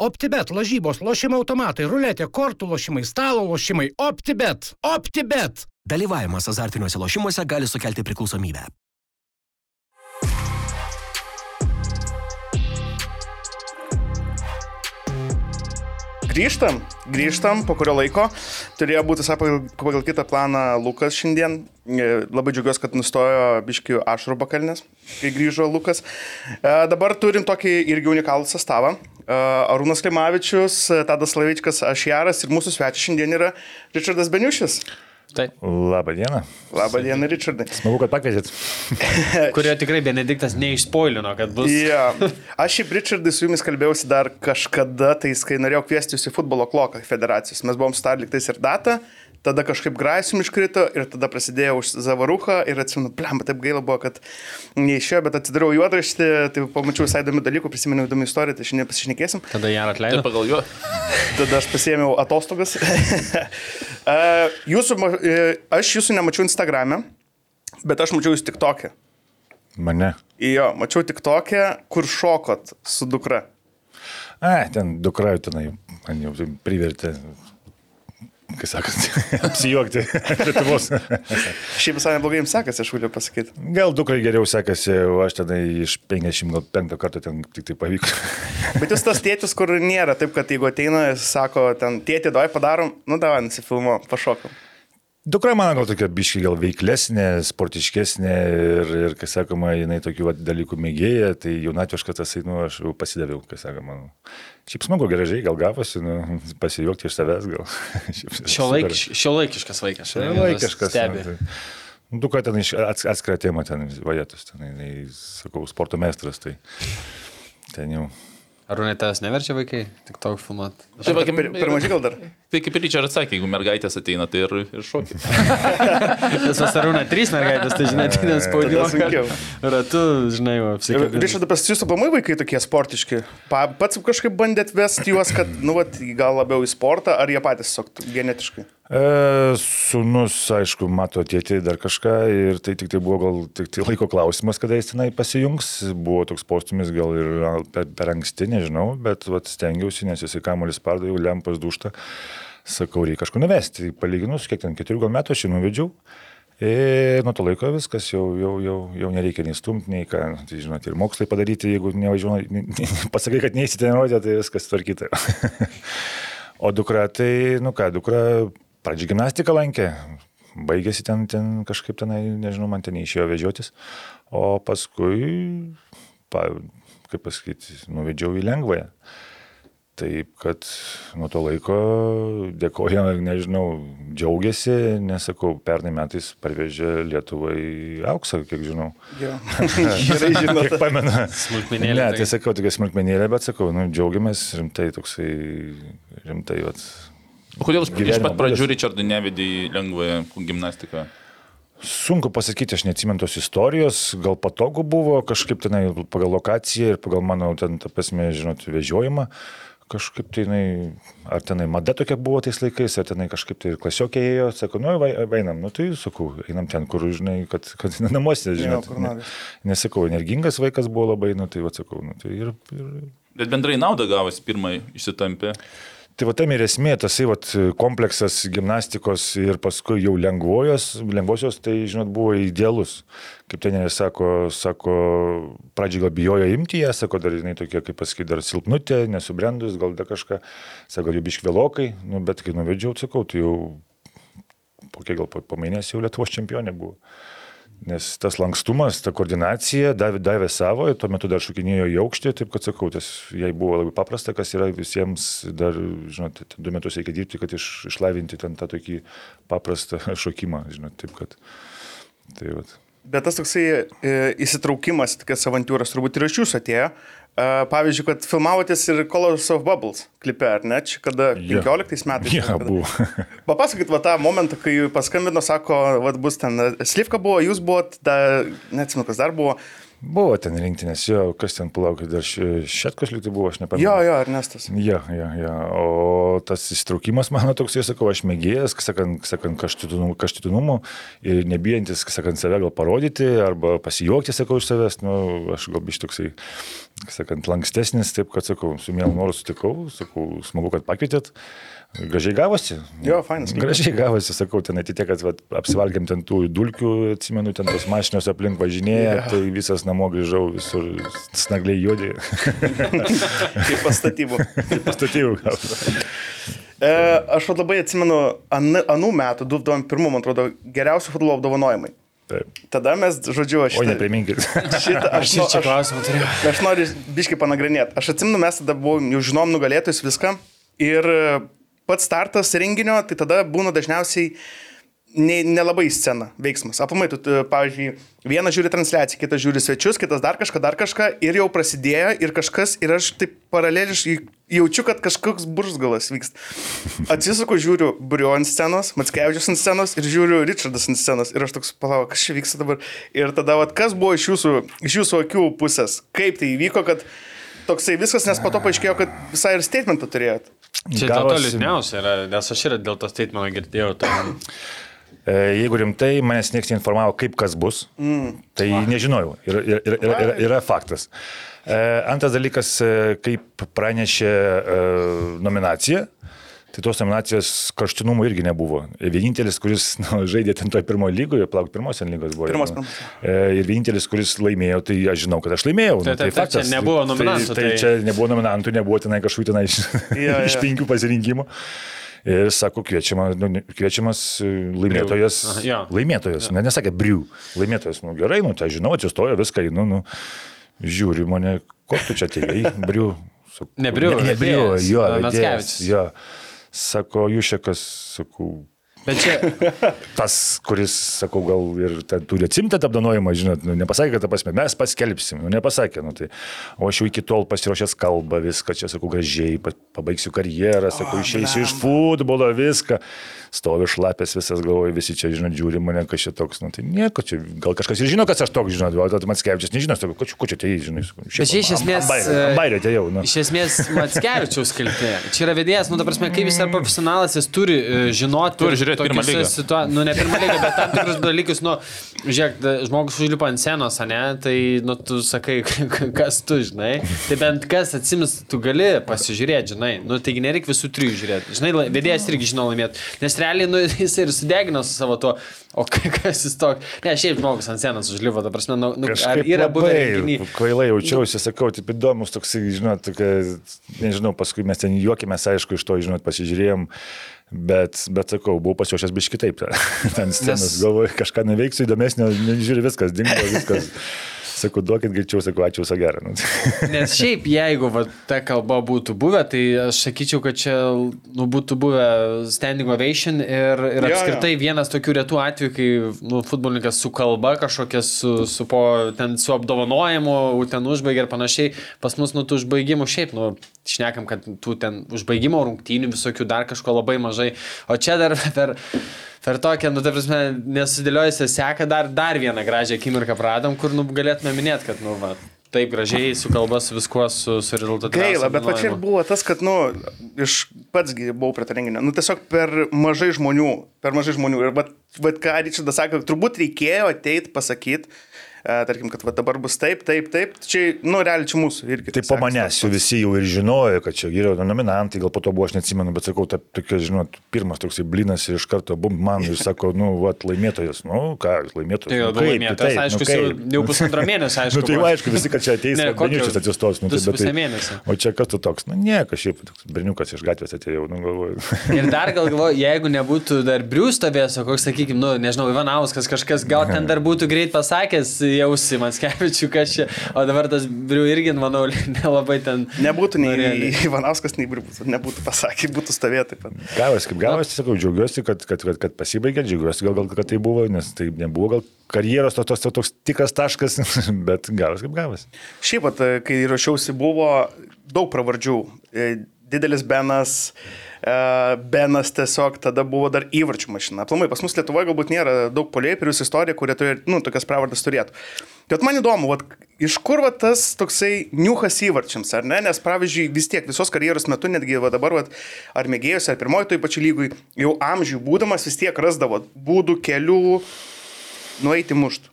OptiBet, lažybos, lošimo automatai, ruletė, kortų lošimai, stalo lošimai. OptiBet. OptiBet. Dalyvavimas azartiniuose lošimuose gali sukelti priklausomybę. Grįžtam, grįžtam po kurio laiko. Turėjo būti, sako, pagal kitą planą Lukas šiandien. E, Labai džiaugiuosi, kad nustojo biškių ašrų bakalnės, kai grįžo Lukas. E, Dabar turim tokį irgi unikalų sastavą. Arūnas Klimavičius, Tadas Lavičkas, Ašjaras ir mūsų svečias šiandien yra Richardas Beniušis. Taip. Labą dieną. Labą dieną, Richardai. Smagu, kad pakvietėt. Kurio tikrai Benediktas neišspoilino, kad bus. Ja. Aš šiaip Richardai su jumis kalbėjausi dar kažkada, tai kai norėjau kviesti jūs į futbolo kloką federacijos. Mes buvom sutarę liktais ir datą, tada kažkaip graisim iškrito ir tada prasidėjo už Zavaruką ir atsimenu, blem, taip gaila buvo, kad neišėjo, bet atsidariau juodraštį, tai pamačiau visai įdomių dalykų, prisiminiau įdomią istoriją, tai šiandien pasišnekėsim. Tada ją atleido. pagal juo. Tada aš pasėmiau atostogas. E, jūsų, e, aš jūsų nemačiau Instagram'e, bet aš mačiau jūs tik tokia. Mane. Jo, mačiau tik tokia, kur šokot su dukra. A, ten dukra jau tenai man jau privertė, kai sakant, apsijuokti Lietuvos. Šiaip visai neblogai jums sekasi, aš galiu pasakyti. Gal dukrai geriau sekasi, o aš tenai iš 55 kartų ten tik tai pavyko. Bet jūs tas tėtis, kur nėra taip, kad jeigu ateina, sako, ten tėtį, davai padarom, nu davai, nusifilmo, pašokom. Dukra mano gal tokia biški gal veiklesnė, sportiškesnė ir, ir kai sakoma, jinai tokių dalykų mėgėja, tai jaunatviškas tas, nu, aš jau pasidaviau, kai sakoma. Nu. Šiaip smagu, gražiai, gal gavosi, nu, pasijuokti iš savęs gal. Šio, laik, šio laikiškas vaikas. Laikiškas. Stebi. nu, tai- Nu, Duka ten iš ats- atskirą temą, ten vajetus, ten, sakau, sporto meistras, tai ten jau. Ar ne tavęs neverčia vaikai tik tau filmuot? Tai va, Per, per mažai gal dar. Tai kaip ir Richard sakė, jeigu mergaitės ateina, tai ir, ir šokit. Tas vasarūna trys mergaitės, tai žinai, tai sunkiau. Ratu, žinai, apsikabinti. Rišada, pas jūsų pamai vaikai tokie sportiški. Pa, pats kažkaip bandėt vesti juos, kad, nu, vat, gal labiau į sportą, ar jie patys tiesiog genetiškai? E, Sūnus, aišku, mato tėtį dar kažką ir tai tik tai buvo gal tik tai laiko klausimas, kada jis tenai pasijungs. Buvo toks postumis gal ir per, per anksti, nežinau, bet vat, stengiausi, nes jisai kamuolis pardo, jau lempas dušta. Sakau, reikia kažkur nuvesti. Palyginus, kiek ten keturių gal metų aš jį nuvedžiau. Ir nuo to laiko viskas jau, jau, jau, jau nereikia nei stumti, nei ką, tai žinot, ir mokslai padaryti, jeigu nevažiuoji, pasakai, kad neįsiteniruoti, tai viskas tvarkyta. o dukra, tai, nu ką, dukra pradžią gimnastiką lankė, baigėsi ten, ten kažkaip tenai, nežinau, man ten neišėjo vežiotis, o paskui, pa, kaip pasakyti, nuvedžiau į lengvąją. Taip, kad nuo to laiko dėkoja, nežinau, džiaugiasi, nesakau, pernai metais parvežė Lietuvai auksą, kiek žinau. Jo. Gerai žinot. Kiek pamenu. Smulkmenėlė, Ne, tai- tai sakau, tokia smulkmenėlė, bet sakau, nu, džiaugiamės rimtai, toksai rimtai, vat, O kodėl iš Gyvenimo pat pradžių būdas. Richardui nevedė į lengvąją gimnastiką? Sunku pasakyti, aš neatsimenu tos istorijos, gal patogu buvo kažkaip tenai pagal lokaciją ir pagal mano ten, ta prasme, žinot, vežiojimą. Kažkaip tai jinai, ar tenai mada tokia buvo tais laikais, ar tenai kažkaip tai ir klasiokė ėjo, sako, nu, vai- einam, nu tai sakau, einam ten, kur, žinai, kad, kad namuose, nori. ne, nesakau, energingas vaikas buvo labai, nu tai, va, sakau, nu tai ir, ir, Bet bendrai naudą gavosi pirmai išsitampė. Tai va tam ir esmė, tas vat, kompleksas gimnastikos ir paskui jau lengvojos, lengvosios, tai, žinot, buvo idealus. Kaip treneris sako, sako, pradžiai gal bijojo imti ją, sako, dar jinai tokia, kaip pasakyti, dar silpnutė, nesubrendus, gal dar kažką, sako, jau biškvėlokai, nu, bet kai nuvedžiau, sakau, tai jau po kiek gal po, mėnesio jau Lietuvos čempionė buvo. Nes tas lankstumas, ta koordinacija davė, davė savo, tuo metu dar šokinėjo į aukštį, taip kad sakau, tas jai buvo labai paprasta, kas yra visiems dar, žinot, du metus reikia dirbti, kad iš, išlavinti ten tą tokį paprastą šokimą, žinot, taip kad. Tai vat. Bet tas toksai e, įsitraukimas, tokias avantūras turbūt ir iš jūsų atėjo. Pavyzdžiui, kad filmavotės ir Colors of Bubbles klipe, ar ne? Čia kada Jo. 15 metais. Ja, kada? buvo. Papasakokit va tą momentą, kai paskambino, sako, va bus ten, Slivka buvo, jūs buvot, da, neatsimenu, kas dar buvo. Buvo ten rinktinės, jo, kas ten palaukė, dar šetkas liktai buvo, aš nepamenu. Jo, jo, Ernestas. Ja, ja, ja. O tas įsitraukimas mano toks, jau sakau, aš mėgėjas, sakant, sakant kaštitinumu, kaštitinumu ir nebijantis, sakant, save gal parodyti arba pasijuokti, sakau, iš savęs, nu, aš gal biš toksai sakant, lankstesnis, taip kad sakau, su mielu noru sutikau, sakau, smagu, kad pakvietėt. Gražiai gavosi. Jo, fainas. Gražiai gavosi, sakau, ten atitė, kad vat, apsivalgiam ten tų dulkių, atsimenu, ten tos mašinos aplink važinėja, Jo. tai visas namo grįžau, visur snagliai juodi. Kaip pastatybų. Pastatėjau gal. E, aš labai atsimenu an, anų metų, 2001, man atrodo, geriausių futbolo apdovanojimai. Taip. Tada mes, žodžiu, aš... O nepriminkit. Šitą, aš, Aš nu, čia aš, klausimą turėjau. aš noriu biškai panagrinėti. Aš atsimenu, mes tada buvom, jau žinom nugalėtojus viską. Ir e, pats startas renginio, tai tada būna dažniausiai ne- nelabai ne scena, veiksmas. Aplamai, tu, pavyzdžiui, vienas žiūri transliaciją, kitas žiūri svečius, kitas dar kažką, dar kažką ir jau prasidėjo ir kažkas, ir aš taip paraleliškai jaučiu, kad kažkoks buržgalas vyksta. Atsisuku, žiūriu Brio ant scenos, Matskevičius ant scenos ir žiūriu Richardas ant scenos ir aš toks palau, kas čia vyksta dabar. Ir tada, vat, kas buvo iš jūsų, iš jūsų akių pusės, kaip tai įvyko, kad toksai viskas, nes po to paaiškėjo, kad visai ir statementą turėjot. Čia dėl to liūdniausia yra, nes aš ir dėl to statemento girdėjau. Tai... E, Jeigu rimtai, manęs niekas neinformavo, kaip kas bus, mm. tai nežinojau. Ir, ir, ir, ir, ir, yra faktas. E, Antras dalykas, e, kaip pranešė nominacija, tai tos nominacijos kraštinumų irgi nebuvo. Vienintelis, kuris nu, žaidė ten toje pirmoje lygoje, plauk pirmos ten lygos buvo. Pirmos, pirmos. e, ir vienintelis, kuris laimėjo, tai aš žinau, kad aš laimėjau. Tai- nu, tai- tai čia nebuvo nominantų, Tai, tai, tai- tai čia nebuvo nominantų, nebuvo tenai kažkokių tenai iš, Jo, iš jo. penkių pasirinkimų. Ir sako, kviečiama, nu, kviečiamas e, laimėtojas. Aha, jo. Laimėtojas, ne, nesakė brių. Laimėtojas, nu gerai, nu tai žinau, atsistojo viską, nu, nu, žiūri mane, ko tu čia atėjai, Briu, ne, ne brių, vedėjas, jo, a, vedėjas, Mackevičius. jo. Sako, Jušekas, sakau, Bet čia, tas, kuris, sakau, gal ir ten turi atsimti tą apdanojimą, žinot, nu, nepasakė, kad ta prasme, mes paskelbsim, nu, nepasakė, nu, tai, o aš jau iki tol pasiruošęs kalbą, viską čia, sakau, gražiai, pa- pabaigsiu karjerą, sakau, išeisiu iš futbolo, viską, stovi šlapės visas, galvoju, visi čia, žinot, žiūri mane, kas čia toks, nu, tai nieko, čia, gal kažkas ir žino, kas aš toks, žinot, o tas Matskevičius nežino, sakau, ko čia, ko čia tai, žinai, sakau, Bet čia iš esmės, e, Bairė atėjau, nu. iš esmės Matskevičiaus kaltė. Čia yra vedėjas, nu, ta prasme, kaip jis yra profesionalas, jis turi uh, žinoti. Turi žiūrėt pirmą lygą. situa- Nu, ne pirmą lygą, bet tam tikrus dalykus, nu, žiūrėk, žmogus užlipa ant senos, ne, tai, nu, tu sakai, kas tu, žinai. Tai bent kas atsimis, tu gali pasižiūrėti, žinai. Nu, taigi nereikia visų trijų žiūrėti. Žinai, vedėjas irgi žino laimėti. Nes realiai, nu, jis ir sudegino su savo tuo, o ka- kas jis toks. Ne, šiaip žmogus ant senos užlipo, ta prasme, nu, nu ar yra buvę renginiai. Kvailai jaučiausi, sakau, taip įdomus toksai, žinot, tokia, nežinau, paskui mes ten juokėmės, aišku, iš to, žinot, pasižiūrėjom, bet, bet sakau, buvau pasiruošęs biški kitaip. Ten scenas, Nes- galvoju, kažką neveiksiu įdomesnio, nežiūri viskas, dingo viskas. Sakau, duokit greičiau, sakau, ačiū, visą gerą. Nu, Nes šiaip, jeigu va, ta kalba būtų buvę, tai aš sakyčiau, kad čia nu, būtų buvę standing ovation ir, ir Jo, apskritai vienas tokių retų atvejų, kai nu, futbolininkas su kalba kažkokia, su, su, po, ten, su apdovanojimu, ten užbaigia ir panašiai. Pas mus, nu, tų užbaigimų šiaip, nu, šnekam, kad tų ten užbaigimo rungtynių visokių dar kažko labai mažai. O čia dar per... Per tokią, nu, ta prasme, nesudėliojusią seką dar, dar vieną gražią akimirką pradom, kur, nu, galėtume minėti, kad, nu, va, taip gražiai su kalba, su viskuo, su, su rezultatu. Gaila, bet va čia ir buvo tas, kad, nu, iš patsgi buvau prie to renginio. Nu, tiesiog per mažai žmonių, per mažai žmonių. Ir, bet, bet ką Ričardas sakė, turbūt reikėjo ateiti pasakyti, tarkim, kad va, dabar bus taip, taip, taip. Čia, nu, realiai čia mūsų irgi. Tai taip po manęs jau visi jau ir žinojo, kad čia yra nominantai, gal po to buvo, aš neatsimenu, bet sakau, ta, tokia, žinot, pirmas toksai blinas ir iš karto, bum, man ir sako, nu, va, laimėtojas, nu, ką, laimėtojas. Tai nu, jau kaip, laimėtas, taip, aišku, nu, jau, kaip? jau pusantro mėnesio, aišku. Nu, tai jau aišku, visi, kad čia ateis, kokio- berniukas atsistos. Nu, tai, bet tai, mėnesio. o čia kas tu toks? Nu, ne, kažkaip toks berniukas iš gatvės atėjau, nu, galvoju. Ir dar gal galvoju, jeigu nebūtų dar Briustovės, o koks, sakykime, nu, nežinau, Ivanauskas kažkas, gal ten dar būtų greit pasakęs, jausi, man skevičiu, kas čia, o dabar tas Briu irgi, manau, nelabai ten... Nebūtų nei norėjo. Ivanauskas, nei Bributas, nebūtų pasakę, būtų stovėję taip pat. Gavosi, kaip gavosi, sakau, džiaugiuosi, kad, kad, kad, kad pasibaigė, džiaugiuosi gal, gal, kad tai buvo, nes tai nebuvo gal karjeros to, tos, to, toks tikras taškas, bet gavosi, kaip gavosi. Šiaip, kai ruošiausi, buvo daug pravardžių. E, Didelis Benas, e, Benas tiesiog tada buvo dar įvarčių mašina. Aplamai, pas mus Lietuvoje galbūt nėra daug poliai, per jūsų istoriją, kurie turi, nu, tokias pravardas turėtų. Bet man įdomu, vat, iš kur vat, tas toksai niuhas įvarčiams, ar ne? Nes, pavyzdžiui, vis tiek visos karjeros metu, netgi va, dabar, vat, ar mėgėjus, ar pirmoji toj pačiu lygui, jau amžių būdamas vis tiek rasdavo būdų, kelių, nueiti muštų.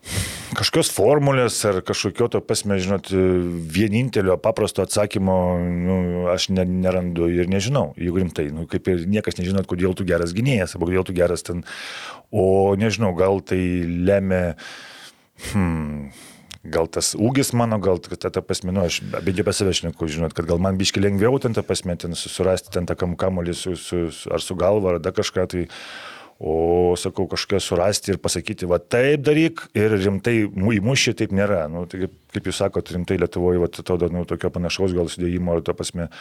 kažkokios formulės ar kažkokio to pasme, žinot, vienintelio paprasto atsakymo nu, aš ne, nerandu ir nežinau, jeigu rimtai. Nu, kaip ir niekas nežinot, kodėl tu geras gynėjas, arba kodėl tu geras ten. O nežinau, gal tai lemia... Hmm, gal tas ūgis mano, gal ta, ta prasme, nu, aš bent jau šneku, žinot, kad gal man biški lengviau ten tą prasme, ten surasti ten tą kam kamolį su, su, su, ar su galva, ar dar kažką, tai, o sakau, kažką surasti ir pasakyti, va taip daryk ir rimtai įmušį taip nėra. Nu, tai kaip, jūs sakote, rimtai Lietuvoje, va, atrodo, nu, tokio panašaus gal sudėjimo, ar ta prasme,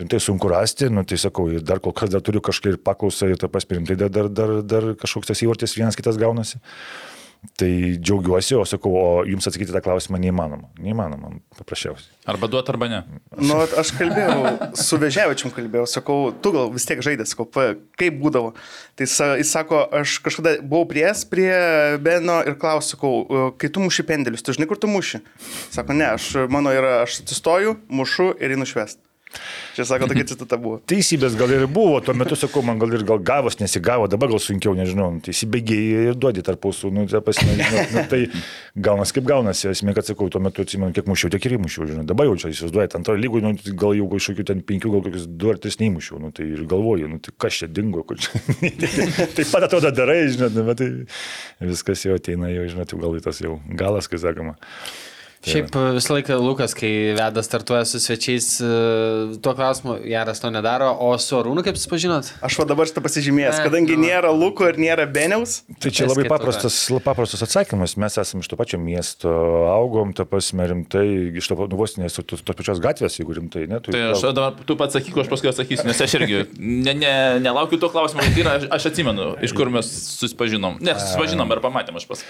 rimtai sunku rasti, nu, tai sakau, dar kol kas dar turiu kažkaip ir paklausą, ir ta prasme, rimtai dar, dar, dar, dar kažkoks tas įvartis vienas kitas gaunasi. Tai džiaugiuosi, o sakau, o jums atsakyti tą klausimą neįmanoma. Neįmanoma, paprasčiausiai. Arba duot, arba ne. Nu, aš kalbėjau, su Vežiavičiam kalbėjau, sakau, tu gal vis tiek žaidė, sakau, pa, kaip būdavo. Tai jis sako, aš kažkada buvau prieš prie Beno ir klausiu, sakau, kai tu muši pendelius, tu žinai, kur tu muši? Sako, ne, aš, mano yra, aš atsistoju, mušu ir einu švest. Čia sako, tokia citata buvo. Teisybės gal ir buvo, tuo metu sakau, man gal ir gal gavos, nesigavo, dabar gal sunkiau, nežinau, nu, įsibėgėjai ir duodi tarpusų, nu, tai, pasime, žinot, nu, tai gaunas kaip gaunasi, esmė, kad sakau, tuo metu atsimenu, kiek mušiau, tiek ir įmušiau, žinau, dabar jau čia įsivaizduojate, antroje lygoje, nu, gal jau kažkokių ten penkių, gal kokius du ar tris neįmušiau, nu, tai ir galvoju, nu, tai kas čia dingo, kur čia. Taip pat atrodo darai, žinot, nu, bet tai viskas jau ateina, jau, žinot, jau gal į tas jau galas, kai sakoma. Šiaip visą laiką Lukas, kai veda startuoja su svečiais, e, tuo klausimu Jaras to nedaro, o su Arūnu kaip susipažinot? Aš va dabar šitą pasižymėjęs, kadangi nu. nėra Luko ir nėra Beniaus, Tai čia labai paprastas, paprastas atsakymas. Mes esame iš to pačio miesto, augom, ta prasme, rimtai, iš to nu, vos nes tos tos pačios gatvės, jeigu rimtai, ne? Tu, Tai aš dabar, tu pats sakyk, aš paskui atsakysiu, nes aš irgi ne, ne, nelaukiu to klausimo, tai yra, aš, atsimenu, iš kur mes susipažinom. Ne, susipažinom ir pamatėm aš pas.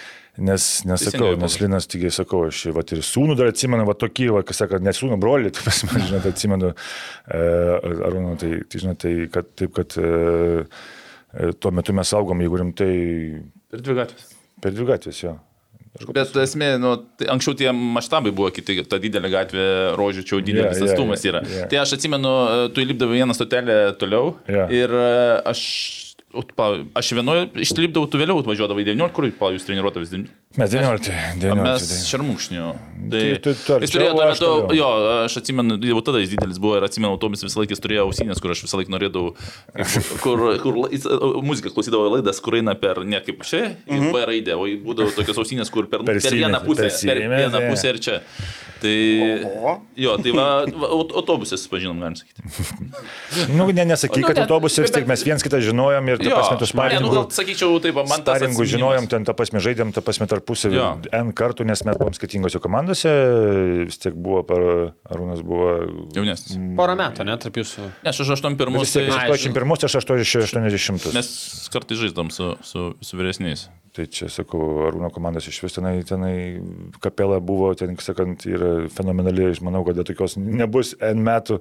Nes, nesakau, nes Linas tikiai sakau, aš vat, ir sūnų dar atsimenu, va tokį, va, kas sako, ne sūnų brolį, tu pas mane, žinot, atsimenu, e, Arūną, tai, tai žinot, tai kad, taip, kad e, e, tuo metu mes augom, jeigu rimtai, Ir dvi gatvės. per dvi gatvės jo. Bet esmė, nu, tai anksčiau tie maštabai buvo kiti, ta didelė gatvė, rožių čia didelis Jo, jo, atstumas jo, yra. jo. Tai aš atsimenu, tu įlipdavai vieną stotelę toliau Jo. ir aš, aš vienoje išlipdavau, tu vėliau atvažiuodavai 19, kur pa, jūs treniruotavais 19. Mes 19, O 19. Mes tai- šermukšnių. Tai, Tai tu jis turėjo tuo metu, jo, aš atsimenu, jau tada jis didelis buvo ir atsimenu, Tomis visą laiką jis turėjo ausinės, kur aš visą laiką norėdavau, kur, kur jis, muziką klausydavo laidas, kur eina per, ne kaip čia, mm -hmm. B raidė, o būdavo tokios ausinės, kur per, per, per vieną pusę, per persimetė. vieną pusę ir čia. Tai, Oho. jo, tai va, va aut- autobusė susipažinom, galim sakyti. Nu, ne, nesakyk, Nu, kad ne, autobusai vis bet- tiek mes viens kitą žinojom ir, ta Jo, prasme, tu ne, nu, gal sparingų. sakyčiau, taip, man tas Sparingų žinojom, ten tą pasme žaidėm, tą pasme tarpusavį. N kartų, nes mes buvom skirtingose komandose, vis tiek buvo, per, Arūnas buvo Jaunesnis. Porą metų, ne, tarp jūsų. Ne, aš 81, Vis tiek tai 81, aš 80. mes kartais žaidom su, su, su vyresniais. Tai čia, sakau, Arūno komandos iš vis tenai, tenai kapela buvo, ten, sakant, yra fenomenali, aš manau, kad tokios nebus N metų,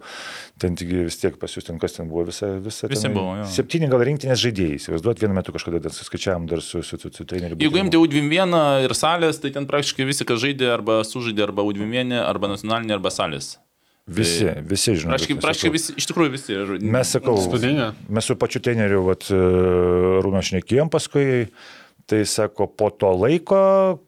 ten tik vis tiek pas jūs ten kas ten buvo, visa, visa. Visi tenai buvo, jo. Septyni gal rinktinės žaidėjai, įsivaizduot, vienu metu kažkada ten suskaičiavam dar su, su, su, su treneriu. Jeigu imti U21 ir salės, tai ten praktiškai visi, kas žaidė, arba sužaidė, arba U21, arba nacionalinė, arba salės. Visi, visi žinoma. Praktiškai, praktiškai visi, iš tikrųjų visi. Ir, Mes sakau, mes su pačiu treneriu, vat, Rūno šnekėjom paskui, tai sako, po to laiko,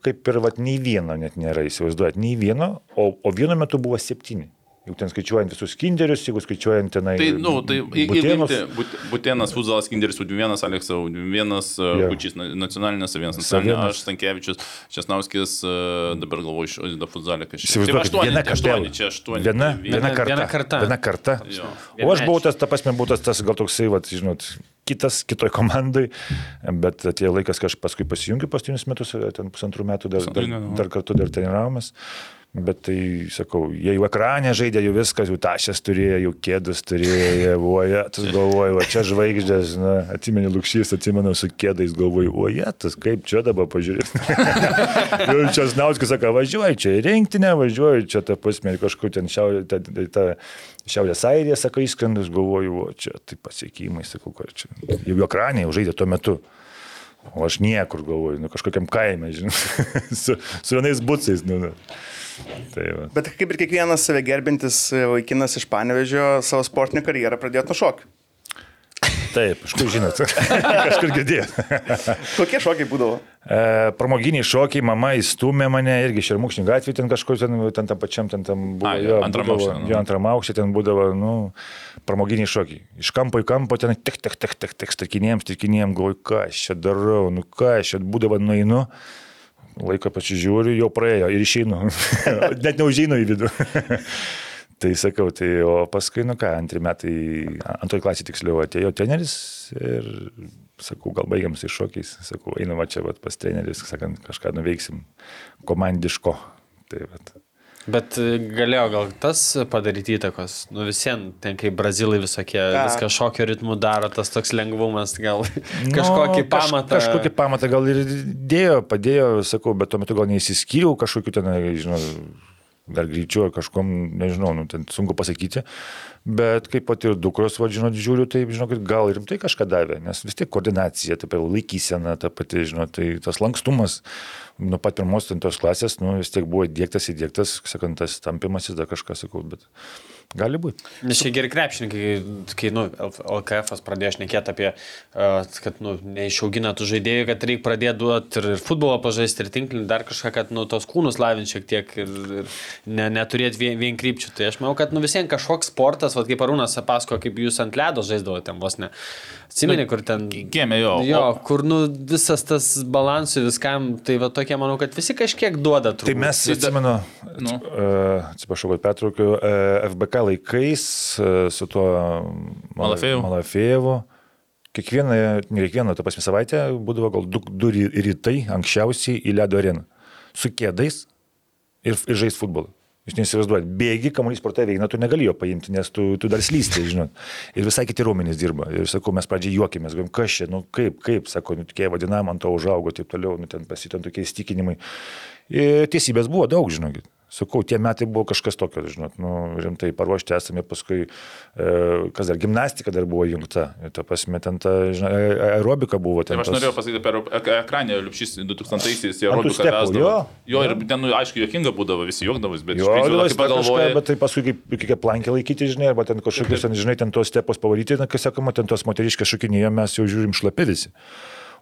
kaip ir vat, nei vieno net nėra, įsivaizduojat, nei vieno, o, o vienu metu buvo septyni. Jau ten skaičiuojant visus kinderius, jeigu skaičiuojant tenai. Tai, nu, tai But- Butėnas, Fuzalas, Kinderis, U21, Aleksa, U21, Jo. Kučys, nacionalinės, vienas nacionalinė, Savienas. aš, Stankievičius, Česnauskis, e, dabar galvoju, iš Da Fuzalė kažkaip. Įsivaizduokit, viena aštuoni, čia aštuoni. Viena, Viena- viena karta. viena karta. Viena karta. Jo. O aš buvau tas, ta prasme, būtas tas gal toksai, vat, žinot, kitas, kitoj komandai, bet atėjo laikas, kai aš paskui pasijungiu paskutinius metus, ten pusantrų metų dar, dar, dar kartu dar treniravomės. Bet tai, sakau, jie jau ekranė žaidė, jau viskas, jau tašės turėjo, jau kėdus turėjo, oje, tu galvoji, o čia žvaigždės, na, atsimeni lūkšys, atsimenu su kėdais, galvoju, oje, tas kaip čia dabar pažiūrėti. jau čia Snauskas sako, važiuoju čia į rinktinę, važiuoju čia tą pasmė kažkur ten šiaurė, ta, ta, ta, Šiaurės Airija, sako, įskandus, galvoju, o čia tai pasiekimai, sakau, kad čia. Jau ekranė jau žaidė tuo metu. O aš niekur galvoju, nu kažkokiam kaime, žinai, su, su vienais bucais. Nu, nu. Tai va. Bet kaip ir kiekvienas save gerbintis vaikinas iš Panevežio savo sportinę karjerą pradėjo nuo šokių. Taip, iš kur žinot, kažkur girdėjau. Kokie šokiai būdavo? E, pramoginiai šokiai, mama įstumė mane irgi šermukšnių gatvį, ten kažkur ten, ten tam pačiam, ten tam buvo. A, jo, antram nu. Jo, antram aukšte ten būdavo, nu, pramoginiai šokiai. Iš kampo į kampo ten tik, tik, tik, tik, tik, strikinėjom, strikinėjom, galvoju, ką aš čia darau, nu ką aš čia būdavo nueinu. Laiko pasižiūriu, jau praėjo ir išeinu. Net neužeinu į vidų. tai sakau, tai o paskui, nu ką, antri metai, antroji klasė tiksliau atėjo treneris ir sakau, gal baigiam su šokiais, sakau, einam čia vat, pas treneris, sakant, kažką nuveiksim komandiško. Tai, vat. Bet e, galėjo gal tas padaryti įtakos. Nu visiems, ten kaip brazilai visokie, Ką? viską šokio ritmu daro, tas toks lengvumas, gal kažkokį Nu, pamatą. Kaž, kažkokį pamatą gal ir dėjo, padėjo, sakau, bet tuo metu gal neįsiskyriau kažkokiu ten, žinau, dar greičiau ar kažkom, nežinau, nu, ten sunku pasakyti. Bet kaip pat ir dukros, va, žinot, žiūriu, tai, žinot, gal ir rimtai kažką davė, nes vis tiek koordinacija, taip jau laikysena, ta pati, žinot, tai tas lankstumas nuo pat pirmos ten tos klasės, nu, vis tiek buvo įdėktas, įdėktas, sakant, tas tampimasis, dar kažką sakau, bet gali būti. Nes čia geri krepšininkai, kai, nu, LKF pradėjo šnekėti apie, uh, kad, nu, neišaugina tų žaidėjų, kad reikia pradėti duoti ir, ir futbolą pažaisti, ir tinklinį, dar kažką, kad, nu, tos kūnus lavinti šiek tiek ir, ir ne, neturėti vien, vien krypčių. Tai aš manau, kad, nu, visiems kažkoks sportas, va, kaip Arūnas pasakojo, kaip jūs ant ledo žaisdavote vos ne. Atsimeni, kur ten... Gėmė jo. Jo, kur, nu, visas tas balansų viskam, tai va tokie, manau, kad visi kažkiek duoda. Turbūt. Tai mes, Tai da- atsimenu, Nu. uh, atsiprašau, kad pertraukiu, uh, FBK laikais uh, su tuo Mal- Malafejevu. Malafejevu. Kiekvieną, ne kiekvieną, tą pasmį savaitę būdavo gal du, du ry- rytai anksčiausiai į ledo areną. Su kėdais ir, ir žaisti futbolą. Jūs neįsivaizduojat, bėgi, kamuolys pro tave eina, tu negali jo paimti, nes tu, tu dar slysti, žinot. Ir visai kiti raumenys dirba. Ir sakau, mes pradžiai juokėmės, galvom, kas čia, nu kaip, kaip, sako, nu tokie vadinam, ant to užaugo, taip toliau, nu ten pasitom tokie įstikinimai. Ir tiesybės buvo daug, žinokit. Sakau, tie metai buvo kažkas tokio, žinot, nu, rimtai paruošti esame, paskui, e, kas dar, gimnastika dar buvo jungta, ta prasme, ten ta, ae- aerobika buvo ten. Tai aš norėjau pasakyti, per ek- ekranę Liupšys 2000-aisiais jie Ant tų rodo, kad stepų, vesdavo. jo. Jo, ir ten, nu, aišku, jokinga būdavo, visi juokdavus, bet Jo, dabar kai pagalvoji, kažką, bet tai paskui kaip kokią plankę laikyti, žinai, arba ten kažkokius, ten, žinai, ten tos stepos pavaryti, na, kas sakoma, ten tos moteriškės šokinėjo, mes jau žiūrim šlapi visi.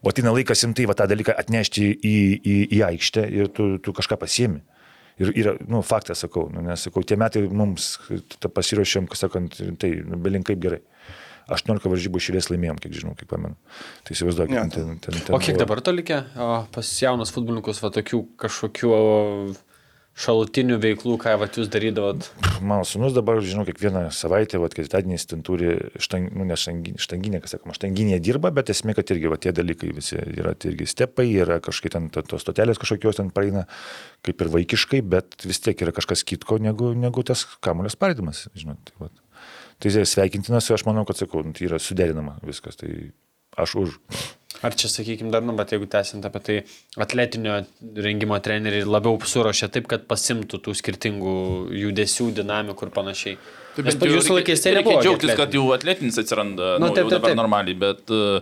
O atina laikas imtai va tą dalyką atnešti į, į, į aikštę ir tu, tu kažką pasiemi. Ir yra, nu, faktas sakau, nu, nes sakau, tie metai mums pasiruošėm, kas sakant, tai nu, belinkai gerai. 18 varžybų šilės laimėjom, kiek žinau, kiek pamenu. Tai įsivaizduokit, Jo. ten, ten, ten O kiek buvo- dabar to likę? O, pas jaunus futbolininkus, va tokių kažkokių o, šalutinių veiklų, ką va jūs darydavot? Mano sunus dabar, žinau, kiekvieną savaitę, va, ketvirtadieniais ten turi, štang, nu, ne štanginė, štanginė, kas sakoma, štanginė dirba, bet esmė, kad irgi va, tie dalykai visi yra, tai irgi stepai, yra kažkokie ten to- tos stotelės kažkokios ten praeina, kaip ir vaikiškai, bet vis tiek yra kažkas kitko negu, negu tas kamulės sparidimas, žinot. Tai, va. tai tai sveikintinas, aš manau, kad sakau, nu, tai yra suderinama viskas, tai aš už. Ar čia, sakykime, dar, nu, bet jeigu tęsiant apie tai, atletinio rengimo treneriai labiau suruošia taip, kad pasimtų tų skirtingų judesių, dinamikų ir panašiai. Tai bent jau jūsų laikais tai nebuvo. džiaugtis, kad atletinių. jau atletinis atsiranda, Nu, nu, taip, taip, dabar taip. normaliai, bet, e,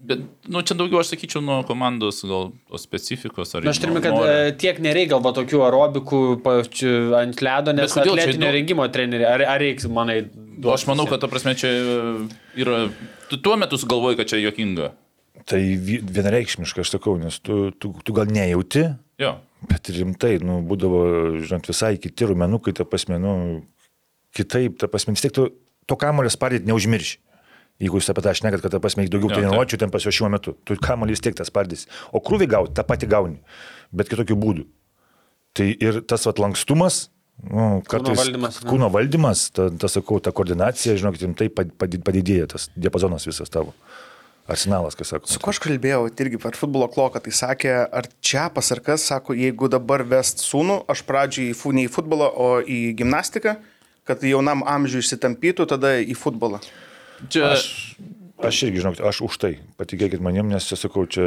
bet nu, čia daugiau aš sakyčiau nuo komandos gal specifikos. Na, aš turiu, kad noro. e, tiek nereikia galbūt tokių aerobikų pačių ant ledo, nes Bet atletinio daug- rengimo treneriai, ar, ar reiks, manai, Nu, Aš manau, kad, ta prasme, čia yra... Tu tuo metu sugalvoji, kad čia jokinga. Tai vi- vienareikšmiškai, aš sakau, nes tu, tu, tu gal nejauti, Jo. Bet rimtai, nu, būdavo, žinot, visai kiti rumenukai, ta prasme, nu, kitaip, ta prasme, vis tiek tu to kamulio spardyti neužmirši. Jeigu jūs apie tą šnekat, kad, ta prasme, daugiau Jo, treniruočių ten pasiuošimo metu, tu kamulį vis tiek tas spardys. O krūvį gauti, tą patį gauni, bet kitokių būdų. Tai ir tas vat lankstumas, nu, kartais valdymas, ne? kūno valdymas, ta, ta, sakau, ta koordinacija, žinokit, rimtai pad- pad- padidėja tas diapazonas visas tavo. Arsenalas, kas sako. Su kuo aš kalbėjau, tai irgi per futbolo kloką, tai sakė, ar čia pasarkas, sako, jeigu dabar vest sūnų, aš pradžiai ne į futbolą, o į gimnastiką, kad jaunam amžiui išsitampytų, tada į futbolą. Čia... Aš, aš irgi, žinok, aš už tai, patikėkit manim, nes čia sakau, čia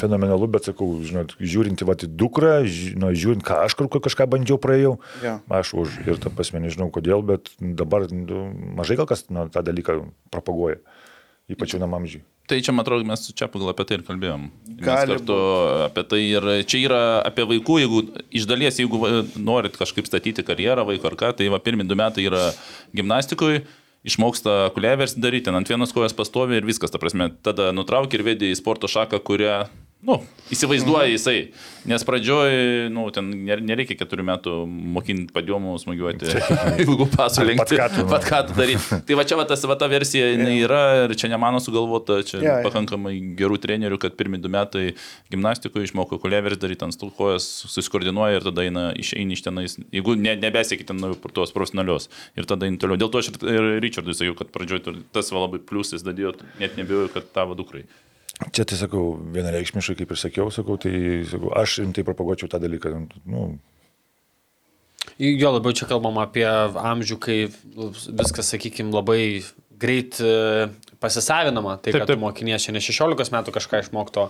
fenomenalu, bet sakau, žinot, žiūrinti va į dukrą, ži, nu, žiūrint, ką aš kur kažką bandžiau praėjau, Jo. aš už ir ta prasme nežinau kodėl, bet dabar nu, mažai gal kas nu, tą dalyką propaguoja, ypač jaunam amžiui. Tai čia, man atrodo, mes su čia pagal apie tai ir kalbėjom. Gali kartu apie tai ir čia yra apie vaikų, jeigu iš dalies, jeigu norit kažkaip statyti karjerą vaiko ar ką, tai va pirmi du metai yra gimnastikoje išmoksta kuliaversi daryti, ant vienos kojos pastovi ir viskas, ta prasme, tada nutraukia ir vedi į sporto šaką, kurią, nu, įsivaizduoja Mhm. jisai. Nes pradžioj, nu, ten ner- nereikia keturių metų mokinti padėmų smūgiuoti, ilgų pasų lenkti, pat ką daryti. Tai va čia va, tas, va, ta versija jinai yra ir čia ne mano sugalvota, čia jo. pakankamai gerų trenerių, kad pirmi du metai gimnastikoje išmoko kuliaversi daryti ant stulkojas, susikoordinuoja ir tada eina išeini iš tenais, jeigu ne, nebesieki ten nu, tos profesionalios. Ir tada eini toliau. Dėl to aš ir, ir Richardui sakiau, kad pradžioj tas va labai pliusas dadėjo, net nebijoju, kad tavo dukrai. Čia tai sakau, vienareikšmiškai, kaip ir sakiau, sakau, tai sakau, aš rimtai propaguočiau tą dalyką. Nu, Jo labiau čia kalbam apie amžių, kai viskas, sakykime, labai greit pasisavinama. Tai, Taip, kad taip. mokinės čia ne 16 metų kažką išmokto,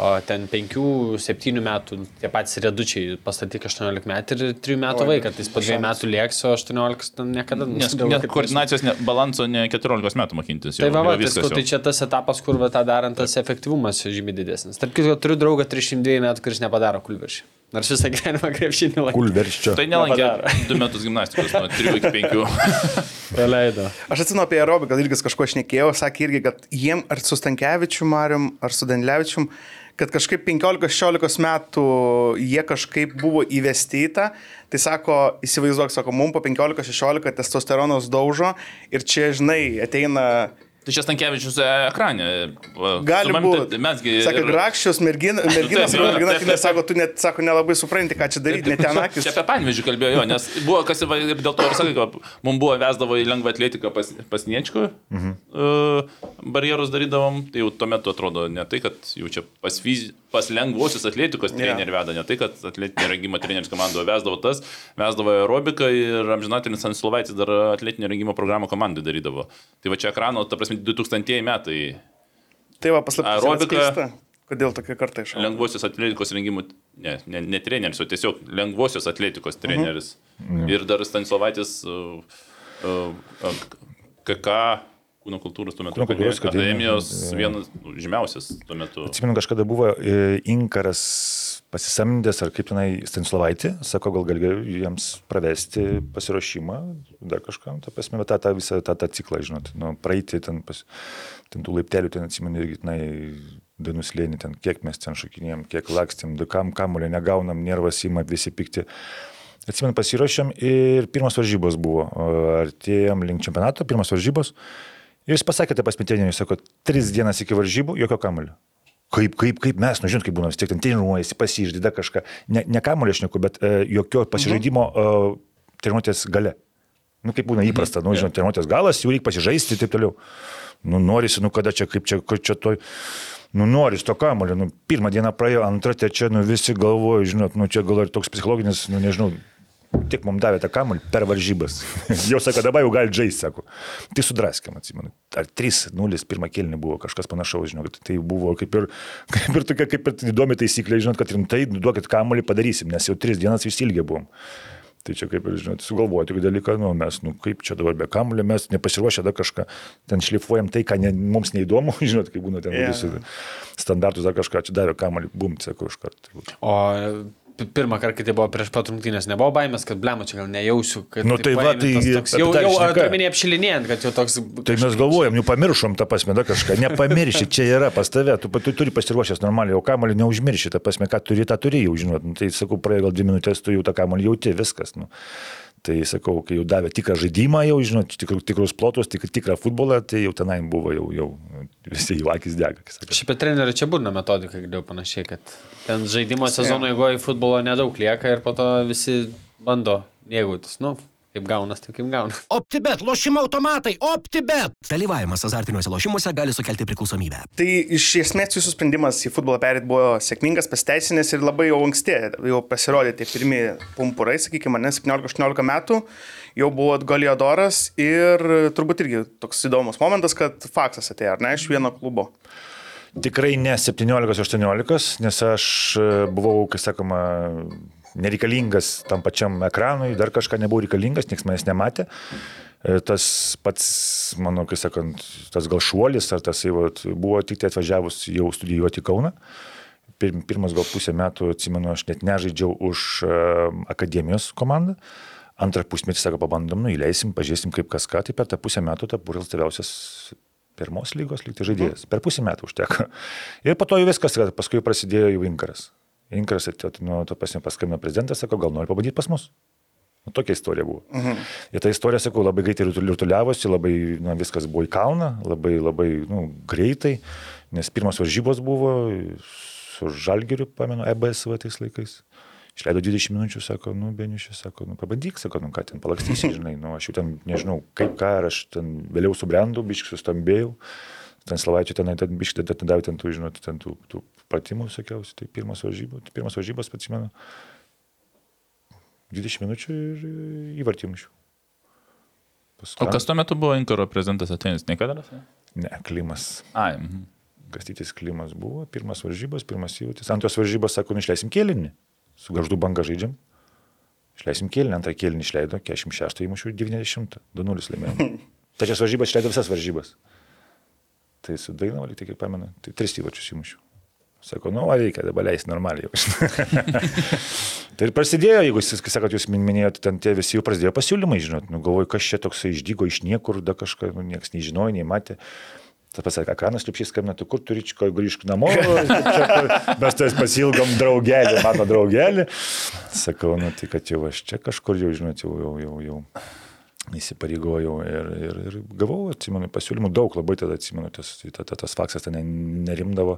o ten 5-7 metų, tie patys redučiai pastatyk 18 metų ir 3 metų vaiką, tai jis po 2 metų lieks, o 18 ten niekada Nes net kad- koordinacijos ne, balanso ne 14 metų mokintis. Tai jau- va, jau va, tai, tai čia tas etapas, kur va, tą darant, tas efektyvumas žymiai didesnis. Tarp kitko, turiu draugą 302 metų, kuris nepadaro kulviršį. Nors visą gyvenimą krepšinį lankė. kulverščio. Tai nelankė. 2 metus gimnastikos, nuo 3 iki 5. Praleido. Aš atsimenu apie aerobiką, gal irgi kažko šnekėjau, sakė irgi, kad jiem ar su Stankievičiu Marium, ar su Danlevičium, kad kažkaip 15-16 metų jie kažkaip buvo įvesti į tą, tai sako, įsivaizduok, sako, mums po 15-16 testosteronas daužo ir čia, žinai, ateina Tai čia Stankievičius ekrane. va, Gali būti. Mesgi. Sakė, ir- grakščios mergin, merginas, Taip, jo, merginas, taip, tai taip. sako, tu net, sako, nelabai supranti, ką čia daryti, net ten akis. Čia apie panvežį kalbėjo, jo, nes buvo, kas ir ir dėl to ir sakai, kad mums buvo vesdavo į lengvą atletiką pas, pas Niečkų, mhm. uh, barjerus darydavom, tai jau tuo metu atrodo ne tai, kad jau čia pas, fizi, pas lengvosios atletikos trenerių veda, ne tai, kad atletinio rengimo treneris komandoje vesdavo tas, vesdavo aerobiką ir amžinatinis Anslovaitis dar atletinio rengimo programą komandai darydavo. Tai va čia ekrano, ta prasme, 2000 metai Tai va, paslaptis. Aerobika. Kodėl tokia karta iš lengvosios atletikos rengimų, ne, ne, ne treneris, o tiesiog lengvosios atletikos treneris. Mhm. Ir dar Stanislavaitis uh, uh, KK kūno kultūros tuo metu Kūno kultūros akademijos akademijos, vienas nu, žymiausias tuo metu. Atsimenu, kažkada buvo e, Inkaras pasisamdęs, ar kaip tenai Stanislovaitį, sako, gal gali jiems pravesti pasiruošimą, dar kažkam, ta prasme, bet tą, tą visą tą, tą ciklą, žinot, nu, praeiti ten, pas, ten tų laiptelių, ten atsimenu, irgi tenai dainų slėnį, ten kiek mes ten šokinėjom, kiek lakstėm, du kam kamulio negaunam, nervas įma, visi pikti. Atsimenu, pasiruošėm ir pirmas varžybos buvo, artėjom link čempionato, pirmas varžybos. Ir jis pasakė, tai pasmitėnėjai, sako, tris dienas iki varžybų, jokio kamulio. Kaip, kaip, kaip mes, nu žinot, kaip būna, vis tiek ten treniruojasi, pasiždida kažką. Ne, ne kamulio aš neku, bet e, jokio pasižaidimo e, treniruotės gale. Nu, kaip būna įprasta, nu, žinot, treniruotės galas, jau reikia pasižaisti ir taip toliau. Nu, norisi, nu, kada čia, kaip čia, kaip čia toj. Nu, noris to kamulio, nu, pirmą dieną praėjo, antrą, trečia, nu, visi galvoja, žinot, nu, čia gal ir toks psichologinis, nu, nežinau, tik mums davė tą kamulį per varžybas. jau sako, dabar jau gali žaisti, sako. Tai sudraskėm, atsimenu. Ar 3-0 pirmą kėlinį buvo kažkas panašaus, žinot, tai buvo kaip ir, kaip ir tokia, kaip ir įdomi taisyklė, žinot, kad rimtai duokit kamulį padarysim, nes jau 3 dienas ilgiai buvom. Tai čia kaip ir, žinot, sugalvoti tokį dalyką, nu, mes, nu, kaip čia dabar be kamulio, mes nepasiruošę dar kažką, ten šlifuojam tai, ką ne, mums neįdomu, žinot, kaip būna ten yeah. visi standartus dar kažką, čia davė kamulį, bum, sakau, iš karto. O pirmą kartą, kai tai buvo prieš pat rungtynės, nebuvo baimės, kad blemo čia gal nejausiu, kad... Nu, tai va, paėmė tai toks, jau, jau turiminė apšilinėjant, kad jau toks... Tai mes galvojam, jau pamiršom tą pasmę, dar kažką. Nepamirši, čia yra pas tave, tu, tu turi pasiruošęs normaliai, o kamalį neužmirši, tą pasmę, ką turi, tą turi jau žinot. Nu, tai sakau, praėjo gal dvi minutės, tu jau tą kamalį jauti, viskas. Nu. Tai sakau, kai jau davė tikrą žaidimą, jau žinot, tikrus, tikrus plotus, tik, tikrą futbolą, tai jau tenai buvo, jau, jau visi jų akis dega. Šiaip apie trenerių čia būna metodika, girdėjau panašiai, kad ten žaidimo sezono eigoje futbolo nedaug lieka ir po to visi bando mėgautis. Nu, kaip gaunas, tai kaip gaunas. OptiBet, lošimo automatai, OptiBet. Dalyvavimas azartiniuose lošimuose gali sukelti priklausomybę. Tai iš esmės jūsų sprendimas į futbolą perėti buvo sėkmingas, pasiteisinęs ir labai jau anksti, jau pasirodė tie pirmi pumpurai, sakykime, ne 17-18 metų, jau buvot Goliadoras ir turbūt irgi toks įdomus momentas, kad faksas atėjo, ar ne, iš vieno klubo. Tikrai ne 17-18, nes aš e, buvau, kaip sakoma, nereikalingas tam pačiam ekranui, dar kažką nebuvau reikalingas, niekas manęs nematė. E, Tas pats, mano, kaip sakant, tas gal šuolis, ar tas jau buvo tik tai atvažiavus jau studijuoti Kauną. Pir- Pirmas gal pusę metų, atsimenu, aš net nežaidžiau už e, akademijos komandą. Antrą pusmetį, sako, pabandom, nu, įleisim, pažiūrėsim kaip kas ką, tai per tą pusę metų tapu rezultatyviausias pirmos lygos lygtai žaidėjas. Per pusę metų užteko. Ir po to jau viskas, paskui prasidėjo jau Inkaras. Inkaras, nu, to pasim paskambino prezidentas, sako, gal nori pabandyti pas mus. Nu, tokia istorija buvo. Mhm. Ir ta istorija, sakau, labai greitai rutuliavosi, labai nu, viskas buvo į kalną, labai, labai nu, greitai, nes pirmos varžybos buvo su Žalgiriu, pamenu, EBSV tais laikais. Išleido 20 minučių, sako, nu, Beniušis, sako, nu, pabandyk, sako, nu, ką ten palakstysi, žinai, nu, aš jau ten nežinau, kaip ką, aš ten vėliau subrendau, biškai sustambėjau, ten savaičių ten, ten biškai, ten davė ten tų, žinot, ten tų, tų pratimų, sakiausi, tai pirmas varžybos, pirmas varžybos, atsimenu, 20 minučių ir įvartimušių. O kas tuo metu buvo Inkaro prezidentas Atenis? Nekadaras? Ne, Klimas. Ai. Mhm. Kastytis Klimas buvo, pirmas varžybos, pirmas įvartis. Antros varžybos, sako, išleisim kėlinį. Su garždu banga žaidžiam. Išleisim kėlinį, antrą kėlinį išleido, 46 įmušių 90, 2-0 laimėjome. Tačias varžybas išleido visas varžybas. Tai su Dainava, tik kaip pamenu, tai tris įvarčius įmušių. Sako, nu, reikia dabar leisti normaliai. tai ir prasidėjo, jeigu sakot, jūs minėjote, ten tie visi jau prasidėjo pasiūlymai, žinot, nu, galvoju, kas čia toksai išdygo iš niekur, da kažką, nu, niekas nei žinojo, nei matė. Tas pasakė, Akanas Liupšys skambina, tu kur turi čia, grįžk namo, mes tas pasilgom draugelį, mano draugelį. Sakau, nu tai kad jau aš čia kažkur jau, žinot, jau, jau, jau, jau įsipareigojau ir, ir, ir gavau, atsimenu, pasiūlymų daug, labai tada atsimenu, tas, tas, tas faksas ten nerimdavo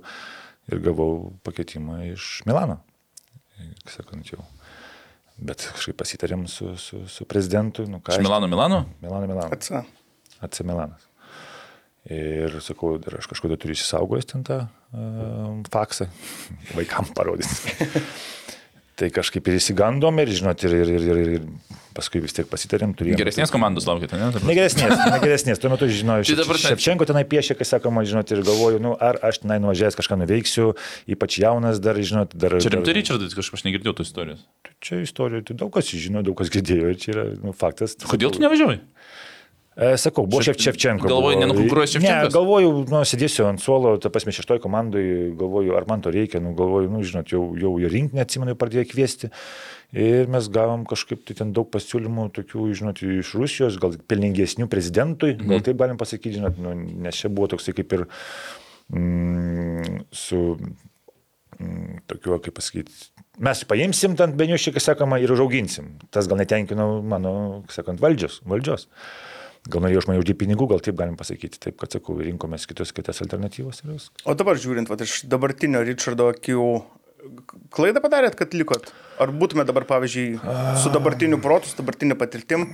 ir gavau pakeitimą iš Milano. Sakant, jau. Bet kažkaip pasitarėm su, su, su prezidentu. Nu, iš Milano, Milano? Milano, Milano. Atsa. Atsa Milanas. Ir sakau, dar aš kažkodėl turiu įsisaugojęs ten tą uh, faksą, vaikam parodyti. Tai kažkaip ir įsigandom ir, žinot, ir, ir, ir, ir, ir paskui vis tiek pasitarėm. Turėjom, geresnės komandos laukite, ne? Negeresnės, negeresnės. Tuo metu, žinau, Šepčenko tenai piešė, kai sakoma, žinot, ir galvoju, nu, ar aš tenai nuvažiavęs kažką nuveiksiu, ypač jaunas dar, žinot, dar... Čia rimtai Richardas, kažkaip aš negirdėjau tos istorijos. Čia istorija, tai daug kas žino, daug kas girdėjo ir čia yra nu, faktas. Kodėl tu nevažiavai? Sakau, buvo Šef, Ševčenko. Galvoju, nenukonkuruosi Ševčenko? Ne, galvoju, nu, sėdėsiu ant suolo, ta prasme, šeštoji komandai, galvoju, ar man to reikia, nu, galvoju, nu, žinot, jau, jau ir rinkinį atsimenu, pradėjo kviesti. Ir mes gavom kažkaip tai ten daug pasiūlymų, tokių, žinot, iš Rusijos, gal pelningesnių prezidentui, gal mhm. taip galim pasakyti, žinot, nu, nes čia buvo toksai kaip ir mm, su mm, tokiu, kaip pasakyti, mes paimsim ten beniušį, kaip sakoma, ir užauginsim. Tas gal netenkino mano, kaip sakant, valdžios. valdžios. Gal norėjo iš manęs uždirbti pinigų, gal taip galim pasakyti. Taip, kad sakau, rinkomės kitus, kitas alternatyvas. O dabar žiūrint, va, iš dabartinio Richardo akių, klaidą padarėt, kad likot? Ar būtume dabar, pavyzdžiui, su dabartiniu protu, su dabartiniu patirtim?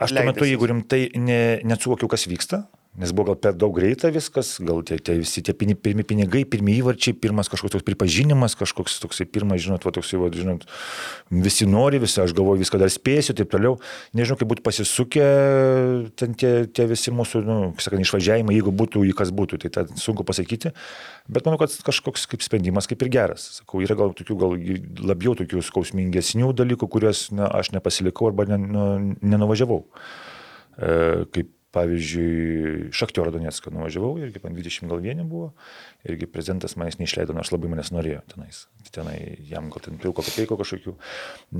Aš tuo metu, jeigu rimtai ne, nesuvokiau, kas vyksta, Nes buvo gal per daug greita viskas, gal tie, tie visi tie pirmi, pinigai, pirmi įvarčiai, pirmas kažkoks toks pripažinimas, kažkoks toksai pirmas, žinot, va, toksai, va, žinot, visi nori, visi, aš galvoju, viską dar spėsiu, taip toliau. Nežinau, kaip būtų pasisukę ten tie, tie visi mūsų, nu, sakant, išvažiavimai, jeigu būtų, į kas būtų, tai tą sunku pasakyti. Bet manau, kad kažkoks kaip sprendimas kaip ir geras. Sakau, yra gal tokių, gal labiau tokių skausmingesnių dalykų, kuriuos na, aš nepasilikau arba nu, nenuvažiavau. E, kaip Pavyzdžiui, Šaktioro Donetską nuvažiavau, irgi man 20 gal vieni buvo, irgi prezidentas manęs neišleido, nors labai manęs norėjo tenais. Tenai jam gal ten pilko kapeiko kažkokių,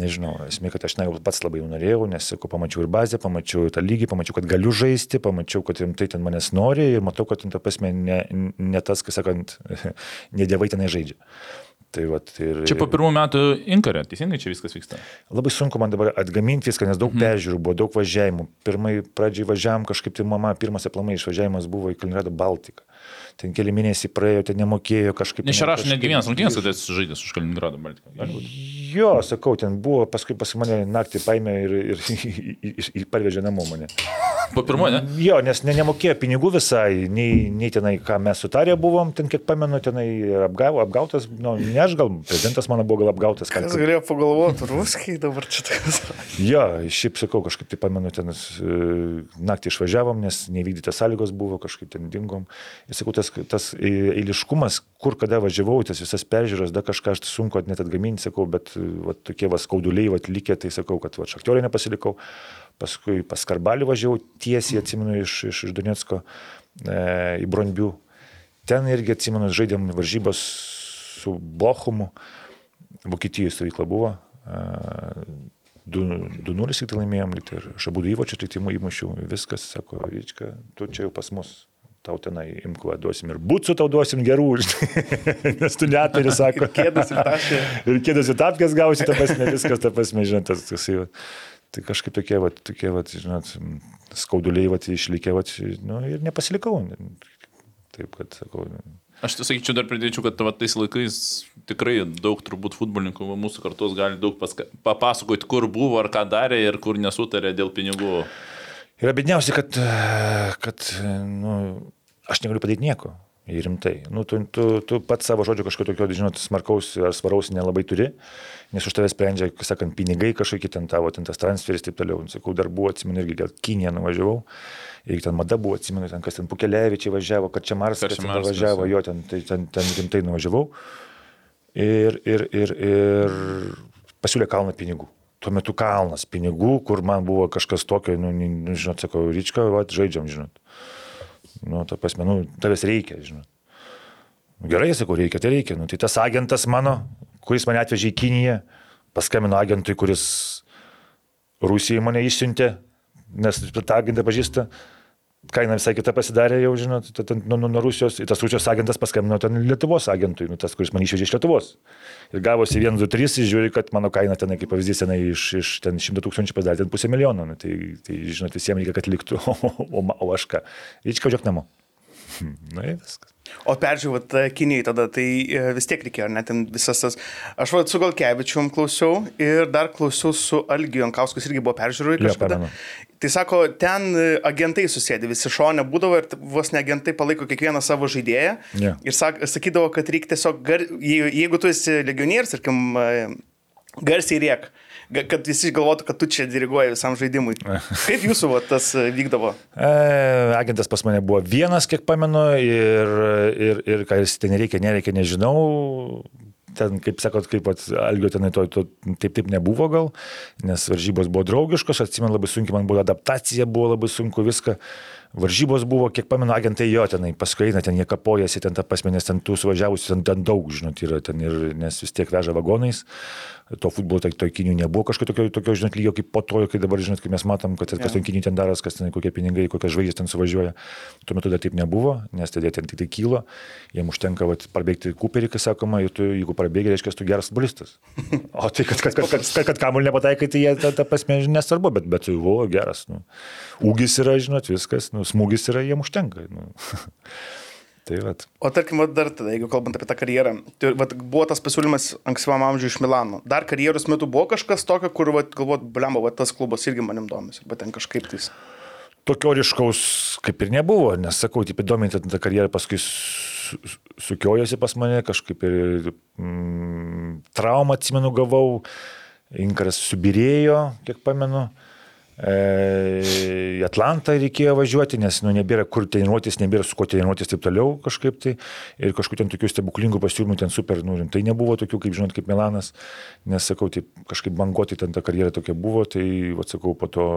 nežinau, esmė, kad aš na, pats labai norėjau, nes, sakau, pamačiau ir bazę, pamačiau tą lygį, pamačiau, kad galiu žaisti, pamačiau, kad rimtai ten manęs nori ir matau, kad ten ta prasme ne, ne tas, kas sakant, ne dievai tenai žaidžia. Tai vat, ir, čia po pirmų metų inkarė, teisingai čia viskas vyksta. Labai sunku man dabar atgaminti viską, nes daug mhm. peržiūrų buvo, daug važiavimų. Pirmai pradžiai važiavam, kažkaip tai mama, pirmas aplamai išvažiavimas buvo į Kaliningrado Baltiką ten keli mėnesiai praėjo, ten nemokėjo kažkaip. Nešarašo netgi vienas rungtynės, kad esi žaidęs už Kaliningrado Baltiką. Jo, sakau, ten buvo, paskui pas mane naktį paėmė ir, ir, ir, ir parvežė namo mane. Po pirmojo, ne? Jo, nes ne, nemokėjo pinigų visai, nei, nei tenai, ką mes sutarė buvom, ten kiek pamenu, tenai apgavo, apgautas, nu, ne aš gal, prezidentas mano buvo gal apgautas. Kas galėjo pagalvoti, ruskiai dabar čia toks. Jo, šiaip sakau, kažkaip tai pamenu, ten naktį išvažiavom, nes nevykdytas sąlygos buvo, kažkaip ten dingom. Ir sakau, tas tas, tas eiliškumas, kur kada važiavau, tas visas peržiūros, da kažką aš sunku net atgaminti, sakau, bet va, tokie va, skauduliai va, likę, tai sakau, kad va, šaktiorį nepasilikau. Paskui pas Karbalį važiavau tiesiai, atsimenu, iš, iš, iš Donetsko e, į Bronbių. Ten irgi atsimenu, žaidėm varžybos su Bochumu. Vokietijos stovykla buvo. E, 2-0 tik tai laimėjom, lyg tai ir aš abu įvočius tik tai įmušiau, viskas, sako, Ryčka, tu čia jau pas mus. Tau tenai imkuo duosim ir būtų tau duosim gerų, žinai, nes tu neturi, sako. Kėdas ir tašė. ir kėdas į tapkės gausi, ta prasme, viskas, ta prasme, žinot, tas, tas, tai, kažkaip tokie, va, tokie, va, žinot, skauduliai, va, išlikė, va, nu, ir nepasilikau. Taip, kad, sakau, Aš tai sakyčiau, dar pridėčiau, kad va, tais laikais tikrai daug turbūt futbolininkų mūsų kartos gali daug paska, papasakoti, kur buvo ar ką darė ir kur nesutarė dėl pinigų. Yra bėdniausia, kad, kad nu, aš negaliu padaryti nieko. Rimtai. Nu, tu, tu, tu pats savo žodžio kažkokio tokio, žinot, smarkaus ar svaraus nelabai turi, nes už tave sprendžia, sakant, pinigai kažkokie ten tavo, ten tas transferis ir taip toliau. Sakau, dar buvo, atsimenu, irgi gal Kiniją nuvažiavau. Ir ten mada buvo, atsimenu, ten kas ten Pukelevičiai važiavo, kad čia Marsas važiavo, jo ten, tai, ten, ten rimtai nuvažiavau. Ir, ir, ir, ir pasiūlė kalną pinigų. Tuo metu kalnas pinigų, kur man buvo kažkas tokio, nu, nu žinot, sakau, ryčka, va, žaidžiam, žinot. Nu, ta prasme, nu, tavęs reikia, žinot. Gerai, sakau, reikia, tai reikia. Nu, tai tas agentas mano, kuris mane atvežė į Kiniją, paskambino agentui, kuris Rusijai mane išsiuntė, nes tą agentą pažįsta, kaina visai kita pasidarė jau, žinot, nuo nu, nu, Rusijos, ir tas Rusijos agentas paskambino ten Lietuvos agentui, nu, tas, kuris man išvežė iš Lietuvos. Ir gavosi 1, 2, 3, ir žiūri, kad mano kaina ten, kaip pavyzdys, tenai iš, iš ten 100 tūkstančių padarė ten pusę milijono, nu, tai, tai, žinot, visiems reikia, kad liktų, o, o, o aš ką, važiuok namo. Na ir viskas. O peržiūrėt Kinijai tada, tai e, vis tiek reikėjo, net ten visas tas. Aš vad su Galkevičium klausiau ir dar klausiau su Algiu Jankauskas irgi buvo peržiūrėjai kažkada. Ja, tai sako, ten e, agentai susėdė, visi šonė būdavo ir vos ne agentai palaiko kiekvieną savo žaidėją. Ja. Ir sak, sakydavo, kad reikia tiesiog, gar, jeigu tu esi legionierius, tarkim, e, garsiai riek kad visi galvotų, kad tu čia diriguoji visam žaidimui. Kaip jūsų va, tas e, vykdavo? E, agentas pas mane buvo vienas, kiek pamenu, ir, ir, ir ką jis ten reikia, nereikia, nežinau. Ten, kaip sakot, kaip Algio tenai to, to taip taip nebuvo gal, nes varžybos buvo draugiškos, atsimenu labai sunkiai, man buvo adaptacija, buvo labai sunku viską. Varžybos buvo, kiek pamenu, agentai jo tenai, paskui eina ten, jie kapojasi, ten ta pasme, nes ten tų suvažiavusių ten, ten daug, žinot, yra ten ir, nes vis tiek veža vagonais, to futbolo tai toj Kinijų nebuvo kažkokio tokio, žinot, lygio kaip po to, kai dabar, žinot, kai mes matom, kad kas ten Kinijų ten daras, kas ten kokie pinigai, kokias žvaigždės ten suvažiuoja. Tuo metu dar taip nebuvo, nes tada ten tik tai kylo, jiems užtenka vat, parbėgti kuperį, kas sakoma, ir tu, jeigu parbėgi, reiškia, tu geras futbolistas. O tai, kad, kad, kad, kad, kad, kad kamuolį nepataikai, tai jie tą, tą pasmė nesvarbu, bet, bet buvo geras. Nu. Ūgis yra, žinot, viskas, nu, smūgis yra, jiems užtenka. Nu. Tai vat. O tarkim, dar tada, jeigu kalbant apie tą karjerą, tai vat, buvo tas pasiūlymas ankstyvam amžiui iš Milano. Dar karjeros metu buvo kažkas tokio, kur vat, galvot, blemba, vat, tas klubas irgi manim domisi, bet ten kažkaip tais. Tokio ryškaus kaip ir nebuvo, nes sakau, taip įdomiai, ta karjera paskui sukiojosi pas mane, kažkaip ir mm, traumą atsimenu gavau, inkaras subirėjo, kiek pamenu. E, į Atlantą reikėjo važiuoti, nes nu, nebėra kur treniruotis, nebėra su ko treniruotis taip toliau kažkaip tai. Ir kažkokių ten tokių stebuklingų pasiūlymų ten super, nu, tai nebuvo tokių, kaip žinot, kaip Milanas, nes sakau, tai kažkaip bangoti ten ta karjera tokia buvo, tai atsakau po to.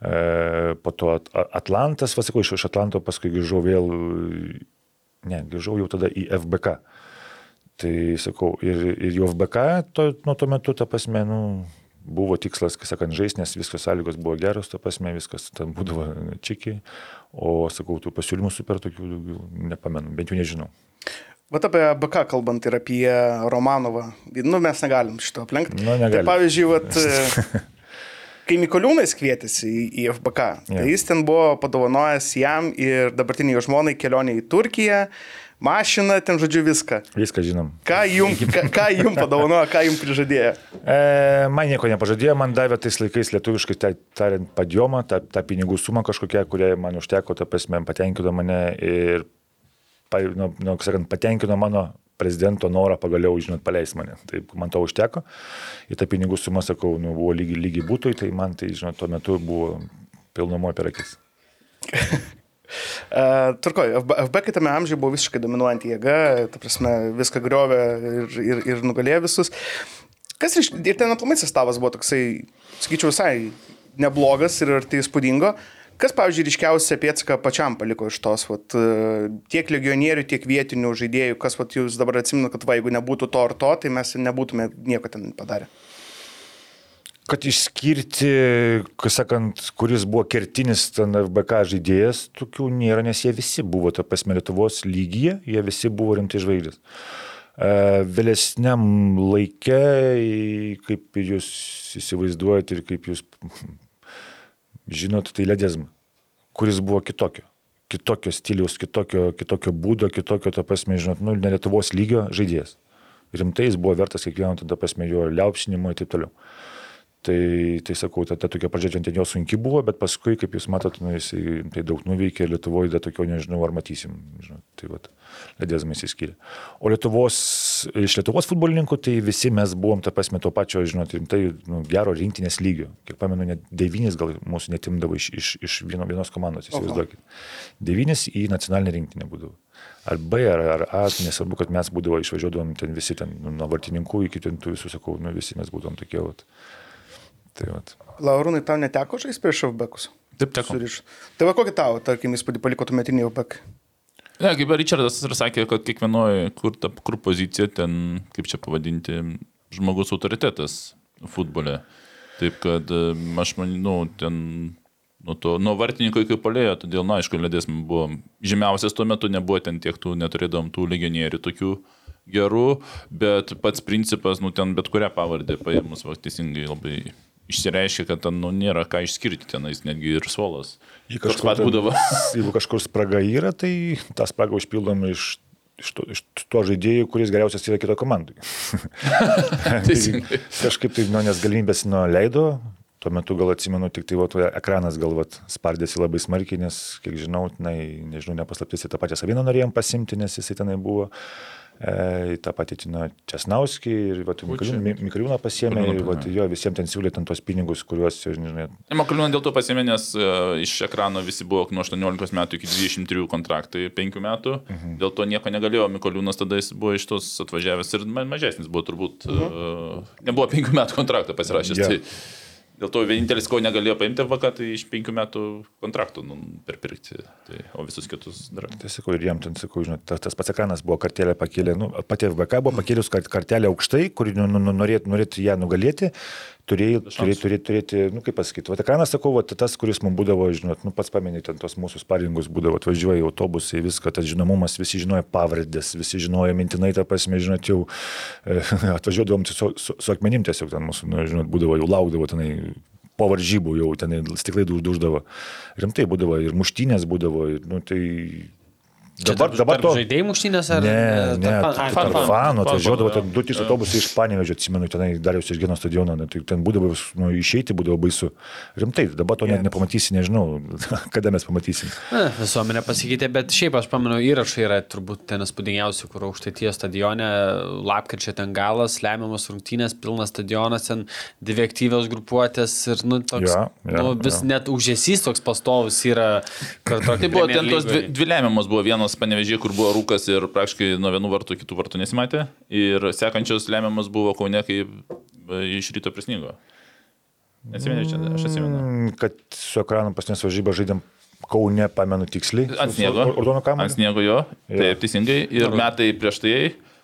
E, po to Atlantas, vasakau, iš, Atlanto paskui grįžau vėl, ne, grįžau jau tada į FBK. Tai sakau, ir, ir jau FBK to, nuo tuo metu, ta prasme, nu, buvo tikslas, kai sakant, žais, nes viskas sąlygos buvo geros, to prasme, viskas ten būdavo čikiai, o sakau, tų pasiūlymų super tokių daugiau nepamenu, bent jau nežinau. Bet apie BK kalbant ir apie Romanovą, nu mes negalim šito aplenkti. Nu, negalim. tai pavyzdžiui, vat, kai Mikoliūnais kvietėsi į, į FBK, yeah. tai jis ten buvo padovanojęs jam ir dabartiniai jo žmonai kelionė į Turkiją, mašiną, ten žodžiu viską. Viską žinom. Ką jum, ką, ką jum padovanojo, ką jum prižadėjo? E, man nieko nepažadėjo, man davė tais laikais lietuviškai tai, tariant padjomą, tą, tą pinigų sumą kažkokią, kurią man užteko, ta prasme, patenkino mane ir, nu, nu, sakant, patenkino mano prezidento norą pagaliau, žinot, paleisti mane. Taip, man to užteko. Ir ta pinigų suma, sakau, nu, buvo lygiai, lygiai būtų, tai man tai, žinot, tuo metu buvo pilnumo per akis. Uh, Turkoj, FB kitame amžiuje buvo visiškai dominuojanti jėga, ta prasme, viską griovė ir, ir, ir nugalėjo visus. Kas iš, ir ten aplamai sestavas buvo toksai, sakyčiau, visai neblogas ir tai įspūdingo. Kas, pavyzdžiui, ryškiausia pėtsaka pačiam paliko iš tos, vat, tiek legionierių, tiek vietinių žaidėjų, kas vat, jūs dabar atsimenu, kad va, jeigu nebūtų to ar to, tai mes nebūtume nieko ten padarę. Kad išskirti, kas sakant, kuris buvo kertinis ten FBK žaidėjas, tokių nėra, nes jie visi buvo, ta prasme, Lietuvos lygyje, jie visi buvo rimtai žvaigždės. E, Vėlesniam laikė, kaip jūs įsivaizduojate ir kaip jūs žinot, tai ledezm, kuris buvo kitokio. Kitokio stiliaus, kitokio, kitokio būdo, kitokio, ta prasme, žinot, nu, ne Lietuvos lygio žaidėjas. Rimtai jis buvo vertas kiekvieno, tada prasme, jo liaupsinimo ir taip toliau. Tai, tai sakau, ta, ta tokia pradžia ant jo sunki buvo, bet paskui, kaip jūs matot, nu, jis tai daug nuveikė, Lietuvoje dar tokio nežinau, ar matysim. Žinau, tai vat, ledėzmai įsiskyrė. O Lietuvos, iš Lietuvos futbolininkų, tai visi mes buvom, ta prasme, to pačio, žinot, tai nu, gero rinktinės lygio. Kiek pamenu, net devynis gal mūsų netimdavo iš, iš, iš vieno, vienos komandos, įsivaizduokit. Devynis į nacionalinę rinktinę būdavo. Ar B, ar, ar A, nesvarbu, kad mes būdavo išvažiuodavom ten visi, ten, nu, nuo vartininkų iki ten tų visų, sakau, nu, visi mes būdom tokie. Vat. Tai vat. Laurūnai, tau neteko žaisti prieš Šavbekus? Taip, teko. Suriš. Tai va kokį tau, tarkim, įspūdį paliko tuometiniai Šavbekai? Ne, kaip Richardas ir sakė, kad kiekvienoje, kur, ta, kur pozicija, ten, kaip čia pavadinti, žmogus autoritetas futbole. Taip kad aš manau, ten nuo, to, nuo vartininko iki polėjo, todėl, na, aišku, ledės buvo žymiausias tuo metu, nebuvo ten tiek tų, neturėdom tų legionierių tokių gerų, bet pats principas, nu, ten bet kurią pavardę paėmus, va, teisingai labai išsireiškia, kad ten nu, nėra ką išskirti tenais, netgi ir suolas. Toks pat būdavo. Jeigu kažkur spraga yra, tai tą spragą užpildom iš, iš, to, iš to žaidėjų, kuris geriausias yra kito komandai. Teisingai. Kažkaip tai, nu, nes galimybės nu, leido, tuo metu gal atsimenu, tik tai vat, ekranas gal vat, spardėsi labai smarkiai, nes, kiek žinau, tenai, nežinau, nepaslaptis, į tą pačią Saviną norėjom pasimti, nes jisai tenai buvo. E, tą patį Tino Česnauskį ir vat, Mikaliūną pasiemė ir vat, jo visiems ten siūlė ten tos pinigus, kuriuos, žinai, Makaliūną dėl to pasėmė, nes uh, iš ekrano visi buvo nuo 18 metų iki 23 kontraktai 5 metų. Mhm. Dėl to nieko negalėjo. Mikaliūnas tada jis buvo iš tos atvažiavęs ir ma- mažesnis buvo turbūt. Uh, nebuvo 5 metų kontraktą pasirašęs. Yeah. Tai dėl to vienintelis, ko negalėjo paimti VK, tai iš 5 metų kontraktų nu, perpirkti. Tai, o visus kitus dar. Tai sakau, ir jiem ten, sakau, žinot, tas, tas pats ekranas buvo kartelė pakėlė, nu, pati FBK buvo pakėlus kart- kartelę aukštai, kur nu, nu, norėt, norėt ją nugalėti, turėjai turėti, turėti, turėti, nu, kaip pasakyti, va ekranas, sakau, va, tas, kuris mums būdavo, žinot, nu, pats paminėjai, ten tos mūsų sparingus būdavo, atvažiuoja autobusai, viską, tas žinomumas, visi žinojo pavardės, visi žinojo mintinai, tą prasme, žinot, jau e, atvažiuodavom su, su, su akmenim tiesiog ten mūsų, nu, žinot, būdavo, jau laukdavo tenai po varžybų jau ten stiklai duždavo. Rimtai būdavo ir muštynės būdavo, ir, nu, tai dabar, dabar to... Žaidėjai muštinės ar... Ne, ne, tarp- tarp fan- fan- fanų atvažiuodavo, ten du, trys autobusai iš Panevežio, atsimenu, tenai dariausi iš Geno stadiono, tai ten būdavo, nu, išeiti būdavo baisu. Rimtai, dabar to net nepamatysi, nežinau, kada mes pamatysim. Na, visuomenė pasikeitė, bet šiaip aš pamenu, įrašai yra turbūt ten spūdingiausi, kur aukštaities stadione, lapkričio ten galas, lemiamas rungtynės, pilnas stadionas, ten dvi aktyvios grupuotės ir, nu, toks, Jo, jo, nu, vis jo. net užėsys toks pastovus yra. Tai buvo ten tos dvi, dvi lemiamos, buvo vienos panevežė, kur buvo rūkas ir praktiškai nuo vienų vartų kitų vartų nesimatė. Ir sekančios lemiamos buvo Kaune, kai e, iš ryto prisnygo. Atsimenu, čia, aš atsimenu. Mm, Kad su ekranu pasnės varžybą žaidėm Kaune, pamenu tiksliai. Ant sniego. Ordonų kamerą. Ant sniego jo. Taip, teisingai. Ir metai prieš tai.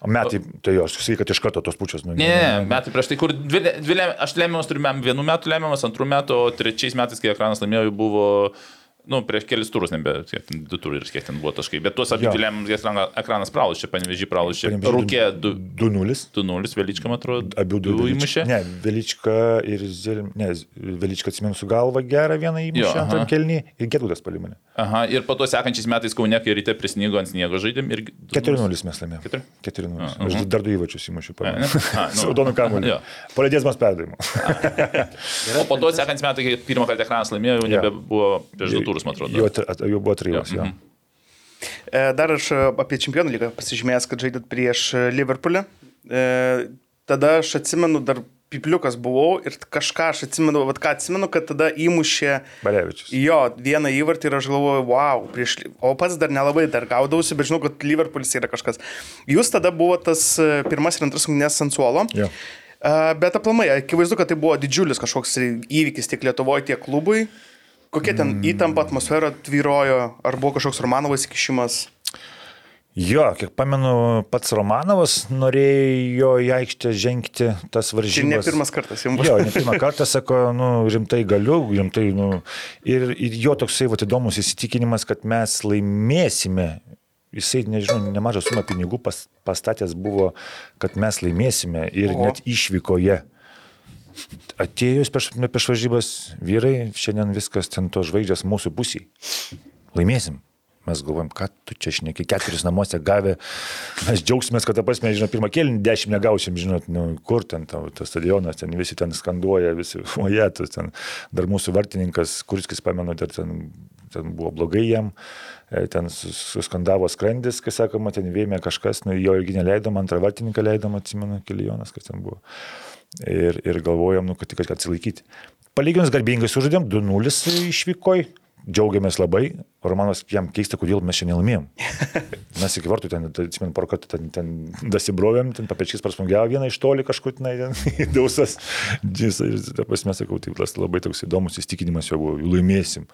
O metai, tai jos, sakai, kad iš karto tos pučios. Nu, Ne, ne, metai prieš tai, kur dvi, dvi aš lemiamas turiu mem- vienų metų lemiamas, antrų metų, o trečiais metais, kai ekranas laimėjo, buvo, nu, prieš kelis turus, nebe, du turus ir kiek ten buvo taškai. Bet tuos abi lemiamas ekranas pralašė, panevežį pralašė. Rūkė 2-0. 2-0, Velyčka, man atrodo, Abių du du įmušė. įmušė. Ne, Velička ir Zilm. Ne, Velička atsimenu su galva gerą vieną įmušę antram kelnį ir Getudas palimane. Aha, ir po to sekančiais metais Kaune, kai ryte prisnygo ant sniego žaidėm ir... 4-0 mes laimėjome. Keturi? 4-0. Aha. Aš dar du įvačius įmušiu. A, nu. Su Udonu kamuoliu. Palėdės mes perdavimo. O po to sekančiais metais, kai pirmą kartą ekranas laimėjo, jau nebebuvo prieš du turus, man atrodo. At- jau buvo trijos. jo. Mhm. E, Dar aš e, apie čempionų lygą pasižymėjęs, kad žaidėt prieš e, Liverpoolį. E, Tada aš atsimenu, dar pipliukas buvau ir kažką aš atsimenu, vad ką atsimenu, kad tada įmušė Balevičius. jo vieną įvartį ir aš galvoju, wow, prieš, o pats dar nelabai dar gaudausi, bet žinau, kad Liverpoolis yra kažkas. Jūs tada buvo tas pirmas ir antras rungtynės ant suolo. Jo. E, Bet aplamai, akivaizdu, kad tai buvo didžiulis kažkoks įvykis tiek Lietuvoje, tiek klubui. Kokia ten mm. įtampa atmosfera tvyrojo, ar buvo kažkoks Romanovas įkišimas? Jo, kiek pamenu, pats Romanovas norėjo į aikštę žengti tas varžybas. ne pirmas kartas jums buvo. Jo, ne pirmą kartą sako, nu, rimtai galiu, rimtai, nu. Ir, ir jo toksai va, įdomus įsitikinimas, kad mes laimėsime. Jisai, nežinau, nemažą sumą pinigų pas, pastatęs buvo, kad mes laimėsime ir Oho. net išvykoje. Atėjus prieš, prieš varžybas vyrai, šiandien viskas ten to žvaigždės mūsų pusiai. Laimėsim. Mes galvojam, ką tu čia šneki, keturis namuose gavę, mes džiaugsimės, kad, prasme, žinot, pirmą kėlinį dešimt negausim, žinot, nu, kur ten tau, tas stadionas, ten visi ten skanduoja, visi, oje, tas ten, dar mūsų vartininkas, Kurskis, pamenu, dar ten, ten buvo blogai jam, e, ten sus- suskandavo skrandis, kai sakoma, ten vėmė kažkas, nu, jo irgi neleidom, antrą vartininką leidom, atsimenu, kelijonas, kas ten buvo. Ir, ir galvojom, nu, kad tik atsilaikyti. Palyginus garbingai sužaidėm, 2-0 išvykoj, džiaugiamės labai, Romanas jam keista, kodėl mes šiandien laimėjom. Mes iki vartų ten, atsimenu, porą kartų ten, ten dasibrovėm, ten papečkis prasmungiavo vieną iš toli kažkur ten, ten dausas. Jis, ta prasme, sakau, tai tas labai toks įdomus įstikinimas buvo, laimėsim.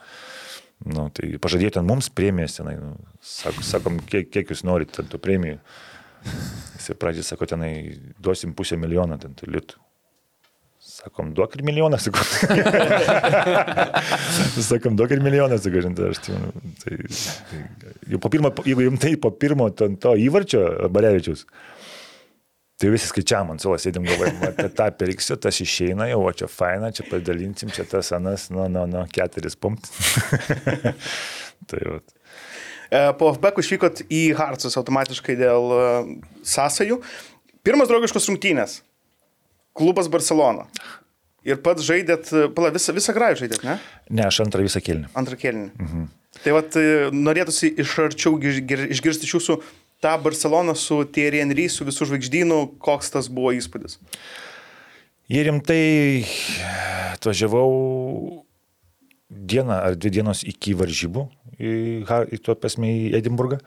Nu, tai pažadėjo ten mums premijas, tenai, nu, sak, sakom, kiek, kiek jūs norite tų premijų. Jis pradžiai sako, tenai duosim pusę milijono ten tų litų. Sakom, duok ir milijoną, sakau. Sakom, duok ir milijoną, aš tai, tai, tai jau po pirmo, jeigu jums tai po pirmo ten to įvarčio, Barevičius, tai visi skaičiam ant savo sėdim galvojam, apie tą periksiu, tas išeina jau, o čia faina, čia padalinsim, čia tas anas, nu, nu, nu, keturis pumt. tai va. E, Po FBK išvykot į Hartsus automatiškai dėl e, sąsajų. Pirmas draugiškos rungtynės. Klubas Barcelona. Ir pats žaidėt, e, pala, visą, visą grąžą žaidėt, ne? Ne, aš antrą visą kilnį. Antrą kelnį. Mhm. Tai vat e, norėtųsi iš arčiau išgirsti iš jūsų tą Barceloną su Thierry Henry, su visų žvaigždynų, koks tas buvo įspūdis. Jie rimtai atvažiavau dieną ar dvi dienos iki varžybų į, į tuo pasme į Edinburgą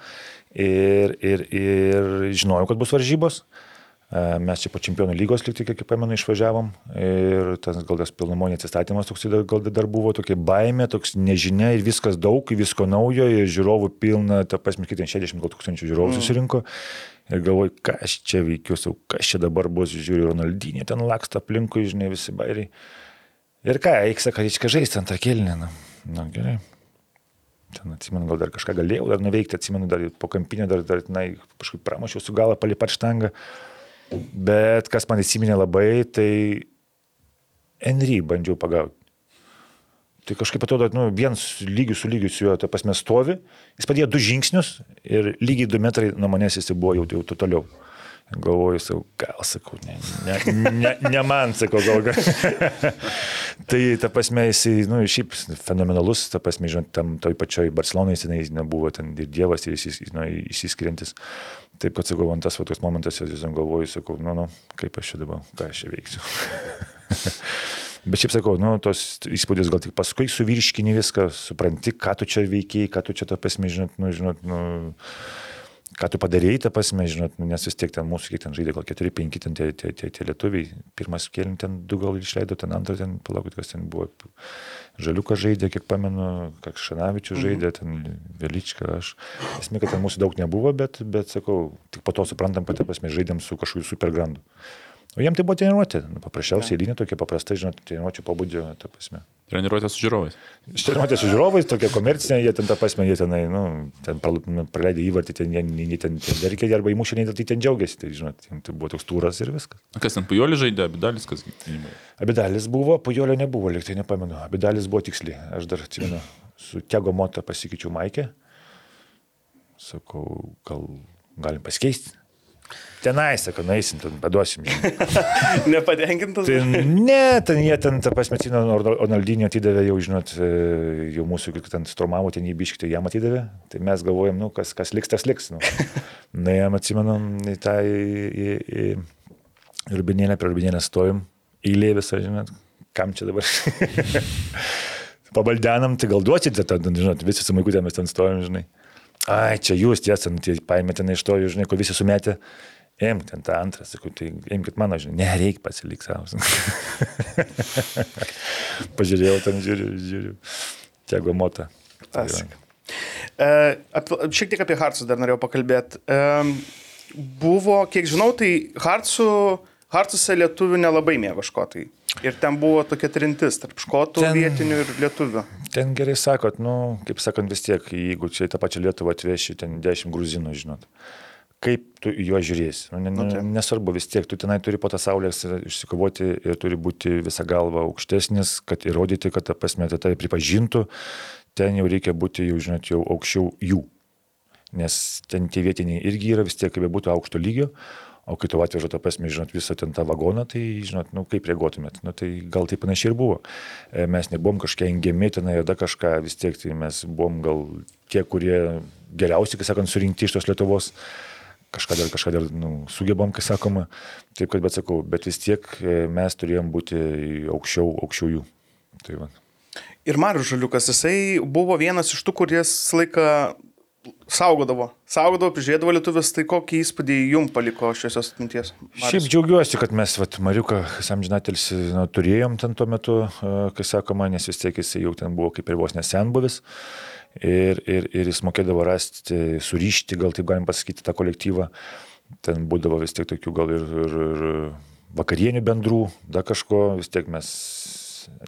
ir, ir, ir žinojau, kad bus varžybos. E, Mes čia po čempionų lygos likti, kiek pamenu, išvažiavom ir tas gal tas pilnumonė atsistatymas toks gal dar buvo tokia baime, toks nežinia ir viskas daug, visko naujo ir žiūrovų pilna, ta prasme, ten 60 gal tūkstančių žiūrovų susirinko. Ir galvoju, ką aš čia veikiu, sau, kas čia dabar bus, žiūriu, Ronaldinė ten laksta aplinkui, žinai, visi bairiai. Ir ką, eik, sako, reiškia žaisti ant rakelinę. Na, na gerai. Ten atsimenu, gal dar kažką galėjau dar nuveikti, atsimenu, dar po kampinio dar, dar na, kažkaip pramušiau su galą palipat štangą. Bet kas man įsiminė labai, tai Henry bandžiau pagauti. Tai kažkaip atrodo, nu, vienas lygių su lygiu su juo, ta prasme, stovi, jis padėjo du žingsnius ir lygiai du metrai nuo manęs jis buvo jau, jau toliau. Galvoju, sakau, gal sakau, ne, ne, ne, ne man, sakau, gal gal. tai ta prasme, jisai, nu, šiaip fenomenalus, ta prasme, žinot, tam toj pačioj Barcelonai jisai nebuvo ten ir dievas, ir jis, nu, išsiskiriantis. Taip, kad sakau, man tas toks momentas, vis galvoju, sakau, nu, nu, kaip aš čia dabar, ką aš čia veiksiu. Bet šiaip sakau, nu, tos įspūdis gal tik paskui suvirškini viską, supranti, ką tu čia veikiai, ką tu čia to pasme, žinot, nu, žinot, nu, ką tu padarėjai, tą pasme, žinot, nes vis tiek ten mūsų, kiek ten žaidė, gal 4-5 ten tie, tie, tie, tie lietuviai, pirmas kėlinį ten du gal išleido, ten antrą ten, palaukit, kas ten buvo, Žaliukas žaidė, kiek pamenu, Kakšanavičius žaidė, ten Velička, aš. Esmė, kad ten mūsų daug nebuvo, bet, bet sakau, tik po to suprantam, kad, ta prasme, žaidėm su kažkokiu supergrandu. O jiem tai buvo treniruotė, nu, paprasčiausiai eilinė tokia paprasta, žinot, treniruotė pobūdžio, ta prasme. Treniruotė su žiūrovais. Treniruotė su žiūrovais, tokia komercinė, jie ten, ta prasme, jie tenai, nu, ten nu, praleidė įvartį, ten, jie nei ten, ten verkė, arba įmušė, nei tai ten džiaugiasi, tai, žinot, tai buvo toks turas ir viskas. Kas ten pujolį žaidė, abidalis, kas. Abidalis buvo, pujolio nebuvo, liktai nepamenu. Abidalis buvo tiksliai, aš dar atsimenu, su Tego Mota pasikeičiau Maikę. Sakau, gal galim pasikeisti. Tenai, sakau, naisim, ten paduosim. Nepatenkintas? Tai ne, ten jie ten, ta pasmetino, Onaldinio atidavė jau, žinot, e, jau mūsų, kiek ten stromavo, ten jį biškite, jam atidavė. Tai mes galvojam, nu, kas, kas liks, tas liks. Nu. Na, jam atsimenu, į tą, į, į, į rubinėlę, prie rubinėlę stovim, eilė visą, žinot, kam čia dabar. Pabaldenam, tai gal duosite, ten, žinot, visi su maikutė mes ten stovim, žinai. Ai, čia jūs tiesa, nu, tai paėmė ten iš to, žinai, ko visi sumetė. Imk ten tą antrą, sakau, tai imkite mano, žinai, nereik pasilik savo. Pažiūrėjau ten, žiūriu, žiūriu. Tiago mota. Klasika. E, šiek tiek apie Hartsus dar norėjau pakalbėti. E, buvo, kiek žinau, tai Hartsų, Hartsuose lietuvių nelabai mėgo škotai. Ir ten buvo tokia trintis tarp škotų, ten, vietinių ir lietuvių. Ten gerai sakot, nu, kaip sakant, vis tiek, jeigu čia į tą pačią Lietuvą atveši ten 10 gruzinų, žinot. Kaip tu į juos žiūrėsi? Nu, ne, Nu, taip. nesvarbu, vis tiek tu tenai turi po tą saulę išsikovoti ir turi būti visą galvą aukštesnis, kad įrodyti, kad ta prasme tai tai pripažintų, ten jau reikia būti, jau žinot, jau aukščiau jų. Nes ten tie vietiniai irgi yra vis tiek, kaip būtų aukšto lygio, o kai tu atveža tą prasme, žinot, visą ten tą vagoną, tai, žinot, nu, kaip reaguotumėt. Nu, tai gal tai panašiai ir buvo. E, Mes nebuvom kažkokie engiami tenai ir dar kažką, vis tiek tai mes buvom gal tie, kurie geriausiai, kaip sakant, surinkti iš tos Lietuvos kažką dar, kažką dar nu, sugebam, kai sakoma. Taip, kad bet sakau, bet vis tiek e, mes turėjom būti aukščiau, aukščiau jų. Tai va. Ir Marius Žaliukas, jisai buvo vienas iš tų, kuris laiką saugodavo. Saugodavo, prižiūrėdavo lietuvis, tai kokį įspūdį jum paliko šios atminties? Šiaip džiaugiuosi, kad mes, vat, Mariuką, Samžinatelsi, nu, turėjom ten tuo metu, e, kai sakoma, nes vis tiek jis jau ten buvo kaip ir vos nesenbuvis. Ir, ir, ir jis mokėdavo rasti, surišti, gal taip galim pasakyti, tą kolektyvą. Ten būdavo vis tiek tokių gal ir, ir, ir vakarienių bendrų, dar kažko, vis tiek mes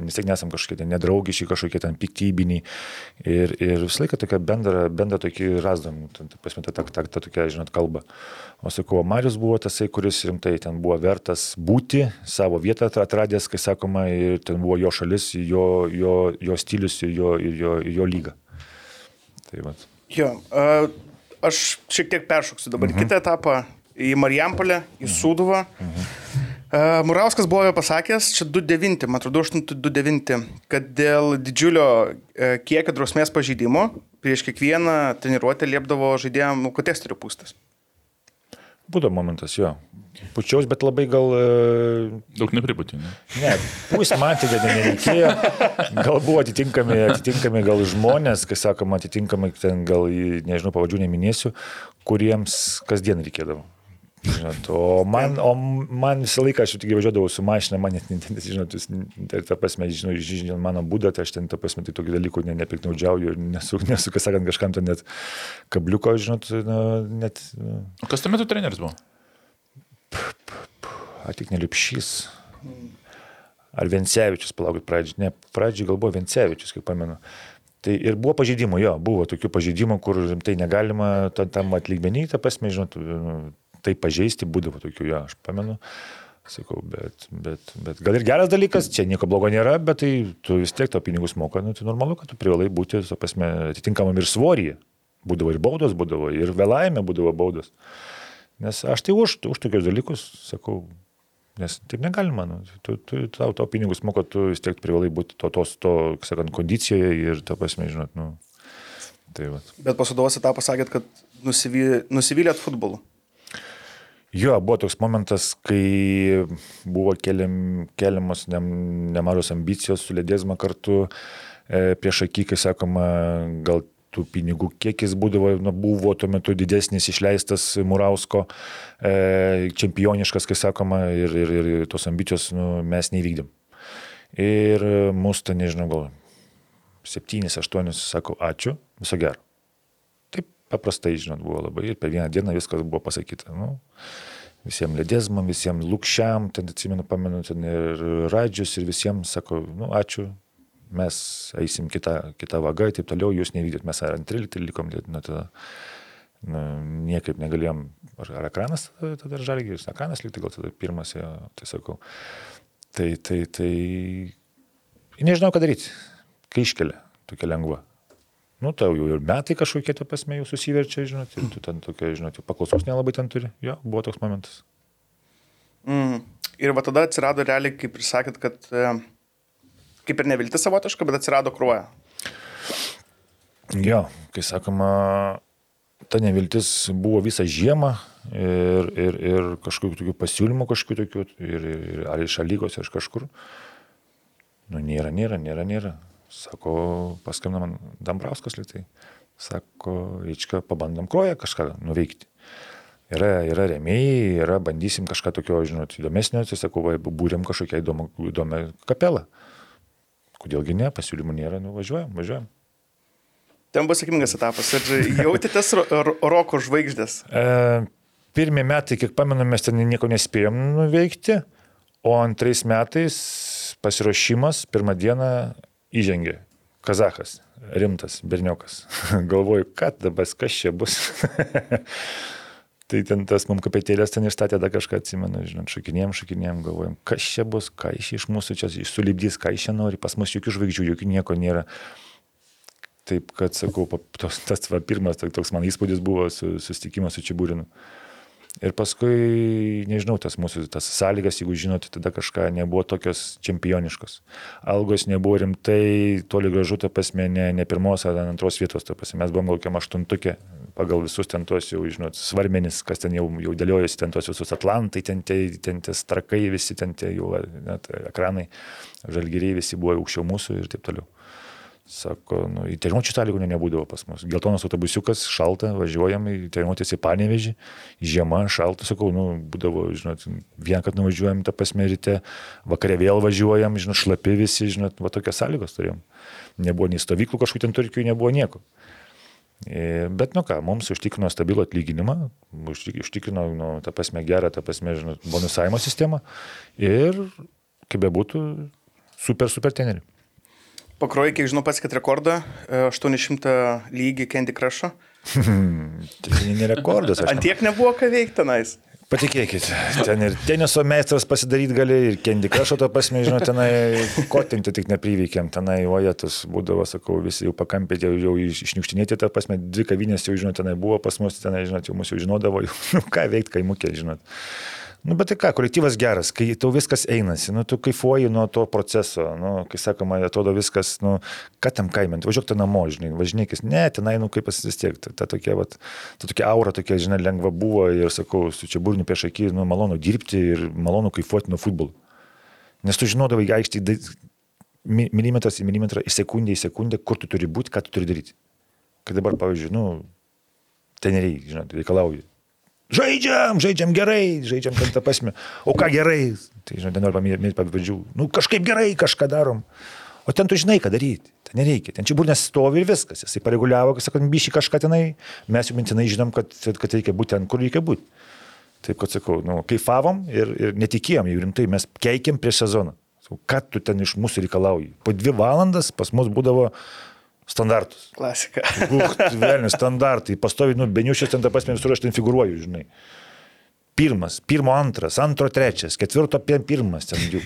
vis tiek nesam kažkokie ten nedraugiški, kažkokie ten piktybiniai. Ir, ir visą laiką tokia bendra, bendra tokį rasdam, ten, ta prasme, ta, ta, ta, ta tokia, žinot, kalba. O sakau, Marius buvo tasai, kuris rimtai ten buvo vertas būti, savo vietą atradęs, kai sakoma, ir ten buvo jo šalis, jo, jo, jo stilius ir jo, jo, jo lyga. Tai vat. Jo, aš šiek tiek peršoksiu dabar mhm. kitą etapą į Marijampolę, į Sūduvą. Mhm. Murauskas buvo pasakęs, čia 2.9, man atrodo, 8.2.9, kad dėl didžiulio e, kiekio drausmės pažeidimo prieš kiekvieną treniruotę liepdavo žaidėjams alkotesterių pūstas. Būdavo momentas, jo. Pučiaus, bet labai gal... e, Daug nepripūtė. Ne? Ne, pūs man tai dar nereikėjo. Gal buvo atitinkami, atitinkami gal žmonės, kai sakoma, atitinkami ten gal, nežinau, pavadžių neminėsiu, kuriems kasdien reikėdavo. Žinot, o man, o man visą laiką aš tik važiuodavau su mašina, man net, net, žinot, jūs, ir ta prasme, žinau, žinot, mano būdą, tai aš ten, ta prasme, tai tokių dalykų ne, nepiknaudžiauju ir nesu, nesu, kas sakant, kažkam ten net kabliuko, žinot, net, O kas tuo metu treneris buvo? Ar tik nelipšys. Ar Vencevičius, palaukit, pradžiai, ne, pradžiai gal buvo Vencevičius, kaip pamenu. Tai ir buvo pažeidimų, jo, buvo tokių pažeidimų, kur rimtai negalima tam, atlikmenį, ta prasme, žinot, tai pažeisti būdavo tokių, jo, aš pamenu. Sakau, bet, bet, bet gal ir geras dalykas, čia nieko blogo nėra, bet tai tu vis tiek to pinigus moka, nu, tai normalu, kad tu privalai būti, ta prasme, atitinkamam ir svoryje. Būdavo ir baudos, būdavo ir vėlavime būdavo baudos. Nes aš tai už, už tokius dalykus sakau, nes taip negalima. Nu. Tu, tu tau to pinigus moka, tu vis tiek privalai būti to, tos, to, sakant, kondicijoje ir to prasme, žinot, nu. Tai va. Bet po sudovos etapą sakėt, kad nusivy, nusivylėt futbolu. Jo, buvo toks momentas, kai buvo keliam, keliamos ne, nemažos ambicijos su Ledėzma kartu e, prieš akį, kai sakoma, gal tų pinigų kiekis būdavo, nu, buvo tuo metu didesnis išleistas Murausko, e, čempioniškas, kai sakoma, ir, ir, ir tos ambicijos nu, mes neįvykdėm. Ir mūsų, ten, nežinau, gal 7-8 sako, ačiū, viso gero. Taip paprastai, žinot, buvo labai ir per vieną dieną viskas buvo pasakyta. Nu, visiems ledėzmam, visiems lūkščiam, ten atsimenu, pamenu, ten ir radžius ir visiems sako, nu, ačiū, mes eisim kitą, kitą vagą, taip toliau, jūs nevykdėt, mes ar ant 13 likom, nu, tada nu, niekaip negalėjom, ar, ar ekranas tada, tada žalgis, ekranas likti gal tada pirmas, jo, tai sakau. Tai, tai, tai, nežinau, ką daryti, kai iškelia, tokia lengva. Nu, tau jau ir metai kažkokie, tu pasme, jau susiverčia, žinot, ir tu ten tokia, žinot, paklausos nelabai ten turi. Jo, buvo toks momentas. Mm. Ir va tada atsirado realiai, kaip ir sakėt, kad e, kaip ir nevilti savotiška, bet atsirado kruoja. Jo, kai sakoma, ta neviltis buvo visą žiemą ir, ir, ir kažkokių tokių pasiūlymų, kažkokių tokių, ir, ir, ar iš lygos, ar iš kažkur. Nu, nėra, nėra, nėra, nėra. Sako, paskambina man Dambrauskas litai. Sako, reiškia, pabandom kroją kažką nuveikti. Yra, yra remėjai, yra, bandysim kažką tokio, žinot, įdomesnio, tai sakau, va, būrėm kažkokią įdomią kapelą. Kodėlgi ne, pasiūlymų nėra, nu važiuojam, važiuojam. Ten buvo sėkmingas etapas. Ir jautėtės ro- ro- roko žvaigždės. E, pirmie metai, kiek pamenu, mes ten nieko nespėjom nuveikti, o antrais metais pasiruošimas pirmą dieną įžengė. Kazahas, rimtas berniokas. Galvoju, kad dabar kas čia bus. tai ten tas mums kapetėlės ten išstatė, dar kažką atsimenu, žinot, šakinėjom, šakinėjom, galvojom, kas čia bus, ką iš, iš mūsų čia sulibdys, ką iš čia nori, pas mus jokių žvaigždžių, jokių nieko nėra. Taip, kad sakau, tos, tas va, pirmas toks- man įspūdis buvo su, susitikimas su Čiabūrinu. Ir paskui, nežinau, tas mūsų tas sąlygas, jeigu žinote, tada kažką nebuvo tokios čempioniškos. Algos nebuvo rimtai, toli gražu, ta prasme, ne, ne pirmos ar antros vietos, ta prasme, mes buvom kokiam aštuntukė, pagal visus ten tuos jau, žinot, svarmenis, kas ten jau, jau dėliojasi, ten tuos visus Atlantai, ten tie, ten tie strakai, visi ten tie jau net ekranai, žalgeriai visi buvo aukščiau mūsų ir taip toliau. Sako, nu, į treniruočių sąlygų ne- nebūdavo pas mus. Geltonas autobusiukas, šalta, važiuojam į treniruotės į Panevežį, žiema, šalta, sakau, nu, būdavo, žinot, vien, kad nuvažiuojam tą pasmerite, vakare vėl važiuojam, žinot, šlapi visi, žinot, va tokias sąlygos turėjom. Nebuvo nei stovyklų kažkokių ten turkių, nebuvo nieko. E, Bet, nu ką, mums užtikrino stabilų atlyginimą, užtik- užtikrino, nu, tą pasme gerą, tą pasme, žinot, bonusavimo sistemą ir, kaip bebūtų, super, super tenerių. Pakruojai, kiek žinau, pats, kad rekordą e, 800 lygį Candy Crush'o. Tai ne rekordas, aš Ant tiek nebuvo ką veikti tenais. Patikėkit, ten ir teniso meistras pasidaryti gali, ir Candy Crush'o to pasmė, žinot, tenai kotinti tik nepriveikėm, tenai ojetus būdavo, sakau, visi jau pakampėti, jau, jau iš- išniukštinėti tą pasmę, dvi kavinės jau, žinot, tenai buvo pas mus, tenai, žinot, jau mūsų jau žinodavo, jau, nu, ką veikti, kai mukė, žinot. Nu, bet tai ką, kolektyvas geras, kai tau viskas einasi, nu, tu kaifuoji nuo to proceso, nu, kai sakoma, atrodo viskas, nu, ką tam kaimint, važiuok ten namo, žinai, važinėkis, ne, tenai, nu, kaip vis tiek, ta, ta tokia, vat, ta tokia aura, tokia, žinai, lengva buvo ir sakau, su čia burniu prieš akį, nu, malonu dirbti ir malonu kaifuoti nuo futbolo. Nes tu žinodavai aikštį milimetras į milimetrą, į sekundę į sekundę, kur tu turi būti, ką tu turi daryti. Kad dabar, pavyzdžiui, nu, teneriai, žinot, reikalauja. Žaidžiam, žaidžiam gerai, žaidžiam ten tą pasmę. O ką gerai? Tai, žinot, nenoriu paminėti pavyzdžių. Nu, kažkaip gerai kažką darom. O ten tu žinai, ką daryti. Ten nereikia. Ten čia burnės stovi ir viskas. Jisai pareguliavo, kad sakant, bišį kažką tenai. Mes jau mintinai žinom, kad, kad reikia būti ten, kur reikia būti. Taip, kad sakau, nu, kaifavom ir, ir netikėjom jau rimtai, mes keikėm prieš sezoną. Ką tu ten iš mūsų reikalauji? Po dvi valandas pas mus būdavo standartus. Klasika. Velnis, standartai. Pastovi, nu, beniušės ten tą pasmę visur aš ten figuruoju, žinai. Pirmas, pirmo antras, antro trečias, ketvirto pirmas ten jų.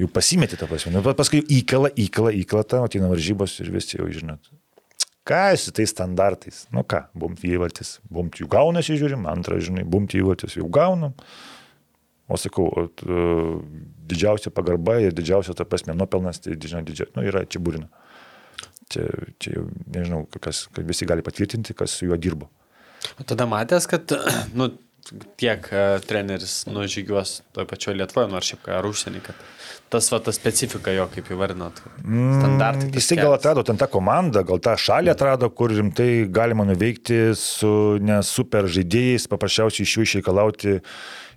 Jau pasimetė tą pasmę. Nu, paskui įkala, įkala, įkala, tą, ateina varžybos ir visi jau žinot. Ką su tais standartais? Nu ką, bumt įvartis, bumt jų gaunasi, žiūrim, antrą, žinai, bumt įvartis jau gaunam. O sakau, o, t- didžiausia pagarba ir didžiausia ta prasme nuopelnas, tai žinai, didžia, nu, yra čia būrina. Čia, čia jau nežinau, kas, kad visi gali patvirtinti, kas su juo dirbo. O tada matęs, kad, nu, tiek uh, treneris nužygiuos toje pačioje Lietuvoje, nors šiaip ką ar užsienį, kad tas va ta specifika jo, kaip įvardinot, standartai. tas Mm, Jisai gal atrado ten tą komandą, gal tą šalį atrado, kur rimtai galima nuveikti su ne super žaidėjais, paprasčiausiai iš jų išreikalauti,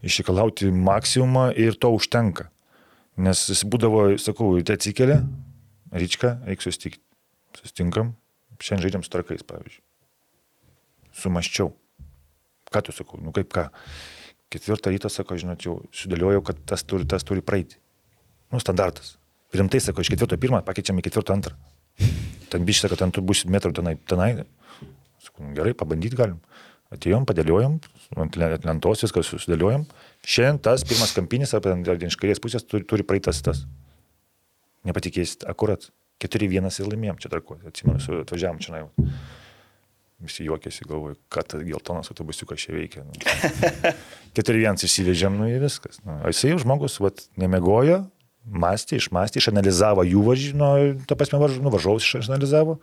išreikalauti maksimumą ir to užtenka. Nes jis būdavo, sakau, tai atsikelia, ryčka, eik susitikti. Susitinkam, šiandien žaidžiam su trakais, pavyzdžiui. Sumaščiau. Ką tu sakau, nu kaip ką. Ketvirtą rytą, sako, žinot, jau sudėliojau, kad tas turi, tas turi praeiti. Nu, standartas. Rimtai, sako, iš ketvirto pirmą pakeičiam į ketvirto antrą. Ten biškai, sako, ten tu būsi metrų tenai. tenai. Sakau, nu, gerai, pabandyti galim. Atėjom, padėliojom, ant le- ant lentos viską susidėliojom. Šiandien tas pirmas kampinis, ar iš kairės pusės, turi, turi praeitas tas. Nepatikėsit, akurat. 4-1 ir laimėjom čia tarko. Atsimenu, su- atvažiavam čia. Na, Visi juokėsi, galvoju, kad tas geltonas autobusiukas čia veikia. Nu. 4-1 išsivežėm, nu ir viskas. Nu, o jisai jau žmogus, vat, nemegojo, mąstė, išmastė, išanalizavo jų varžymą, ta prasme, važ, nu, varžovus išanalizavo,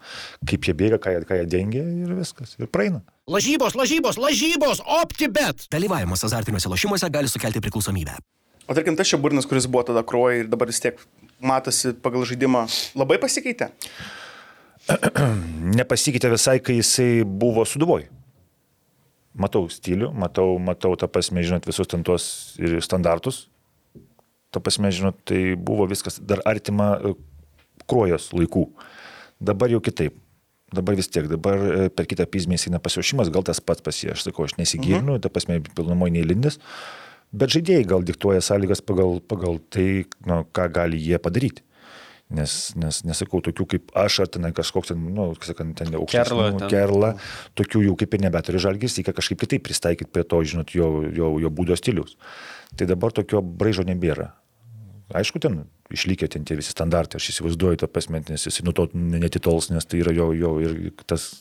kaip jie bėga, ką jie, ką jie dengia ir viskas. Ir praeina. Lažybos, lažybos, lažybos, optibet. Dalyvavimas azartiniuose lošimuose gali sukelti priklausomybę. O tarkim, tas čia burnas, kuris buvo tada kruoja ir dabar vis tiek matosi pagal žaidimą, labai pasikeitė. Nepasikeitė visai, kai jisai buvo suduvoj. Matau stilių, matau, matau tą pasmę, žinot, visus ten tuos ir standartus. Ta pasmė, žinot, tai buvo viskas dar artima e, kruojos laikų. Dabar jau kitaip. dabar vis tiek, dabar e, per kitą pizmę eina pasiruošimas, gal tas pats pas jį, aš sakau, aš nesigirinu, mhm. ta prasme, pilnumoje neįlindęs, bet žaidėjai gal diktuoja sąlygas pagal, pagal tai, nu, ką gali jie padaryti. Nes, nes nesakau, tokių kaip aš, ar ten kažkoks, ten, nu, sakant, ten Kerla, aukštas, ten. kerla, tokių jau kaip ir nebeturi žalgis, reikia kažkaip kitaip pristaikyti prie to, žinot, jo, jo, jo būdo stilius. Tai dabar tokio braižo nebėra. Aišku, ten išlikę ten tie visi standartai, aš įsivaizduoju tą pasmet, nes jis nuo to netitols, nes tai yra jo, jo ir tas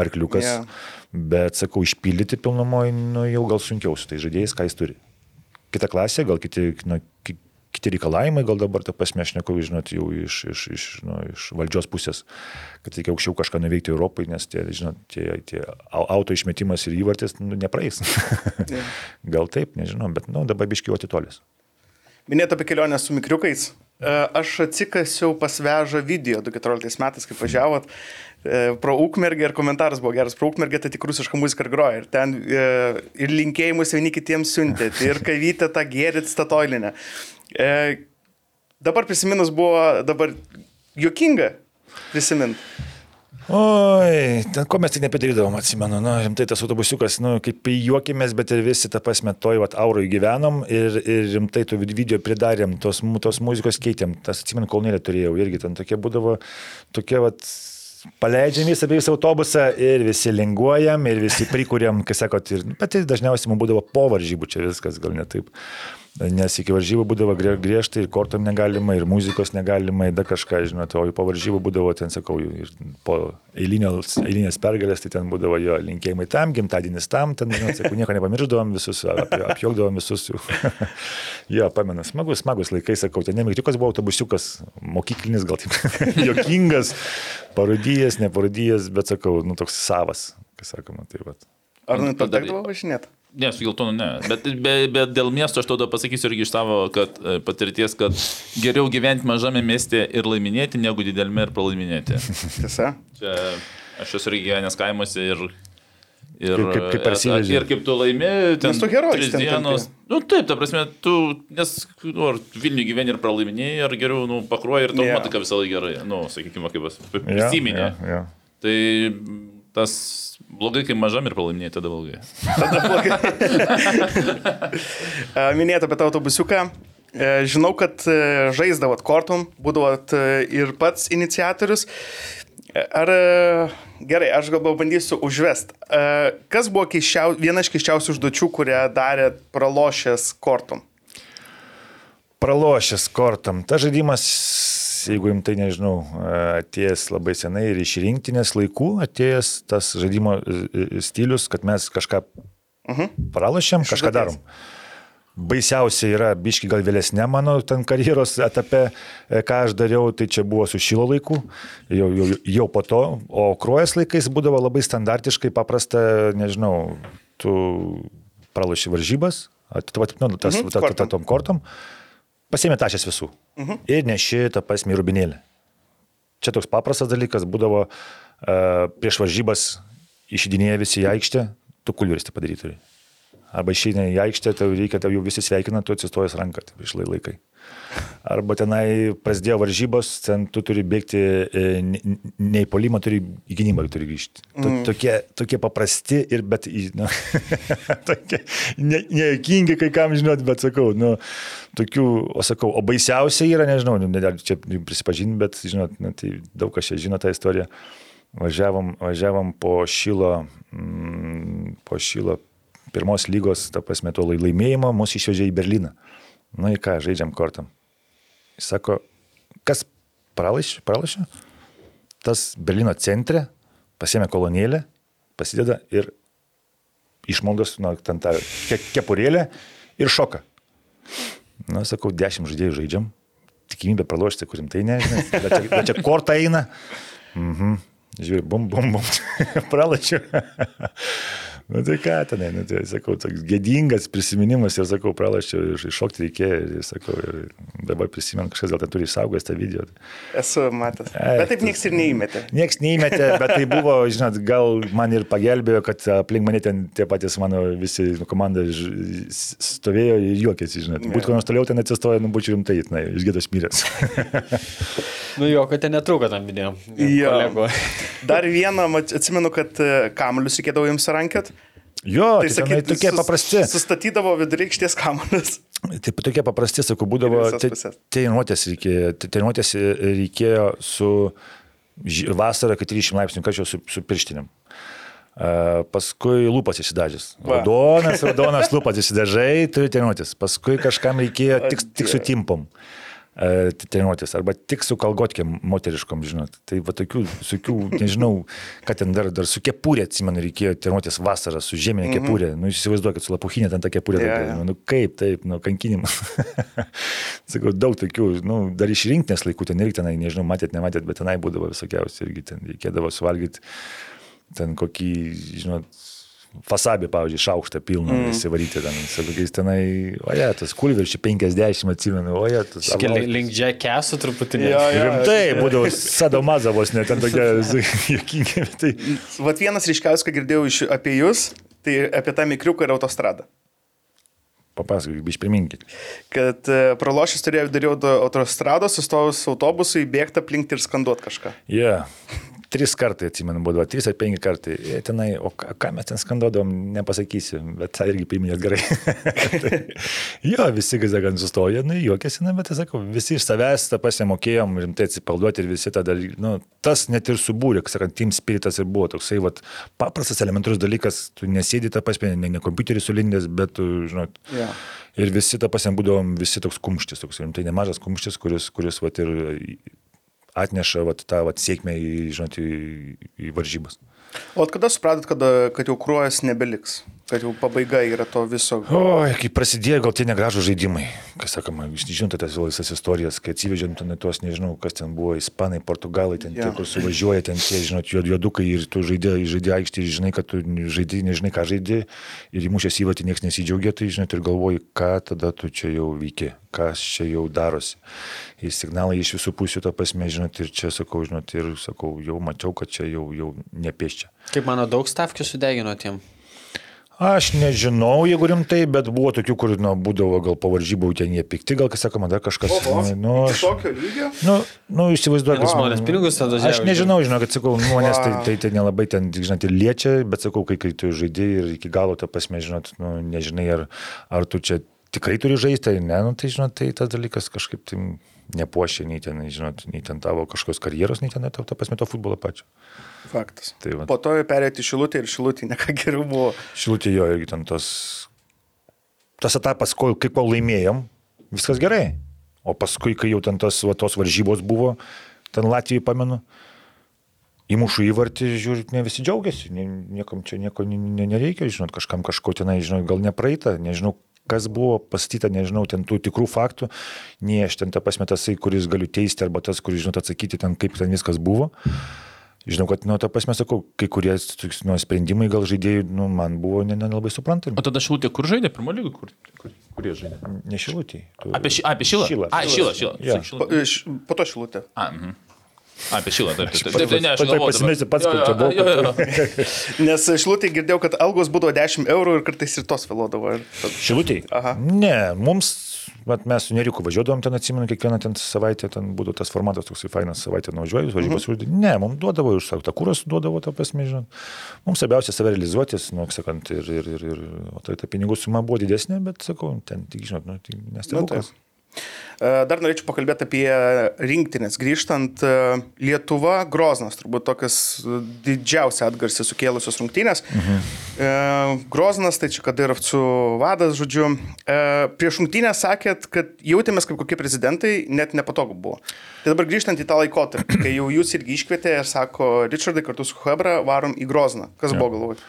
arkliukas. Yeah. Bet, sakau, išpildyti pilnumoje, nu, jau gal sunkiau su tai žaidėjais, ką jis turi. Kita klasė, gal kiti, nu, ki- kiti reikalavimai, gal dabar tą pasme aš neku, žinot, jau iš, iš, iš, nu, iš valdžios pusės, kad reikia aukščiau kažką nuveikti Europai, nes tie, žinot, tie, tie au- auto išmetimas ir įvartis nu, nepraeis. gal taip, nežinau, bet nu, dabar biškiau atitolės. Minėt apie kelionę su mikriukais. E, Aš atsikasiau pas vežą video 2014 metais, kai važiavot pro Ukmergę ir komentaras buvo geras. Pro Ukmergę tai tik rusiška muzika ir groja. Ir ten e, ir linkėjimus vieni kitiems siuntėt. Ir kavytę tą gerit statoilinę. E, Dabar prisiminus buvo dabar juokinga prisimint. Oi, ten ko mes tik nepadarydavom, atsimenu, nu, rimtai tas autobusiukas, nu, kaip juokėmės, bet ir visi tą pasme toj, vat, auroj gyvenom ir, ir rimtai tų video pridarėm, tos, tos muzikos keitėm, tas atsimenu, kolnėlė turėjau, irgi ten tokie būdavo, tokie, vat, paleidžiam visą visą autobusą ir visi linguojam ir visi prikūrėm, kai sakot, ir, bet tai dažniausiai mums būdavo po varžybų, čia viskas gal ne taip. Nes iki varžybų būdavo grie- griežtai ir kortom negalima, ir muzikos negalima, ir dar kažką, žinote, o po varžybų būdavo, ten sakau, ir po eilinės, eilinės pergalės, tai ten būdavo jo linkėjimai tam, gimtadienis tam, ten, žinot, sakau, nieko nepamirždavom, visus ap, apjokdavom visus. jau. jo, pamenu, smagus, smagus laikai, sakau, ten nemikriukas buvo autobusiukas, mokyklinis, gal taip, jokingas, parodijas, neparodijas, bet sakau, nu toks savas, kas sakoma, tai va. Ar nu Tada- patekdavo važinėti? Ne, su geltonu ne. Bet, be, bet dėl miesto aš tada pasakysiu irgi iš savo kad, e, patirties, kad geriau gyventi mažame mieste ir laiminėti, negu didelme ir pralaiminėti. Tiesa? Čia aš esu irgi gyvenęs kaimuose ir... Ir, Kaip- kaip- kaip parsiveži. ir kaip tu laimi, ten tu herojus tris ten dienos. tampi. Nu taip, ta prasme, tu, nes nu, ar Vilnių gyveni ir pralaiminėjai, ar geriau, nu, pakruoji ir tau yeah. matai, kad visą laiką gerai. Nu, sakykime, kaip Jo, prisiminė. jo, jo. Tai tas blogai, kai mažam ir pralaiminėjai, tada blogai. E, Minėt apie tą autobusiuką. E, Žinau, kad e, žaisdavot kortom, būdavot e, ir pats iniciatorius. Ar gerai, aš gal bandysiu užvest. Kas buvo keiščiau, viena iš keiščiausių užduočių, kurią darė pralošęs kortom? Pralošęs kortam. Ta žaidimas, jeigu imtai nežinau, atėjęs labai senai ir iš rinktinės laikų, atėjęs tas žaidimo e, stilius, kad mes kažką pralošėm, kažką užduoties. darom. Baisiausia yra, biški gal vėlesnė mano ten karjeros etape, e, ką aš dariau, tai čia buvo su šilo laiku, jau, jau, jau po to, o kruojas laikais būdavo labai standartiškai paprasta, nežinau, tu praloši varžybas, atiduoti, nu, tas, Mhm, mhm, ta, ta, ta, tom kortom, pasiemi tašės visų mhm. ir neši tą pasmį rubinėlį. Čia toks paprastas dalykas būdavo uh, prieš varžybas išidinėję visi į aikštę, tu kulveris tai padaryti turi. Arba išeina į aikštę, tau reikia, tau jau visi sveikina, tu atsistojęs ranką, tai išlai laikai. Arba tenai prasidėjo varžybos, ten tu turi bėgti e, ne ne į polimą, turi į gynybą turi grįžti. To, Mm. tokie, tokie paprasti ir bet, nu, tokie ne- nejuokingi kai kam žinot, bet sakau, nu, tokių, o sakau, o baisiausia yra, nežinau, nu, ne, čia prisipažinti, bet žinot, nu, tai daug kas čia žino tą istoriją. Važiavom, važiavom po šilo, mm, po šilo pirmos lygos, ta prasme, to lai- laimėjimo, mus išvežė į Berliną. Nu į ką, žaidžiam kortam. Jis sako, kas pralašė? pralašė? Tas Berlyno centre pasiemė kolonėlę, pasideda ir išmaldos, nu, ten tą ke kepurėlę ir šoka. Na, sakau, dešimt žaidėjų žaidžiam. Tikimybė pralošti, kurim tai nežinai. Bet čia, bet čia kortą eina. Mhm. Žiūri, bum, bum, bum. Pralašiu. Nu tai ką tenai, nu, tai sakau, toks gėdingas prisiminimas ir sakau, pralašiau, ir iššokti reikėjo ir sakau, ir dabar prisimenu, kažkas gal ten turi išsaugojęs tą video. Esu matęs. Ai, Bet taip niekas ir neįmetė. Niekas neįmetė, bet tai buvo, žinot, gal man ir pagelbėjo, kad aplink mane ten tie patys mano visi komanda stovėjo ir juokėsi, žinot. Būtų kur nors toliau ten atsistoję, nu būčiau rimtai, na, išgėdas miręs. Nu jo, kad ten netrūko tam video. Jo. Kolego. Dar vieną, atsimenu, kad e, kamuolius reikėdavo jums rankėt. Jo, tai, tai sakyt, tokie sus- paprasti. Sustatydavo vidurykštės kamuolius. Taip, tokie paprasti, sakau, būdavo, treniruotės reikėjo, treniruotės reikėjo su vasarą, kai 30 laipsnių karščio su, su pirštinim. Uh, paskui lūpas įsidažęs. Raudonas, raudonas lūpas įsidažai, turi treniruotis. Paskui kažkam reikėjo tik, tik su timpom uh, treniruotis. Arba tik su kalgotkėm moteriškom, žinot. Tai va tokių, tokių nežinau, ką ten dar, dar su kepurė, atsimenu, reikėjo treniruotis vasarą su žieminė kepurė. Nu, jūs įsivaizduokit, su lapuchinė ten ta kepurė. Jo, tokia, jo. Nu kaip, taip, nu, kankinimas. Sakau, daug tokių, nu, dar iš rinktinės laikų ten irgi tenai, nežinau, matėt, nematėt, bet tenai būdavo visokiausių irgi ten reikėdavo suvalgyti ten kokį, žinot, fasabį, pavyzdžiui, šaukštą pilną mm. įsivaryti ten, su kokiais tenai, oje, tas kulverčių 50 atsimenu, oje, tas... Link, link Jackasų truputį. Jo, jo. Rimtai, būdavo sadomazavos, net ten tokie juokingi, tai... Vat vienas ryškiausias, ką girdėjau iš, apie jūs, tai apie tą mikriuką ir autostradą. Papasakokit, išpriminkit. Kad pralošęs turėjau dariau do autostrados, sustojus autobusui, bėgti aplinkti ir skanduoti kažką. Jie. Yeah. Tris kartai, atsimenu, būdavo, trys ar penki kartai. Ir tenai, o ką, ką mes ten skanduodom, nepasakysiu, bet tą irgi priminėt gerai. tai, jo, visi gazagant sustoja, nu, juokiasi, na, bet, tai sakau, visi iš savęs tą pasimokėjom rimtai atsipalduoti ir visi tada, nu, tas net ir subūrė, sakant, team spiritas ir buvo toksai, vat, paprastas elementarus dalykas, tu nesėdi tą pasmę, ne, ne kompiuterį sulindęs, bet, tu, žinot, Jo. Ir visi tą pasien būdavom, visi toks kumštis, toks rimtai nemažas kumštis, kuris, kuris vat, ir atneša vat, tą vat, sėkmę į, žinot, į, į varžybas. O kada supratot, kad, kad jau kruojas nebeliks? Kad jau pabaiga yra to viso. Oi, kai prasidėjo gal tie negražų žaidimai, kas sakoma, jūs žinote tas visas istorijas, kai atsivežėm ten tuos, nežinau, kas ten buvo, ispanai, portugalai, ten Jo. tie, kur suvažiuoja, ten tie, žinot, juod- juodukai ir tu žaidė, žaidė aikštį ir žinai, kad tu žaidži, nežinai, ką žaidži ir įmušęs įvatį niekas nesidžiaugia, tai žinot, ir galvoji, ką tada tu čia jau veiki, kas čia jau darosi. Ir signalai iš visų pusių to pasmė, žinot, ir čia sakau, žinot, ir sakau, jau mačiau, kad čia jau, jau nepieščia. Kaip mano daug stavkių sudegino tiem. Aš nežinau, jeigu rimtai, bet buvo tokių, kur nu, būdavo gal po varžybų ten jie pikti, gal kas sakoma, dar kažkas. Oho, nu, iki aš, tokio lygio? nu, nu įsivaizduoju, Nes žmonės pinigus tada Aš žiūri. nežinau, žinau, kad sakau, nu, manęs tai, tai, tai nelabai ten, žinot, liečia, bet sakau, kai, kai tu žaidži ir iki galo tą pasmė, žinot, nu, nežinai, ar, ar tu čia tikrai turi žaisti, ar ne, nu, tai, žinot, tai tas dalykas kažkaip tai nepuošia nei ten, žinot, nei ten tavo kažkokios karjeros, nei ten to, to pasmė to futbolo pačio. Faktas. Tai va. Po to perėti šilutį ir šilutį neką geriau buvo. Šilutė jo irgi ten tas, tas etapas, kol, kai kol laimėjom, viskas gerai. O paskui, kai jau ten tas, va, tos varžybos buvo, ten Latvijai pamenu, įmušu įvartį, žiūrit, ne visi džiaugiasi, nie, niekam čia nieko ne, ne, nereikia, žinot, kažkam kažko tenai, žinot, gal nepraeita, nežinau, kas buvo pastatyta, nežinau, ten tų tikrų faktų, nei aš ten tą pasmetasai, kuris galiu teisti, arba tas, kuris, žinot, atsakyti ten, kaip ten viskas buvo. Žinau, kad, nu, ta prasme, sakau, kai kurie nu, sprendimai gal žaidėjų, nu, man buvo ne- nelabai suprantami. O tada šilutė kur žaidė? Pirmo lygų, kur, kur, kur jie žaidė? Ne šilutį. Tu... Apie, ši, apie šilą. Šilą. A, šilą, šilą. Jo. Sakyk, Po, šilą. iš- po to šilutė. A, mhm. Apie šilą, taip, taip, taip. taip, taip, ne, aš pasimesti dabar. pats, kur čia buvo. Nes šilutė girdėjau, kad algos būdavo 10 eurų ir kartais ir tos vėluodavo. Šilutį? Aha. Ne, mums, vat, mes su Neriku važiuodavom ten, atsimenu, kiekvieną ten savaitę, ten būdavo tas formatas toksai fainas savaitę nuvažiuoju, važiuoju pasiūlyti. Ne, mums duodavo iš savo, tą kūros duodavo, tą prasme, žinot. Mums svarbiausia save realizuotis, nu, sakant, ir, ir, ir, ir o tai ta pinigų suma buvo didesnė, bet sakau, ten tik, žinot, nu, tai nestebuklas. E, Dar norėčiau pakalbėti apie rinktinės. Grįžtant, e, Lietuva, Groznas, turbūt tokias e, didžiausią atgarsį sukėlusios rungtynės. Mhm. Groznas, tai čia Kadirovcų vadas, žodžiu. Prieš rungtynę sakėt, kad jautėmės kaip kokie prezidentai, net nepatogu buvo. Tai dabar grįžtant į tą laikotarpį, kai jau jūs irgi iškvietė ir sako, Richardai kartu su Hebra varom į Grozną. Kas buvo galvoj?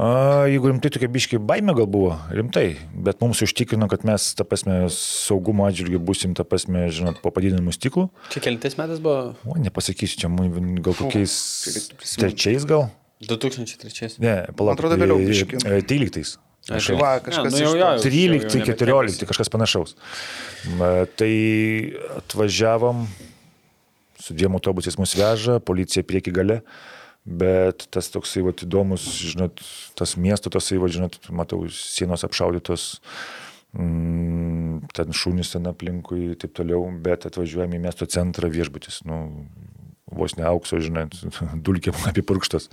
A, jeigu rimtai tokia biški baime gal buvo, rimtai, bet mums užtikrino, kad mes, ta prasme, saugumo atžvilgiu busim, ta prasme, žinot, po padidinimu stiklų. Čia kelintais metais buvo. O, nepasakysiu, čia mu- gal kokiais trečiais gal. 2003. Ne, palauk. atrodo, vėliau e, biškį. e, 13. Prašau. Va, Ne, kažkas nu iš jau, jau 13, nebe 14, kažkas panašaus. Tai atvažiavom, su dviem autobusais mus veža, policija prieki gale, bet tas toksai vat, įdomus, žinot, tas miesto, tasai, vat, žinot, matau, sienos apšaudytos, mm, ten šunys ten aplinkui ir taip toliau, bet atvažiuojame į miesto centrą viešbutis, nu, vos ne aukso, žinot, dulkėm apipurkštas.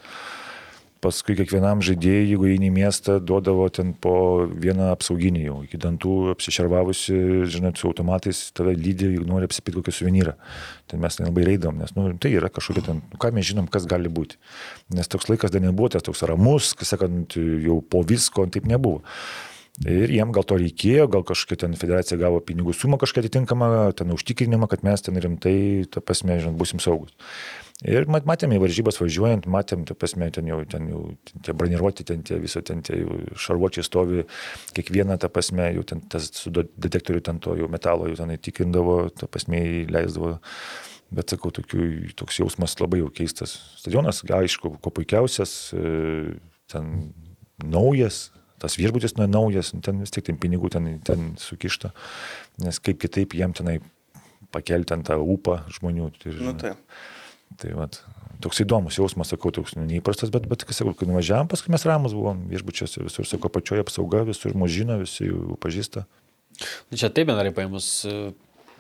Paskui kiekvienam žaidėjui, jeigu eini į miestą, duodavo ten po vieną apsauginį jau, iki dantų apsišervavusi, žinot, su automatais tave lydi, jeigu nori apsipirkti kokį suvenyrą. Ten mes nelabai reidom, nes nu, tai yra kažkokia ten, nu, ką mes žinom, kas gali būti. Nes toks laikas dar nebuvo, tas toks ramus, kas sakant, jau po visko, taip nebuvo. Ir jiem gal to reikėjo, gal kažkokia ten federacija gavo pinigų sumą kažkokią atitinkamą, ten užtikrinimą, kad mes ten rimtai, ta prasme, žinot, busim saugus. Ir mat- matėm į varžybas važiuojant, matėm, ta prasme, ten jau, ten jau tie braniruoti, ten tie viso, ten tie jau šarvuočiai stovi, kiekvieną, ta prasme, jau ten tas su detektoriu ten to jau metalo jau ten įtikrindavo, ta prasme, įleisdavo. Bet sakau, tokių, toks jausmas labai jau keistas. Stadionas, aišku, kuo puikiausias, e, ten naujas, tas viešbutis nu, naujas, ten vis tiek ten pinigų ten, ten sukišta, nes kaip kitaip jiem tenai pakelti ant tą upą žmonių. Tai, Nu, tai. Tai vat, toks įdomus jausmas, sakau, toks nu, neįprastas, bet, bet sakau, kai nuvažiavam, paskui mes ramus buvom viešbučiuose, visur, sakau, pačioje apsauga, visur mus žino, visi jų pažįsta. Nu, Čia taip bendrai paėmus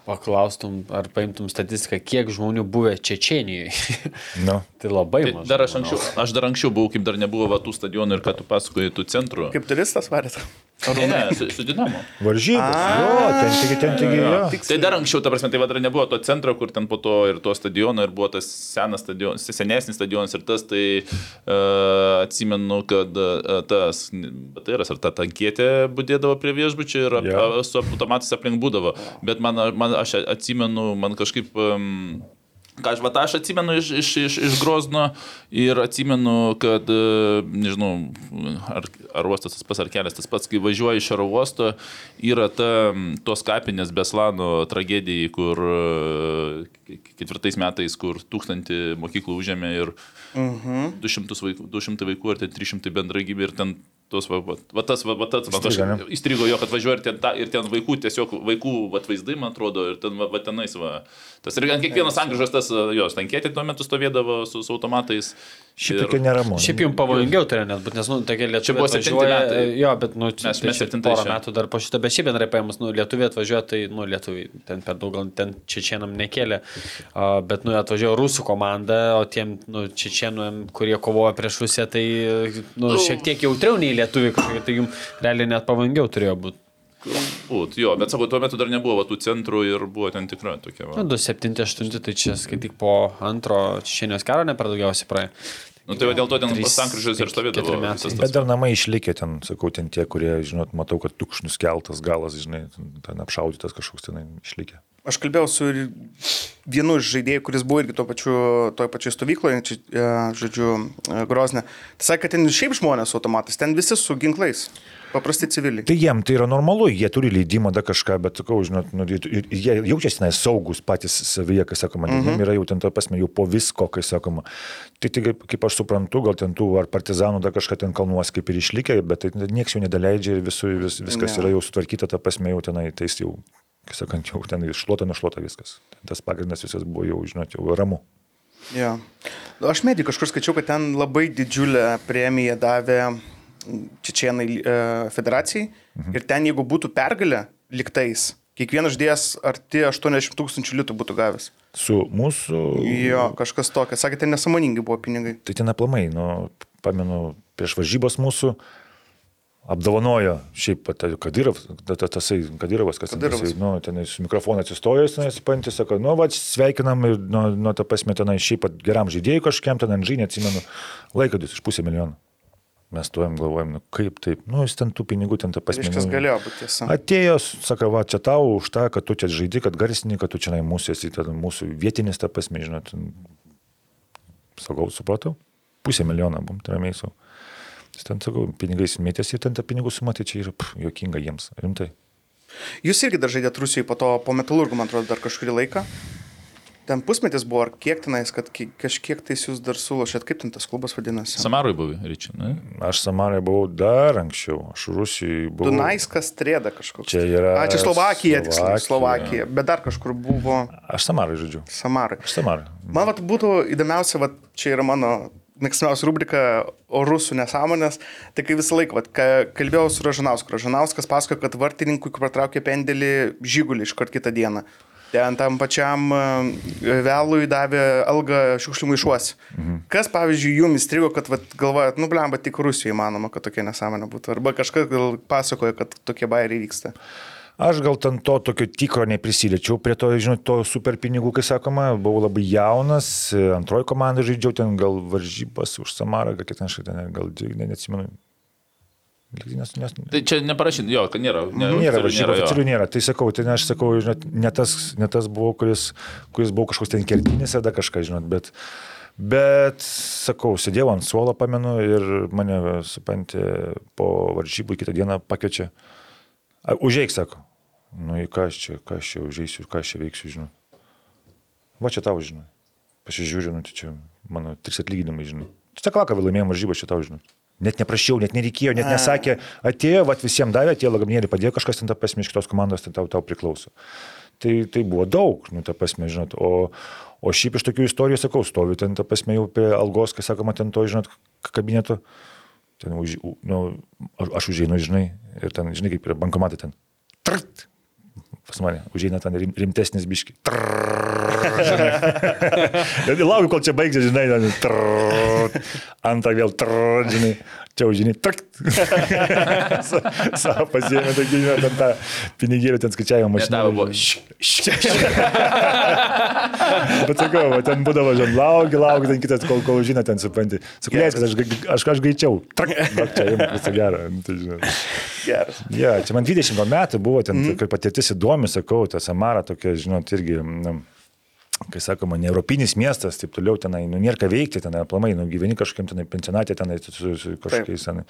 paklaustum ar paimtum statistiką, kiek žmonių buvę Čečenijoje. Nu, tai labai Tai mažai. dar aš anksčiau, aš dar anksčiau buvau, kaip dar nebuvo va, tų stadionų ir ką tu pasakoji, tų centrų. Kaip turistas varėt? Ne, su, su Dinamo. varžybos, jo, ten tik, ten tik, jo. Tai dar anksčiau, ta prasme, tai va dar nebuvo to centro, kur ten po to ir to stadiono, ir buvo tas senas stadionas, senesnis stadionas ir tas, tai uh, atsimenu, kad uh, tas, tai yra, ar ta tankėtė būdėdavo prie viešbučio ir ap, yeah. su automatais aplink būdavo. Bet man, man, aš atsimenu, man kažkaip... Um, Ką aš, tą aš atsimenu iš, iš, iš, iš Grozno ir atsimenu, kad, e, nežinau, ar, ar uostas tas pats, ar kelias tas pats, kai važiuoji iš oro uosto, yra ta, tos kapinės Beslano tragedijai, kur e, ketvirtais metais, kur tūkstantį mokyklų užėmė ir Mhm. 200 vaikų, 200 vaikų ar ten 300 bendragybių ir ten tos, va, va, va tas, va, va tas, Įstrigo, kažkaip įstrigo jo, kad važiuoja ir ten, ta, ir ten vaikų, tiesiog vaikų va, vaizdai, man atrodo, ir ten, va, va tenais, va, tas ir ant kiekvienas sankryžas tas, jos, tankėti tuo metu stovėdavo su, su automatais. Šiaip Ir- tokia neramu. Šiaip jums pavojingiau turėjo net būti, nes, nu, tokie lietuviai buvo septinti atvažiuoja, metai. jo, bet, nu, čia, Mes- tai mes čia septintais porą čia. metų dar po šitą, bet šiaip bendrai paėmus, nu, lietuviai atvažiuoja, tai, nu, lietuviai ten per daug, gal ten čečienam nekėlė, uh, bet, nu, atvažiuoja rusų komanda, o tiem, nu, čečienam, kurie kovoja prieš Rusiją, tai, nu, šiek tiek jautriau nei lietuviai kažkokie, tai jums realiai net pavojingiau turėjo būti. Būt, jo, bet sako, tuo metu dar nebuvo va, tų centrų ir buvo ten tikra tokia. Va. Nu, 278, tai čia skaityk po antro čečienijos karo ne per daugiausiai praėjo. Nu, tai dėl to ten sankryžas ir stovėdavo. Bet dar namai išlikė ten, sakau, ten tie, kurie, žinot, matau, kad tukšnus keltas galas, žinai, ten, apšaudytas kažkoks ten išlikė. Aš kalbėjau su vienu iš žaidėjų, kuris buvo irgi to pačiu, toj pačioj stovykloje, čia, žodžiu, e, Grozne. Tai sakė, kad ten šiaip žmonės su automatais, ten visi su ginklais, paprasti civiliai. Tai jiem tai yra normalu, jie turi leidimą dar kažką, bet sakau, žinot, nu, jie jaučiasi tenai saugus patys savyje, kai sakoma, mm -hmm. jiem yra jau ten to pasme, jau po visko, kai sakoma. Tai tik kaip, kaip aš suprantu, gal ten tų ar partizanų dar kažką ten kalnuos kaip ir išlikę, bet tai niekas jų nedaleidžia ir visų, vis, viskas Ne. yra jau sutvarkyta, ta pasme jau tenai, tai jis jau, kai sakant, jau ten iššluota, nušluota viskas. Tas pagrindas visas buvo jau, žinot, jau ramu. Ja. Aš medį kažkur skaičiau, kad ten labai didžiulę premiją davė Čečienai e, federacijai. Mhm. Ir ten, jeigu būtų pergalė liktais, kiekvienas ždėjas arti 80 tūkstančių litų būtų gavęs. Su mūsų... Jo, kažkas tokio. Sakė, ten nesąmoningi buvo pinigai. Tai ten aplamai, nu, pamenu, prieš varžybos mūsų apdovanojo šiaip ta- ta- ta- tasai Kadirovas, kas ten, Kadirovas. tasai, nu, ten su mikrofonu atsistojęs, ten atsipantys, sako, nu, va, sveikinam ir nuo, nuo tą pasme tenai šiaip pat geram žaidėjui kažkiam, ten Anžinė, atsimenu, laikodis iš pusę milijono. Mes tuojam galvojam, nu kaip taip, nu, jis ten tų pinigų ten tą pasme. Kažkas nu, galėjo būti tiesa. Atėjo, sako, va, čia tau už tą, kad tu čia žaidži, kad garsini, kad tu čia nai mūsų esi, ten mūsų vietinis tą pasme, žinot. Sakau, supratau, pusę milijono bum, tai ramiai su. Jis ten, sakau, pinigais mėtėsi ir ten tą pinigų sumą, tai čia yra pff, jokinga jiems, rimtai. Jūs irgi dar žaidėt Rusijoje po to, po metalurgų, man atrodo, dar kažkurį laiką. Ten pusmetis buvo, ar kiek tenais, kad ki- kažkiek tais jūs dar sulošėt, kaip ten tas klubas vadinasi? Samarui buvai, ryčiai. Ne? Aš Samarai buvau dar anksčiau, aš Rusijai buvau. Dunaiskas trėda kažkoks. Čia yra A, čia Slovakija, tiksliau, Slovakija. Slovakija, bet dar kažkur buvo Aš Samarai žodžiu. Samarai. Aš Samarai. Man vat, būtų įdomiausia, vat, čia yra mano mėgstamiausia rubrika o rusų nesąmonės, tai kai visą laiką, vat, kalbėjau su Ražanausku, Ražanauskas pasakojo, kad vartininkui, kur patraukė pendelį, žygulį iš kart kitą dieną. Ten tam pačiam e, vėlui davė algą šiukšlių maišuosi. Mhm. Kas, pavyzdžiui, jums įstrigo, kad vat, galvojat, nu, blemba, tik Rusijoje įmanoma, kad tokia nesąmonė būtų. Arba kažkas gal pasakoja, kad tokie bairiai vyksta. Aš gal ten to tokio tikro neprisiliečiau prie to, žinot, to super pinigų, kai sakoma, buvau labai jaunas, antroji komanda žaidžiau ten gal varžybas už Samarą, kiek ten šitą, gal ne, neatsimenu. Nes, nes, Tai čia neparašyti, jo, kad nėra. Ne, Nėra varžybų, oficialių nėra. Tai sakau, tai aš sakau, žinot, ne tas, ne tas buvo, kuris, kuris buvo kažkoks ten kertinis, tada kažką, žinot, bet, bet sakau, sėdėjau ant suolo, pamenu, ir mane, supantė, po varžybų kitą dieną pakviečia. "A, Užeik, sako. Nu, į ką aš čia, ką aš čia užeisiu ir ką aš čia veiksiu, žinai. Va čia tau, žinai. Pasižiūriu, nu, tai čia mano trys atlyginimai, žinai. Tu tą klaką laimėjom varžybą, čia tau, žinai. Net neprašiau, net nereikėjo, net nesakė, atėjo, va visiems davė, atėjo lagaminėlį, padėjo kažkas ten tą pasmė iš kitos komandos, ten tau, tau priklauso. Tai, tai buvo daug, nu, ta pasmė, žinot. O, o šiaip iš tokių istorijų, sakau, stoviu ten, ta pasmė jau prie algos, kai sakoma, ten to, žinot, kabineto. Ten, už, nu, aš, užeinu, žinai, ir ten, žinai, kaip yra bankomatai ten. Trt, pas mane, užeina ten rim, rimtesnis biški. Laukiu, kol čia baigsis, žinai, ten, antrą vėl, trrrt, žinai, čia užžinai, tak. Savo pasiėmė, tokį, žinai, ten tą pinigėlį, ten skaičiavimo mašiną. tavo buvo. Bet sakau, va, ten būdavo, žinai, lauki, lauki, ten kitas, kol, kol žinai, ten supranti. Sakau, leiskit, aš, aš, aš greičiau. Trak, va, čia jums visą gerą. nu, Tai. Geras. Ja, čia man 20 gal metų buvo, ten mm. patirtis įdomi, sakau, ta Samara tokia, žinot, irgi, nu, kai sakoma, ne europinis miestas, taip toliau tenai, nu, nėra ką veikti, tenai, aplamai, nu, gyveni kažkokiam tenai pensionatė, tenai su, su, su kažkokiais, tenai.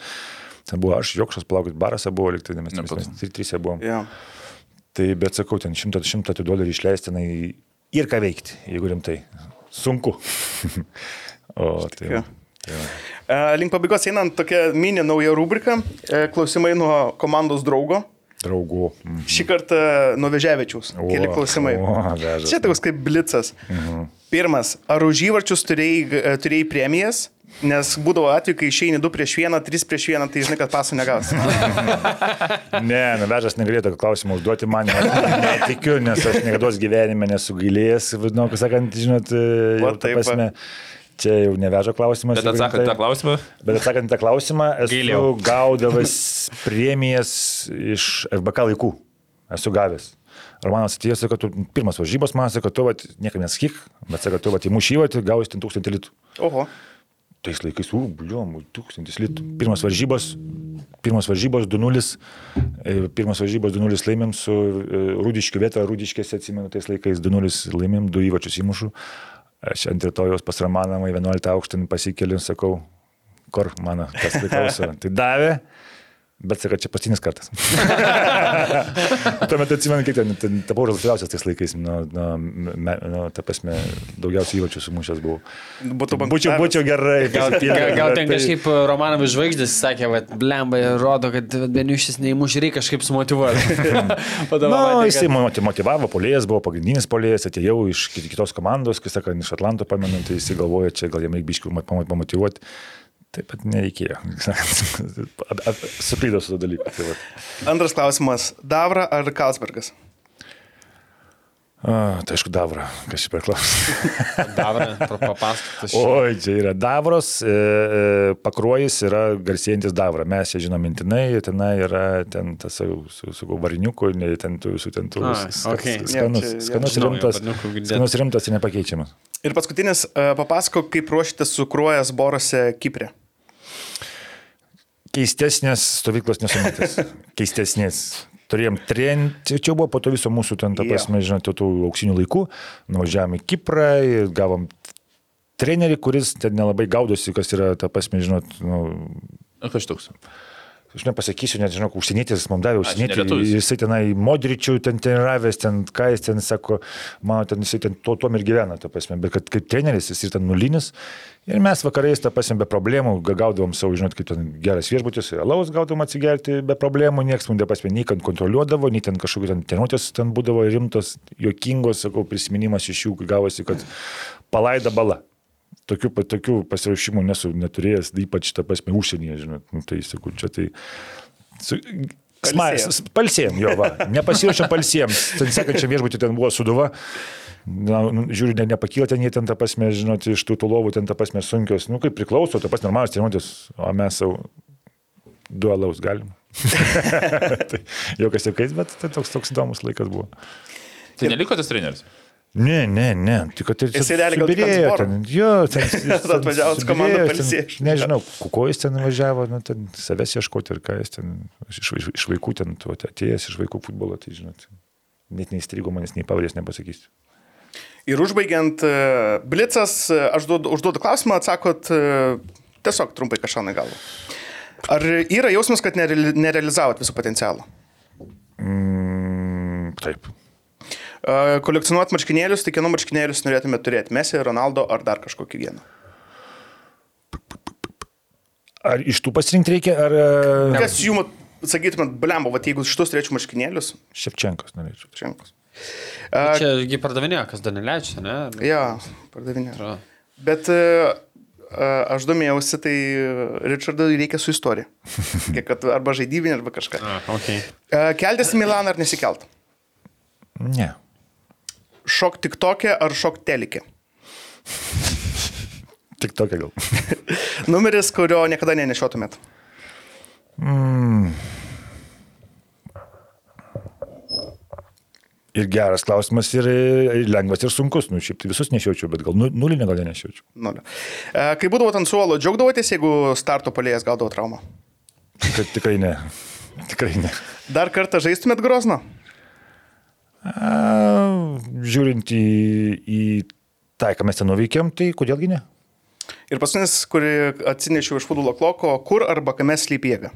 Ten buvo aš, Jokšas, palaukit, barase buvo, liktai, mes trys, trys buvom. Ja. Tai, bet sakau, ten šimtą, šimtą tų dolerių išleisti, tenai, ir ką veikti, jeigu rimtai. Sunku. o, tai, Jo. va, tai Link pabaigos einant tokia mini nauja rubrika, e, klausimai nuo komandos draugo. Draugų. Mm. Šį kartą. O, Keli klausimai. o, Vežas. Čia toks kaip blicas. Mhm. Pirmas, ar už įvarčius turėjai, e, turėjai premijas? Nes būdavo atveju, kai išeini 2 prieš 1, 3 prieš 1, tai žinai, kad pasų negaus. Ne, nuvežęs negalėtų klausimą užduoti man, netikiu, nes aš niekada gyvenime nesu gailėjęs, nu, kaip sakant, žinot, Va, ta taip va. prasme, čia jau neveža klausimas. Bet atsakant tą klausimą, Bet atsakant į tą klausimą, esu gaudavęs premijas iš FBK laikų. Esu gavęs. Ir man atėjo, sako, tu pirmas varžybos, man sako, tu vat, niekam nesakyk, bet sako, tu vat, įmušį įvartį, gausi ten tūkstantį litų. Oho. Tais laikais, u, bliom, tūkstantis litų. Pirmas varžybos, pirmas varžybos 2-0, e, pirmas varžybos 2-0 laimėm su e, Rūdiškiu vietą, Rūdiškėse atsimenu, tais laikais 2-0 laimėm, du įvačius įmušu. Aš ant rytojos pas Ramanomą į 11 aukštą pasikeliu, sakau, kur mano tas priklauso. tai davė. Bet sakau, čia pastinis kartas. Tuo metu atsimenu, kiek ten, ten tapau rezultatyviausias tais laikais, nu, nu, me, nu, ta prasme, daugiausiai įvačių sumušęs buvau. Būtų Būčiau, būčiau gerai. Gal, gal, gal ten tai- kažkaip Romanovas žvaigždės sakė, kad blemba, rodo, kad Beniušis neįmuš, reikia kažkaip sumotivuoti. Na, jisai kad- moti- motivavo, polėjas buvo pagrindinis polėjas, atėjau iš kit- kitos komandos, kai sakant, iš Atlanto pamenu, tai jisai galvoja, čia gal jam reikia biškių pamotivuoti. Taip pat nereikėjo. Suplydo su to dalyku. Tai. Antras klausimas. Davra ar Kalsbergas? A, tai aišku, Davra, kas šį priklauso. Davra, papasakotas. Oi, čia yra Davros, e, e, pakruojis yra garsėjantis Davra. Mes ją žinom mintinai, tenai yra ten tas, jau, su, su varniuku, ne, ten tų visų ten tų. Okei. Skanus, čia- skanus rimtas, skanus rimtas ir nepakeičiamas. Ir paskutinis, e, papasakok, kaip ruošitės su kruojas Borose Kiprė. Keistesnės stovyklos nesumatęs. Keistesnės. Turėjom treniruotę, čia buvo po to viso mūsų ten, ta prasme, žinote, tų auksinių laikų. Nuvažiavome į Kiprą ir gavom trenerį, kuris ten nelabai gaudosi, kas yra, ta prasme, žinot, nu, kas toks? Aš nepasakysiu, net žinau, užsienietis mums davė užsienietį, jisai tenai modričių ten treniravęs, ten ką jis ten sako, mano ten jisai ten to, tuom ir gyvena, ta prasme, bet kad kaip treneris jis ir ten nulinis. Ir mes vakarais, ta prasme, be problemų ga- gaudavom savo, žinot, kaip ten geras viešbutis, alaus gaudavom atsigerti be problemų, niekas mums, ta prasme, nei kad kontroliuodavo, nei ten kažkokios ten treniruotės ten būdavo rimtos, juokingos, sakau, prisiminimas iš jų gavosi, kad palaida bala. Tokių, tokių pasirašymų nesu neturėjęs, ypač tą prasme užsienyje, žinot, nu, tai sakau, čia tai... Su, Smagas, palsėjom jo, va. Nepasiruošėm palsėjom. Ten sekančiam viešbutį ten buvo suduva. Na, nu, žiūriu, ne, nepakyla ten jie ten tą pasmę, žinot, iš tų tų lovų ten tą pasmę sunkios. Nu, kaip priklauso, ta pas normalus treniruotės, o mes savo du alaus galim. tai jokas jokiais, bet tai toks, toks įdomus laikas buvo. Tai neliko tas treneris. Ne, ne, ne, tik kad Jisai realiai gal ten. Jo, ten. Atvažiavo su komanda pailsėt. Nežinau, kuko jis ten važiavo, nu, ten savęs ieškoti ir ką jis ten, iš, iš, iš vaikų ten, tu atėjęs iš vaikų futbolo, tai žinot, net neįstrigo manęs, nei pavardės nepasakysiu. Ir užbaigiant, e, Blitzas, e, aš duodu, užduodu klausimą, atsakot e, tiesiog trumpai kažką į galvą. Ar yra jausmas, kad nereali- nerealizavot visų potencialų? Mm, taip. E, Kolekcionuot marškinėlius, tai kieno marškinėlius norėtumėte turėti? Messi, Ronaldo ar dar kažkokį vieną? Ar iš tų pasirinkti reikia, ar ne. Kas jums, sakytumėt, blembo, va jeigu šitus turėčiau marškinėlius, Šepčenkos norėčiau. Čenkos. Čiagi pardavinėjo, kas neleidžia, ne? Ja, pardavinė. Atrodo. Bet e, e, aš domėjausi, tai Richardui reikia su istorija. Kad arba žaidybinė, arba kažką. A, okay. E, Keltis į Milaną ar nesikelt? Ne. Šok tik tokia ar šok telikė? Tik tokia gal. Numeris, kurio niekada nenešiotumėt. Ir geras klausimas, ir, ir lengvas, ir sunkus. Nu, šiaip tai visus nešiočiau, bet gal nu- nulinį gal nešiočiau. Nulio. E, kai būdavo ant suolo, džiaugdavotės, jeigu starto palėjas gaudavo traumą? Tikrai, tikrai ne. Tikrai ne. Dar kartą žaistumėt grozną? Žiūrint į, į tai, ką mes ten nuveikėm, tai kodėlgi ne? Ir paskutinis, kurį atsinešiau iš futbolo kloko, kur arba kame slypi jėga?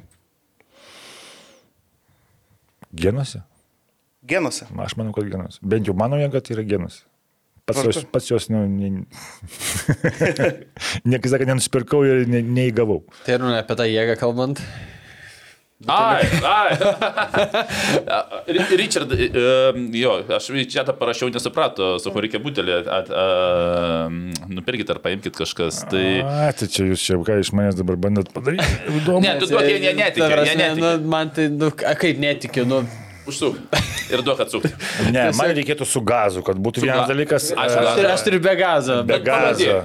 Genuose? Genuose. Aš manau, kad genuose. Bent jau mano jėga tai yra genuose. Pats jos, pats jos nu, ne, niekas sakė, nenusipirkau ir ne, neįgavau. Tai ir apie tą jėgą kalbant. Ai, ai. Ri- Richard, e, jo, aš čia tą parašiau, nesuprato, su kuo reikia butelį. Nupirkit ar paimkit kažkas. Tai... A, tai čia jūs čia ką iš manęs dabar bandot padaryti. Įdomu. Ne, tu netikia, Ta jie prasme, netikia. Nu, man tai, nu, kaip netikiu, nu. Užsuk. Ir duok atsukti. Ne, man reikėtų su gazu, kad būtų Su vienas ga- dalykas. Aš e, Aš turiu, aš turiu be gazo. Be gazo.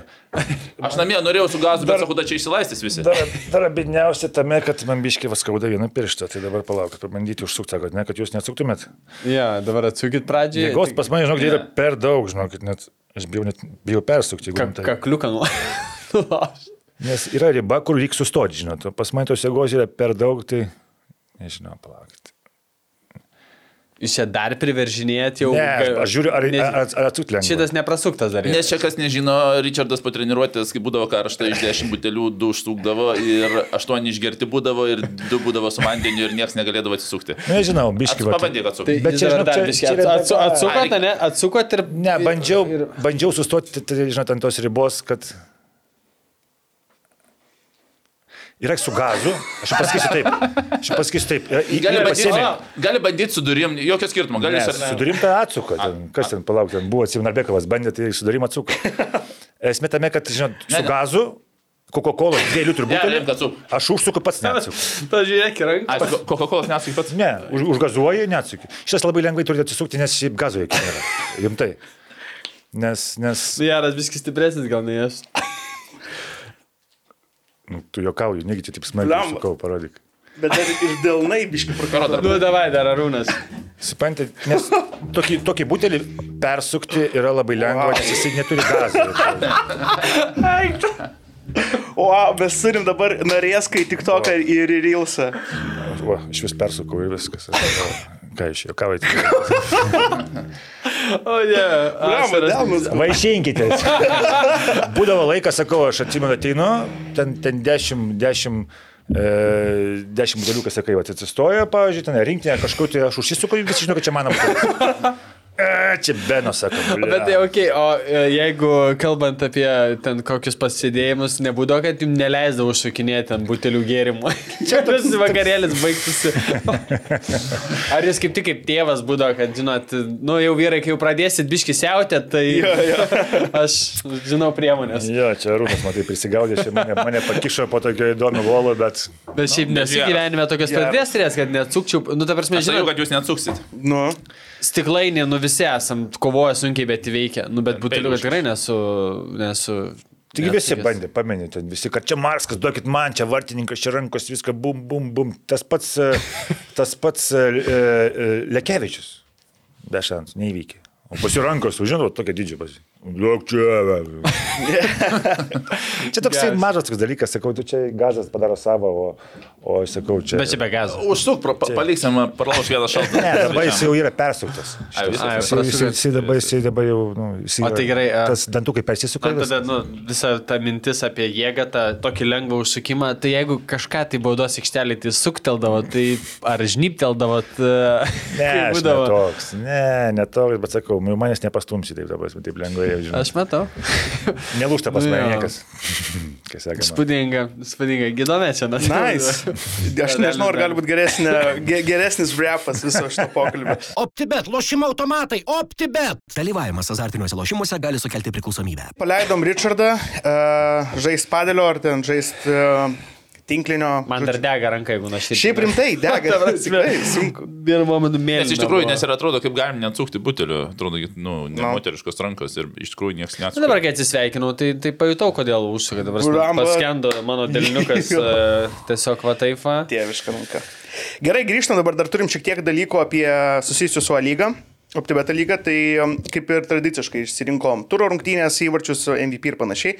Aš namie norėjau su gazu, bet sakau, čia išsilaistys visi. Dar, dar abidniausia tame, kad man biškiai vaskauda vieną pirštą, tai dabar palaukit, pabandyti užsukti, kad ne, kad jūs neatsuktumėt. Ja, dabar atsukit pradžiai. Jėgos pas mane, žinok, yra per daug, žinokit, net aš bijau, net bijau persukti, Ka, rimtai. kakliuką nu. Nes yra riba, kur reikia sustoti, žinot, pas mane tos jėgos yra per daug, tai nežinau, palaukit. Jūs čia dar priveržinėjat jau. Ne, aš, žiūriu, ar, Ne- ar, ar, lengva. Šitas neprasuktas dar. Nes čia kas nežino, Richardas po treniruotės, kai būdavo karšta, iš 10 butelių 2 užsukdavo ir 8 išgerti būdavo ir 2 būdavo su vandeniu ir niekas negalėdavo atsisukti. Nežinau, biškiai. vat- Pabandyk Tai atsukti. Bet jūs čia, žinok, dar čia- biškį čia yra atsu- Atsukot, ne? Atsukot ir... Ne, bandžiau, Ir, bandžiau sustoti, tai, žinot, ant tos ribos, kad... Yra su gazu, aš pasakysiu taip. Aš pasakysiu taip. Yra, į- Gali yra bandyti, pasiėmė- gali bandyti su durim, jokio skirtumo, gali Ne, ar ne. Sudarim tą atsuką. Ten, kas ten palauk, ten buvo Sivinarbekovas bandė, tai sudarim atsuką. Esmė tame, kad, žinot, Ne, su ne. gazu, Coca-Cola 2 litrų Ne, butelį. ne, kad su- Aš užsuku pats neatsuku. Pažiūrėk. Ai, tu Coca-Cola nesakai pats. Ne, už, užgazuoji neatsuki. Šitas labai lengvai turi atsisukti, nes šiaip gazo jokių nėra. Rimtai. Nes, nes Geras, viskas stipresnis gal ne aš. Nu, tu jokauji, negi čia taip smarkiai sakau, parodyk. Bet dar ir dėl naibiški Karo dar. Nu, davai, dar arūnas. Suprantate, nes tokį, tokį butelį persukti yra labai lengva, nes jisai neturi gazo. O, mes turim dabar narėskai tik toką ir. Va, aš vis persukau ir viskas. Ką iš jo, ką vaitį. O, ne. Blemba, delnus. Vaišinkitės. Būdavo laikas, sakau, aš atsimenu, ateinu, ten, ten 10, 10 E, dešimt butelių, kas sakai, vat atsistoja, pavyzdžiui, ten rinktinė kažkur, tai aš užsisuku, visi žino, kad čia mano. E, čia Beno sako. Bet tai ok, o e, jeigu kalbant apie ten kokius pasidėjimus, nebūdavo, kad jums neleisdavo užsukinėti ant butelių gėrimų. Čia tas vakarėlis baigtųsi. Ar jūs kaip tik kaip tėvas būdavo, kad žinot, nu jau vyrai, kai jau pradėsit biški siautę, tai aš žinau priemonės. Jo, čia Rūnas, matai, prisigaudė, čia mane, mane pakišo po tokio įdomio volo, bet... Bet šiaip nesu geras. gyvenime tokios patirties turėjęs, kad neatsukčiau, nu ta prasme, žinau, žinau, kad jūs neatsuksit. Nu, stiklainį, nu visi esam, kovoja sunkiai, bet įveikia. Nu bet buteliuką Peilius. tikrai nesu... nesu Taigi visi neatsukęs. bandė, pamenė, ten visi, kad čia Marskas, duokit man, čia vartininkas, čia rankos, viską, bum, bum, bum. Tas pats, e, tas pats e, e, Lekevičius. Be šansų, neįvykė. O pasirankos, žinot, tokia didžia pasi. Duok čia. čia toks Geras. mažas toks dalykas, sakau, tu čia gazas padaro savo, o, o aš sakau, čia... Bet čia be gazo. Užsuk, pra- pa- paliksim, parlaus vieną šaltą. Ne, dabar jis jau yra persuktas. Jis jau- jau- dabar, jis dabar jau, nu, jis O tai gerai, a- Tas dantukai persisuka. Man tada, nu, visa ta mintis apie jėgą, tą tokį lengvą užsukimą, tai jeigu kažką tai baudos aikštelį tai sukteldavo, tai ar žnypteldavo, Ne, aš ne toks, ne, ne toks, bet sakau, nu, manęs nepastumsi taip dabar, taip lengvai, jau žinau. Aš matau. Nelūšta pas mane niekas. Spūdinga, spūdinga, nes. nice. Aš nežinau, ar gali būti geresnė, ge- geresnis repas viso šito pokalbio. OptiBet, lošimo automatai, OptiBet. Dalyvavimas azartiniuose lošimuose gali sukelti priklausomybę. Paleidom Richardą, uh, žaist padelio ar ten žaist uh, tinklinio. Man dar dega ranka, jeigu aš Šiaip rimtai, dega. tikrai sunku. Vienu momentu mėlyna. Nes iš tikrųjų, nes ir atrodo, kaip galim neatsukti butelių, atrodo, nu, ne No. moteriškos rankos ir iš tikrųjų niekas Na neatsuka. dabar, kai atsisveikinau, tai, tai pajutau, kodėl užsuka. Dabar paskendo mano delniukas e, tiesiog va taip. Tėviška ranka. Gerai, grįžtam dabar, dar turim šiek tiek dalykų apie susijusių su A lyga. Optibeta lyga, tai um, kaip ir tradiciškai išsirinkom turo rungtynės, įvarčius, MVP ir panašiai.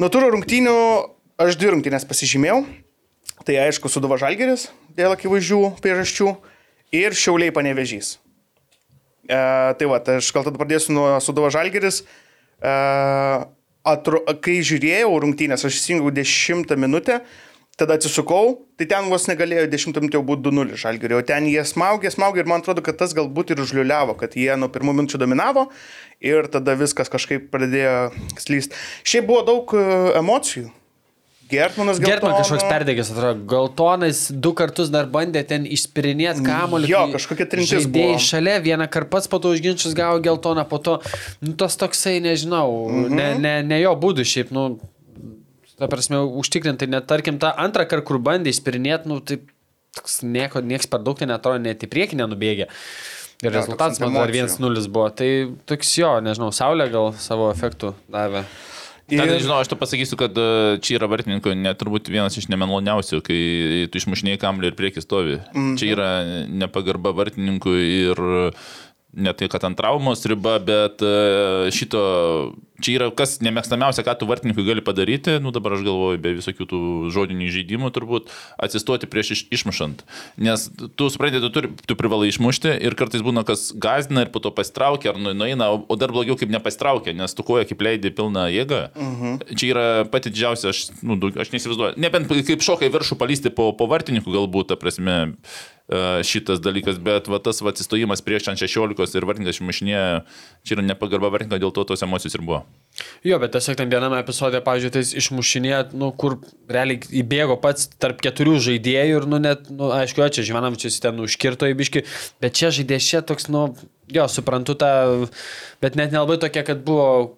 Nuo turo rungtynių aš dvi rungtynės pasižymėjau. Tai aišku, Suduva Žalgeris dėl akivaizdžių priežasčių ir Šiauliai panevežys. E, tai va, tai aš gal tada pradėsiu nuo Suduva Žalgeris. E, atro, kai žiūrėjau rungtynės, aš įsijungiau 10 minutę, tada atsisukau, tai ten vos negalėjo 10 minutę jau būti 2-0 Žalgerio. Ten jie smaugė, smaugė ir man atrodo, kad tas galbūt ir užliuliavo, kad jie nuo pirmų minučių dominavo ir tada viskas kažkaip pradėjo slysti. Šiaip buvo daug e, emocijų. Gertmanas Gertman geltono. kažkoks perdegęs, atrodo. Galtonas du kartus dar bandė ten išspirinėti kamuolį. Jo, kažkokia trintis buvo. šalia, vieną kartą pats po to užginčius gavo geltoną, po to, nu, tas toksai, nežinau, mhm. ne, ne, ne jo būdu šiaip, nu, ta prasme, užtikrintai, net tarkim, tą antrą kartą, kur bandė išspirinėti, nu, tai toks nieko, nieks per daug ten atrodo, net į priekį nenubėgė. Ir rezultatas, man dar emocijų. 1-0 buvo. Tai toks jo, nežinau, Saulė gal savo efektų davė. Ir- Ir... Žinau, aš to pasakysiu, kad e, čia yra vartininko neturbūt vienas iš nemaloniausių, kai tu išmušinėjai kamlį ir prieki stovi. Mm. Čia yra nepagarba vartininkui ir ne tai, kad ant traumos riba, bet e, šito, čia yra kas nemėgstamiausia, ką tu vartininkui gali padaryti, nu dabar aš galvoju, be visokių tų žodinių žaidimų turbūt, atsistoti prieš iš, išmušant. Nes tu supranti, tu, turi, tu privalai išmušti ir kartais būna, kas gazdina ir po to pastraukia ar nu- nueina, o- dar blogiau kaip nepastraukia, nes tu koja kaip leidai pilną jėgą. Mhm. Čia yra pati didžiausia, aš, nu, aš neįsivaizduoju. Nebent kaip šokai viršų palysti po, po vartininkų galbūt, ta prasme, šitas dalykas, bet va, tas va, atsistojimas prieš ant 16 ir vartininkas išmušinėja, čia yra nepagarba vartininko, dėl to tos emocijos ir buvo. Jo, bet tiesiog ten viename epizode, pavyzdžiui, tai jis išmušinėt, nu, kur realiai įbėgo pats tarp keturių žaidėjų ir, nu, net, nu, aišku, jo, čia Živanovičius ten užkirto į biški, bet čia žaidėjas čia toks, nu, jo, suprantu tą, bet net nelabai tokia, kad buvo,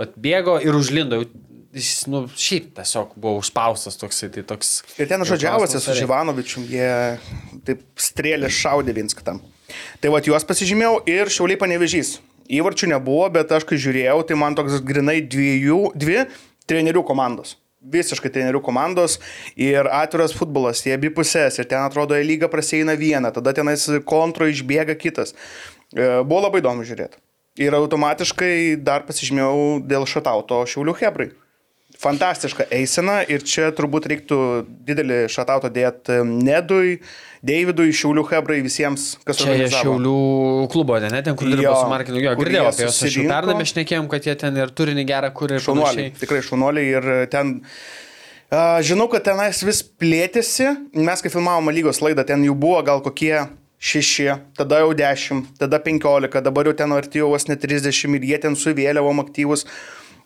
atbėgo ir užlindo. Jis, nu, šiaip tiesiog buvo užspaustas toksai, tai toks. Ir ten žodžiavosi su Živanovičium, jie taip strėlė šaudė viens kitam. Tai va, juos pasižymėjau ir šiauliai panevežys. Įvarčių nebuvo, bet aš kai žiūrėjau, tai man toks grinai dviejų, dvi trenerių komandos. Visiškai trenerių komandos ir atviras futbolas, jie abi pusės ir ten atrodo, į lygą praseina viena, tada tenais kontro išbėga kitas. E, Buvo labai įdomu žiūrėti. Ir automatiškai dar pasižymėjau dėl šatauto Šiaulių Hebrai. Fantastiška eisena ir čia turbūt reiktų didelį šatautą dėti Nedui, Davidui, Šiaulių Hebrai, visiems, kas Čia organizavo. Šiaulių klubo, ne, ne ten, kur dirbo su Markinu. Jo, girdėjau apie juos. Aš jau pernai šnekėjom, kad jie ten ir turinį gerą kūrė ir Šaunuoliai, tikrai šaunuoliai ir ten A, Žinau, kad tenais vis plėtėsi. Mes, kai filmavome lygos laidą, ten jų buvo gal kokie 6, tada jau 10, tada 15, dabar jau ten arti jau vos net 30 ir jie ten su vėliavom aktyvus.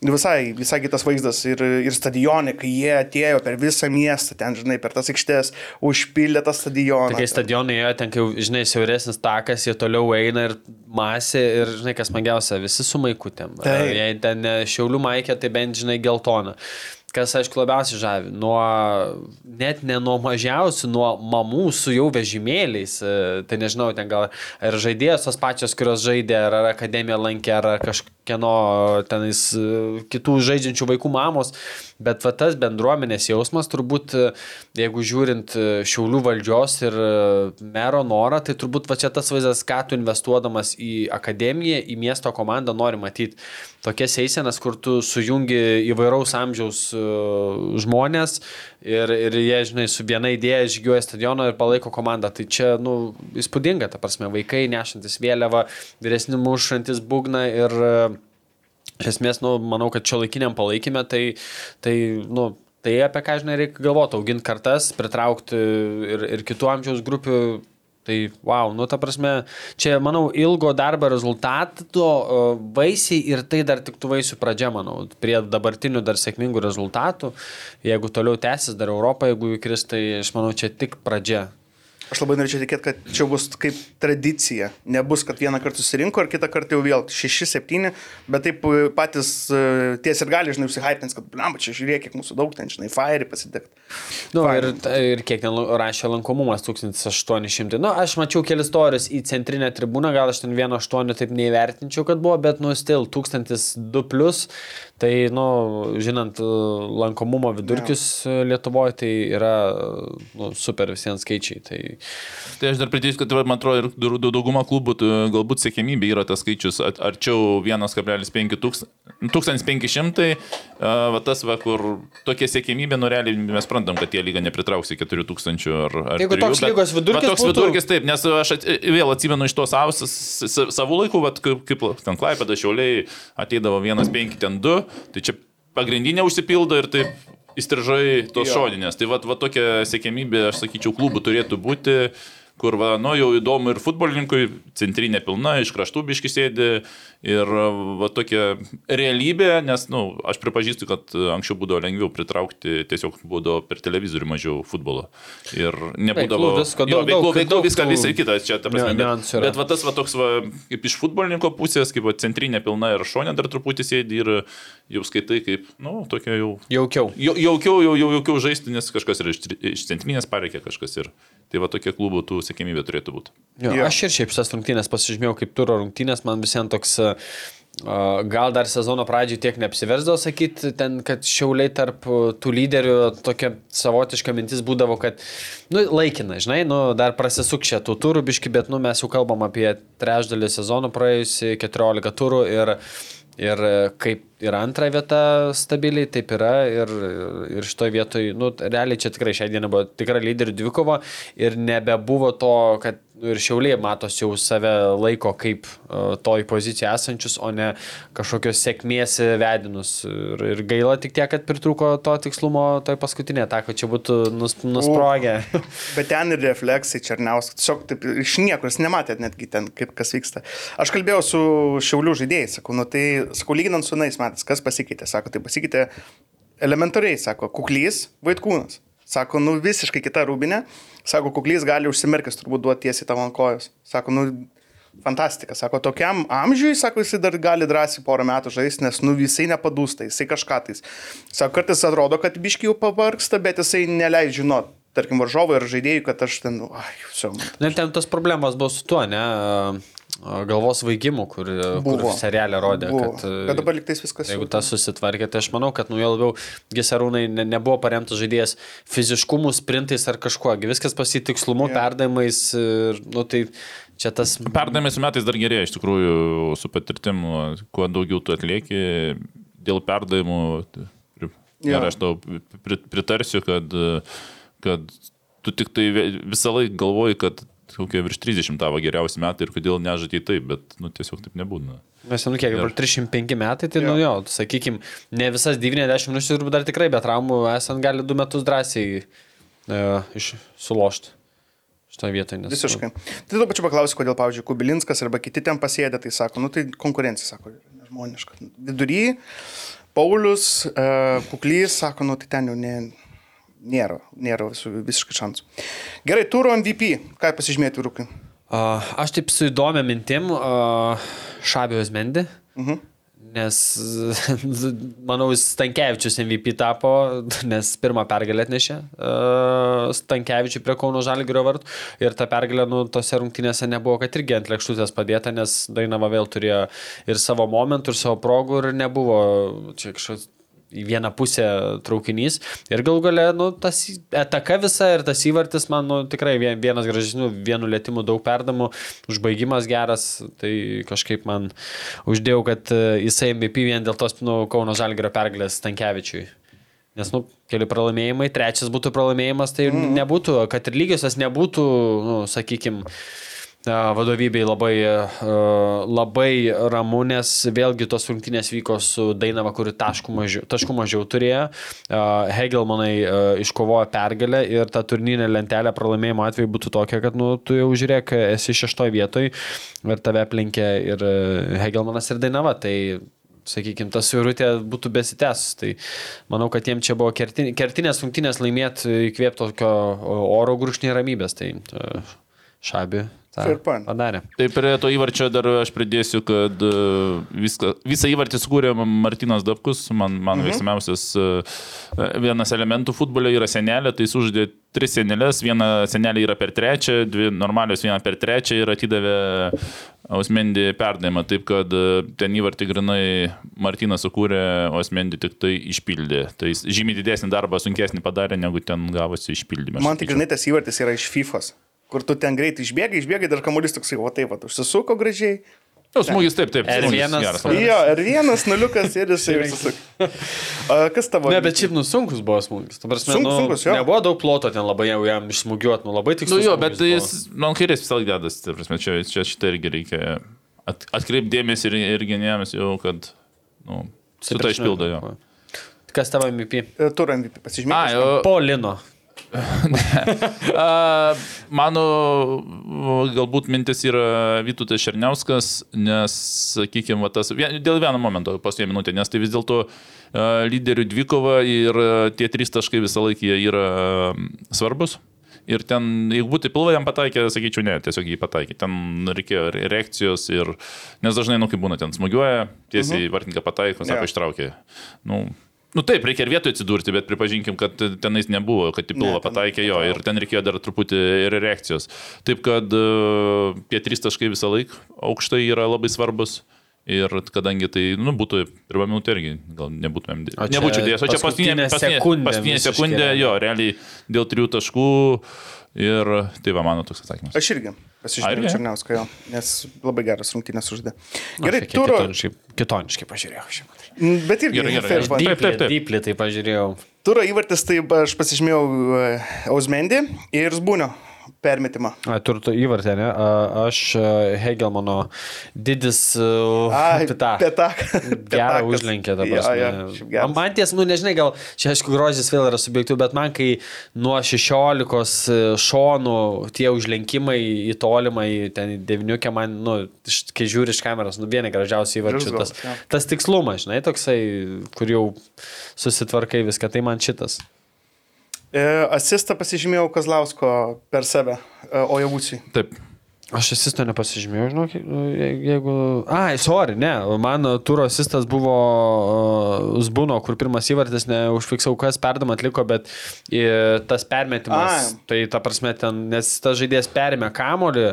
Visai, visai kitas vaizdas ir, ir stadionai, kai jie atėjo per visą miestą, ten, žinai, per tas aikštės, užpildė tą stadioną. Kai stadionai ėjo, ten, kai, žinai, siauresnis takas, jie toliau eina ir masė ir, žinai, kas smagiausia, visi su maikutėm. Jei ten ne šiaulių maikė, tai bent, žinai, geltona. Kas, aišku, labiausiai žavi, nuo, net ne nuo mažiausių, nuo mamų su jau vežimėliais, e, tai nežinau, ten gal ir žaidėjos tos pačios, kurios žaidė, ar, akademiją lankė, ar kažkieno tenais e, kitų žaidžiančių vaikų mamos, bet va tas bendruomenės jausmas turbūt, e, jeigu žiūrint e, šiaulių valdžios ir e, mero norą, tai turbūt va čia tas vaizdas, ką tu investuodamas į akademiją, į miesto komandą nori matyti. Tokias eisenas, kur tu sujungi įvairaus amžiaus žmonės ir, ir jie, žinai, su viena idėja žygiuoja stadioną ir palaiko komandą. Tai čia, nu, įspūdinga, ta prasme, vaikai nešantis vėliavą, vyresni mušantis būgną ir e, iš esmės, nu, manau, kad čia laikiniam palaikymė, tai, tai, nu, tai apie ką, žinai, reikia galvoti, auginti kartas, pritraukti ir, ir kitų amžiaus grupių. Tai, wow, nu, ta prasme, čia, manau, ilgo darbo rezultato e, vaisiai ir tai dar tik tų vaisių pradžia, manau, prie dabartinių dar sėkmingų rezultatų. Jeigu toliau tęsis dar Europą, jeigu įkris, tai aš manau, čia tik pradžia. Aš labai norėčiau tikėti, kad čia bus kaip tradicija. Nebus, kad vieną kartą susirinko ir kitą kartą jau vėl 6-7, bet taip e, patys e, ties ir gali, žinai, užsihypins, kad, blamba, čia žiūrėk, kiek mūsų daug ten, žinai, fire pasidegti. Nu, ir, ir kiek ten rašė lankomumas 1800. Nu, aš mačiau kelis torius į centrinę tribūną, gal aš ten 1,8 taip neįvertinčiau, kad buvo, bet nu, stil 1002 plus. Tai, nu, žinant e, lankomumo vidurkius ja. Lietuvoje, tai yra nu, super visiems skaičiai. Tai, Tai aš dar pridėsiu, kad man atrodo, ir daug- daug- dauguma klubų galbūt sėkmybė yra tas skaičius at- arčiau 1,5 tūks- 1500, a, va tas, va, kur tokia sėkmybė, nu realiai mes sprantam, kad tie lyga nepritrauks į 4000 ar... ar Jeigu trijų, toks bet- lygos vidurkis va, toks būtų- vidurkis, taip, nes aš at, vėl atsimenu iš tos savus, s- s- savų laikų, va, kaip, kaip ten klaipėda šiauliai ateidavo 1,5 ten 2, tai čia pagrindinė užsipildo ir taip įstrižai tos Jo. šodinės. Tai va, va tokia sėkmybė, aš sakyčiau, klubų turėtų būti, kur, va, nu, jau įdomu ir futbolininkui, centrinė pilna, iš kraštų biški sėdi ir va tokia realybė, nes, nu, aš pripažįstu, kad anksčiau būdavo lengviau pritraukti, tiesiog būdavo per televizorių mažiau futbolo. Ir nebūdavo visko, jo, daug- veiklų, daug- veiklų, daug viską, visą kitą, čia, ta prasme, niuansų bet, yra. bet va tas va toks, va, kaip iš futbolininko pusės, kaip va, centrinė pilna ir šonė dar truputį sėdi ir jau skaitai kaip, nu, tokia jau jaukiau. Jau- Jaukiau, jau, jau jaukiau žaisti, nes kažkas yra iš, iš centrinės pareikė, kažkas ir. Tai va tokie klubų tų sėkmybė turėtų būti. Jo, Jo. aš ir šiaip šitas rungtynės pasižymėjau kaip turo rungtynės, man visiems toks, gal dar sezono pradžiai tiek neapsiversdavo sakyti, ten, kad šiauliai tarp tų lyderių tokia savotiška mintis būdavo, kad, nu, laikina, žinai, nu, dar prasisuk čia tų turų biški, bet, nu, mes jau kalbam apie trečdalį sezono praėjusi 14 turų ir Ir e, kaip ir antra vieta stabiliai, taip yra. Ir, ir šitoje vietoje, nu, realiai čia tikrai šią dieną buvo tikra lyderių dvikova ir nebebuvo to, kad ir šiauliai matos jau save laiko kaip uh, toj pozicijoje esančius, o ne kažkokios sėkmės vedinus. Ir, ir gaila tik tiek, kad pritruko to tikslumo toj paskutinė atako, čia būtų nus, nusprogę. Bet ten ir refleksai Černiauskas, tiesiog taip iš niekur, jūs nematėt netgi ten, kaip kas vyksta. Aš kalbėjau su šiaulių žaidėjais, sakau, nu tai, sakau, lyginant su nais metais, kas pasikeitė, sako, tai pasikeitė elementariai, sako, kuklys, vaikūnas. Sako, nu visiškai kita rūbinė. Sako, kuklys gali užsimerkęs turbūt duoti tiesiai tavo ant kojos. Sako, nu fantastika. Sako, tokiam amžiui, sako, jisai dar gali drąsiai porą metų žaisti, nes nu visai nepadūsta, jisai kažką tais. Sako, kartais atrodo, kad biški jau pavarksta, bet jisai neleidžia žinot, tarkim, varžovai ar žaidėjai, kad aš ten, nu, ai, jau. Ir ten tos problemos buvo su tuo, ne? Galvos vaikimų, kur, kur Buvo. serialė rodė, Buvo. kad... e, Bet dabar liktais viskas. Jeigu tas susitvarkė, tai aš manau, kad nu jau labiau Gisarūnai ne, nebuvo paremtas žaidėjas fiziškumu, sprintais ar kažkuo. Viskas pasitikslumu, yeah. perdavimais. Ir, nu, tai čia tas... Perdavimai su metais dar gerėja, iš tikrųjų, su patirtim, kuo daugiau tu atlieki dėl perdavimų. Ir aš tau pri- pritarsiu, kad, kad tu tik tai visą laiką galvoji, kad kokie virš 30 tavo geriausi metai ir kodėl nežadėjai taip, bet, nu, tiesiog taip nebūna. Mes jau, nu kiek, Ir- dabar 305 metai, tai, nu jo, sakykime, ne visas 90 minučių turbūt dar tikrai, bet traumų esant gali du metus drąsiai e, iš, sulošti. Šitoje vietoje. Nes, Visiškai. Tai tuo pačiu paklausiu, kodėl, pavyzdžiui, Kubilinskas arba kiti ten pasėdė, tai sako, nu tai konkurencija, sako, nežmoniška. Vidury, Paulius, uh, Kuklys, sako, nu tai ten jau ne, nėra, nėra visiškai šansų. Gerai, turo MVP, ką pasižymėti rūkai? A, aš taip su įdomia mintim, a, Šabijos Mendi. Mhm. Nes, manau, Stankievičius MVP tapo, nes pirmą pergalę atnešė uh, Stankievičiui prie Kauno Žalgirio vartų. Ir ta pergalė, nu, tose rungtynėse nebuvo, kad irgi ant lėkštutės padėta, nes Dainava vėl turėjo ir savo momentų, ir savo progų, ir nebuvo čia kažkoks į vieną pusę traukinys. Ir gal gale, nu, tas ataka visa ir tas įvartis, man, nu, tikrai vien- vienas gražesnių, vienu lėtimu daug perdamų, užbaigimas geras, tai kažkaip man uždėjau, kad e, jisai MVP vien dėl tos, nu, Kauno Žalgirio pergalės Tankievičiui. Nes, nu, keli pralaimėjimai, trečias būtų pralaimėjimas, tai mm. nebūtų, kad ir lygiosios nebūtų, nu, sakykime, vadovybei labai, a, labai ramu, nes vėlgi tos rungtynės vyko su Dainava, kuri taškų mažiau, taškų mažiau turėjo. Hegelmanai a, iškovojo pergalę ir ta turnyrinė lentelė pralaimėjimo atveju būtų tokia, kad nu, tu jau žiūrėk, esi šeštoje vietoje ir tave aplenkė ir a, Hegelmanas ir Dainava. Tai sakykime, tas suirutė būtų besitęsus. Tai manau, kad jiem čia buvo kertin, kertinės rungtynės laimėti įkvėpti tokio oro grūšnį ramybės. Tai e, šabi. Padarė. Tai prie to įvarčio dar aš pridėsiu, kad e, viską, visą įvartį sukūrė Martinas Dabkus, man, man mhm. veiksmiausias e, vienas elementų futbole yra senelė, tai jis uždė tris senelės, viena senelė yra per trečią, dvi normalios viena per trečią ir atidavė Osmendį perdavimą, taip kad e, ten įvartį grinai Martinas sukūrė, Osmendį tik tai išpildė. Tai jis žymiai didesnį darbą, sunkesnį padarė, negu ten gavosi išpildymą. aš Man sakyčiau. grinai tas įvartis yra iš FIFA. Kur tu ten greitai išbėgai, išbėgai, dar kamuolys toksai, o taip, va, užsisuko gražiai. Jo, smūgis taip, taip. R1 smūgis geras. Jo, ir vienas nuliukas ir jisai. A, Kas tavo? Ne, bet šiaip nusunkus buvo smūgis. Prasme, Sunkus, nu, sunkus, jo. nebuvo daug ploto ten labai jau jam išsmugiuot, nu labai Nu tikslus. jo, bet smūgis jis, man kairės visą laiką dedas, tai prasme, čia, čia šitą irgi reikia at, atkreipdėmės ir, ir gynėjams jau, kad, nu, buvo. šitą išpildo jo. Kas tavo MVP? E, Turo MVP A, pasižymėti. jo, Polino. A, mano galbūt mintis yra Vytutas Šerniauskas, nes, sakykime, tas, vien, dėl vieno momento, paskutinė minutė, nes tai vis dėlto lyderių dvikova ir tie trys taškai visą laiką jie yra svarbus. Ir ten, jeigu būtų pilvą jam pataikė, sakyčiau, ne, tiesiog jį pataikė. Ten reikėjo re- reakcijos ir, nes dažnai, nu, kaip būna, ten smagiuoja, tiesiai uh -huh. vartininką pataiko, sako, Jo. ištraukė. Nu, nu taip, reikia ir vietoje atsidurti, bet pripažinkim, kad tenais nebuvo, kad į pilvą pataikė jo ir ten reikėjo dar truputį ir reakcijos. Taip kad e, tie trys taškai visą laiką aukštai yra labai svarbus. Ir kadangi tai, nu, būtų pirmą minutę irgi, gal nebūtumėm, čia nebūčiau dėjęs. O čia paskutinė, sekundė paskutinė sekundė, jo, realiai dėl trijų taškų ir tai va mano toks atsakymas. Aš irgi Ne? Černiauską, jo, nes labai geras rungtynės uždė. Gerai, tiek turo. Kitoniškai, kitoniškai pažiūrėjau šią. Mm, Bet irgi Gerai, gerai, taip, taip. Dyplį tai pažiūrėjau. Turo įvartis, tai aš pasižymėjau e, Ausmendį ir Zbūnio permetimą. Turto įvartė, ne? A, Aš a, Hegelmano didis Ai, pita. Petak. Gerą užlenkė dabar. Šiaip geras. man ties, nu nežinai, gal čia aišku grožis vėl yra subjektų, bet man kai nuo 16 šonų tie užlenkimai į tolimą, į ten į deviniukę, man, nu, kai žiūri iš kameros, nu vieni gražiausiai įvarčių. Tas, tas tikslumas, žinai, toksai, kur jau susitvarkai viską, tai man šitas. E, Asistą pasižymėjau Kazlausko per save, e, o jau būsiu. Taip. Aš asisto nepasižymėjau, žinok, je- jeigu... Ai, sorry, ne, mano turo asistas buvo Zbuno, kur pirmas įvartis, neužfiksau, kas perdamą atliko, bet tas permetimas, Ai. tai ta prasme ten, nes tas žaidėjas perėmė kamolį,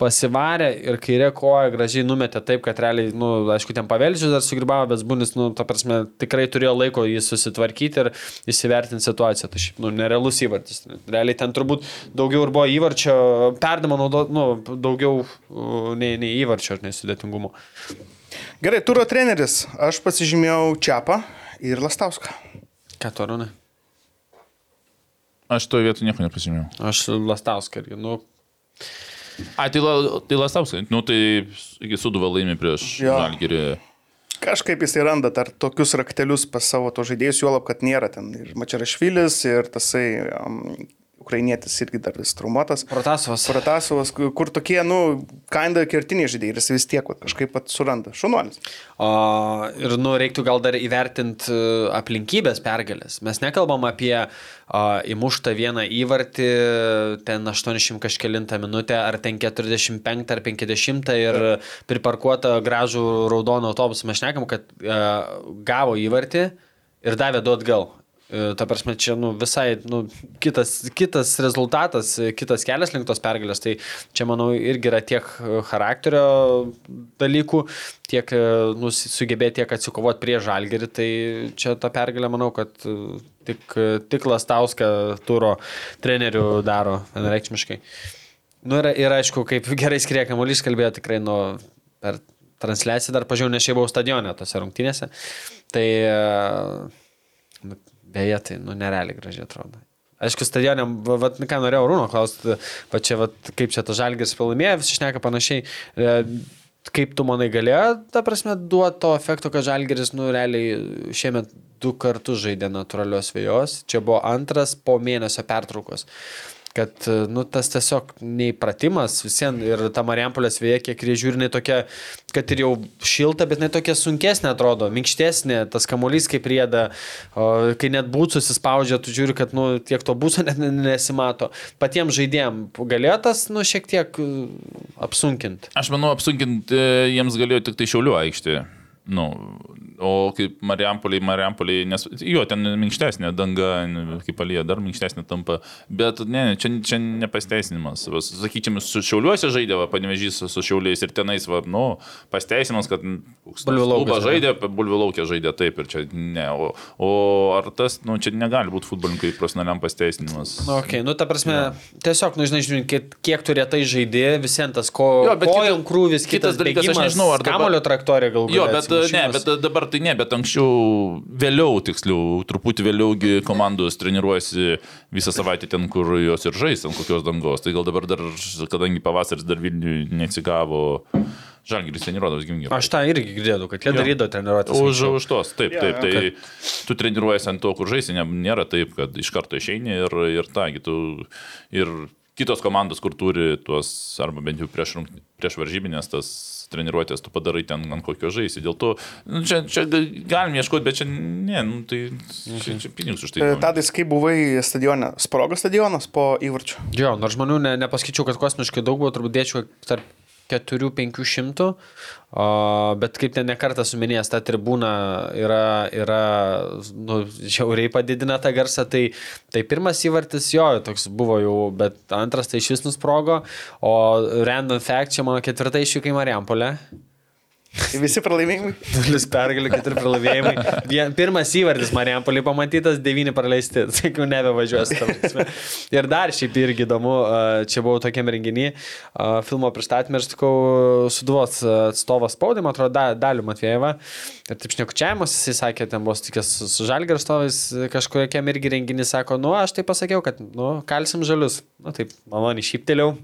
pasivarė ir kairė koja gražiai numetė taip, kad realiai, na, nu, aišku, ten paveldžius dar sugribavo, bet Zbunis, nu, ta prasme, tikrai turėjo laiko jį susitvarkyti ir įsivertinti situaciją. Tai šiaip, nu, nerealus įvartis. Realiai ten turbūt daugiau ir buvo įvarčio, perdama naudo, nu, daugiau uh, nei, nei įvarčio, nei sudėtingumo. Gerai, turo treneris. Aš pasižymėjau Čiapą ir Lastauską. Ką tu, Arūnai? Aš toje vietoje nieko nepasimėjau. Aš Lastauską irgi, nu, A, tai, la, tai Lastauskas, nu tai iki suduva laimi prieš. Žalgirį. Kažkaip jisai randa dar tokius raktelius pas savo to žaidėjus, juolab, kad nėra ten ir Mačiarašvilis, ir tasai um, ukrainietis irgi dar vis traumuotas. Protasovas. Pratasovas, kur tokie, nu, kinda kertiniai žaidėjai ir jis vis tiek kažkaip pat suranda. Šunuolis. O, ir, nu, reiktų gal dar įvertinti aplinkybės pergalės. Mes nekalbam apie a, įmuštą vieną įvartį, ten 80 kažkelintą minutę, ar ten 45 ar 50 ir priparkuotą gražų raudoną autobusą. Mes šnekam, kad a, gavo įvartį ir davė du atgal. E, Ta prasme, čia nu, visai nu, kitas, kitas rezultatas, e, kitas kelias link tos pergalės. Tai čia, manau, irgi yra tiek e, charakterio dalykų, tiek nu, sugebėti tiek atsikovoti prie žalgerį. Tai čia ta pergalė, manau, kad tik, tik Lastauską turo trenerių daro vienareikšmiškai. Nu, ir, ir aišku, kaip gerai skrie kamuolys kalbėjo tikrai nu, per transliaciją dar pažiūrėjau, nes šiaip buvau stadione tose rungtynėse. Tai beje, tai nu, nerealiai gražiai atrodo. Aišku, stadione, va, va, ką norėjau Rūno klausti, va čia, va, kaip čia tas žalgis pralaimėjo, visi šneka panašiai. E, kaip tu manai galėjo, ta prasme, duoti to efekto, kad žalgeris, nu, realiai šiemet du kartus žaidė natūralios vėjos, čia buvo antras po mėnesio pertraukos kad, nu, tas tiesiog neįpratimas visiems ir ta Mariampolės vėja, kiek ir žiūrinai tokia, kad ir jau šilta, bet jinai tokia sunkesnė atrodo, minkštesnė, tas kamuolys kaip rieda, kai net būtų susispaudžia, tu žiūri, kad, nu, tiek to būso net nesimato. Patiems žaidėjim galėjo tas, nu, šiek tiek apsunkinti. Aš manau, apsunkinti jiems galėjo tik tai Šiaulių aikštė. Nu, o kaip Mariampoliai, Mariampoliai, nes jo, ten minkštesnė danga, kaip palyja, dar minkštesnė tampa, bet ne, čia, čia nepasteisinimas. Sakykime, su Šiauliuose žaidė, panevežys su, Šiauliais ir tenais, va, nu, pasteisinimas, kad klubas žaidė. Bulvilaukė žaidė taip ir čia ne. O, o ar tas, nu, čia negali būti futbolininkai profesionaliam pasteisinimas. Na, okay. nu, ta prasme, tiesiog, nu, žinai, žiūrint, kiek, kiek turėtai žaidė, visiems tas ko, Jo, kojom krūvis, kitas kitas dalykas, aš bėgimas, nežinau, ar kamulio traktorija galbūt. Jo, bet ne, bet dabar tai ne, bet anksčiau, vėliau, tiksliau, truputį vėliaugi komandos treniruojasi visą savaitę ten, kur jos ir žais, ant kokios dangos. Tai gal dabar dar, kadangi pavasaris dar Vilniui neatsigavo, Žalgiris treniruotas gimgi. Aš tą irgi girdėjau, kad jie darydavo treniruotės. Už, už tos, taip, taip, jo. tai tu treniruojasi ant to, kur žaisi, ne, nėra taip, kad iš karto išeini ir, ir tagi, tu ir kitos komandos, kur turi tuos, arba bent jau prieš, prieš varžybinės tas treniruotės, tu padarai ten ant kokio žaisi. Dėl to, nu, čia, čia galim ieškoti, bet čia ne, nu, tai čia, čia pinigus už tai. E. Tadais, kai buvai stadione, sprogo stadionas po įvarčių. Jo, nors žmonių ne, nepaskaičiau, kad kosmiškai daug buvo, turbūt dėčiau tarp 4-500, o, bet kaip ten nekartą suminėjęs, ta tribūna yra, yra nu, žiauriai padidina tą garsą, tai, tai pirmas įvartis jo, toks buvo jau, bet antras tai iš vis nusprogo, o random fact čia mano ketvirta išvykai Mariampolė. Visi pralaimėjimai. Nulis pergalių, keturi pralaimėjimai. Vien, pirmas įvartis Marijampolį pamatytas, devyni praleisti. Sakiau, prasme. Ir dar šiaip irgi įdomu, čia buvau tokiam renginį, filmo pristatymė ir sakau, suduvos atstovas spaudai, man atrodo, da, Daliu Matvėjevą. Ir taip šnekučiavimas, jisai sakė, ten buvo sutikęs su, su Žalgir atstovais, kažkokiam irgi renginį sako, nu, aš tai pasakiau, kad, nu, kalsim žalius. Nu, taip, maloniai šypteliau.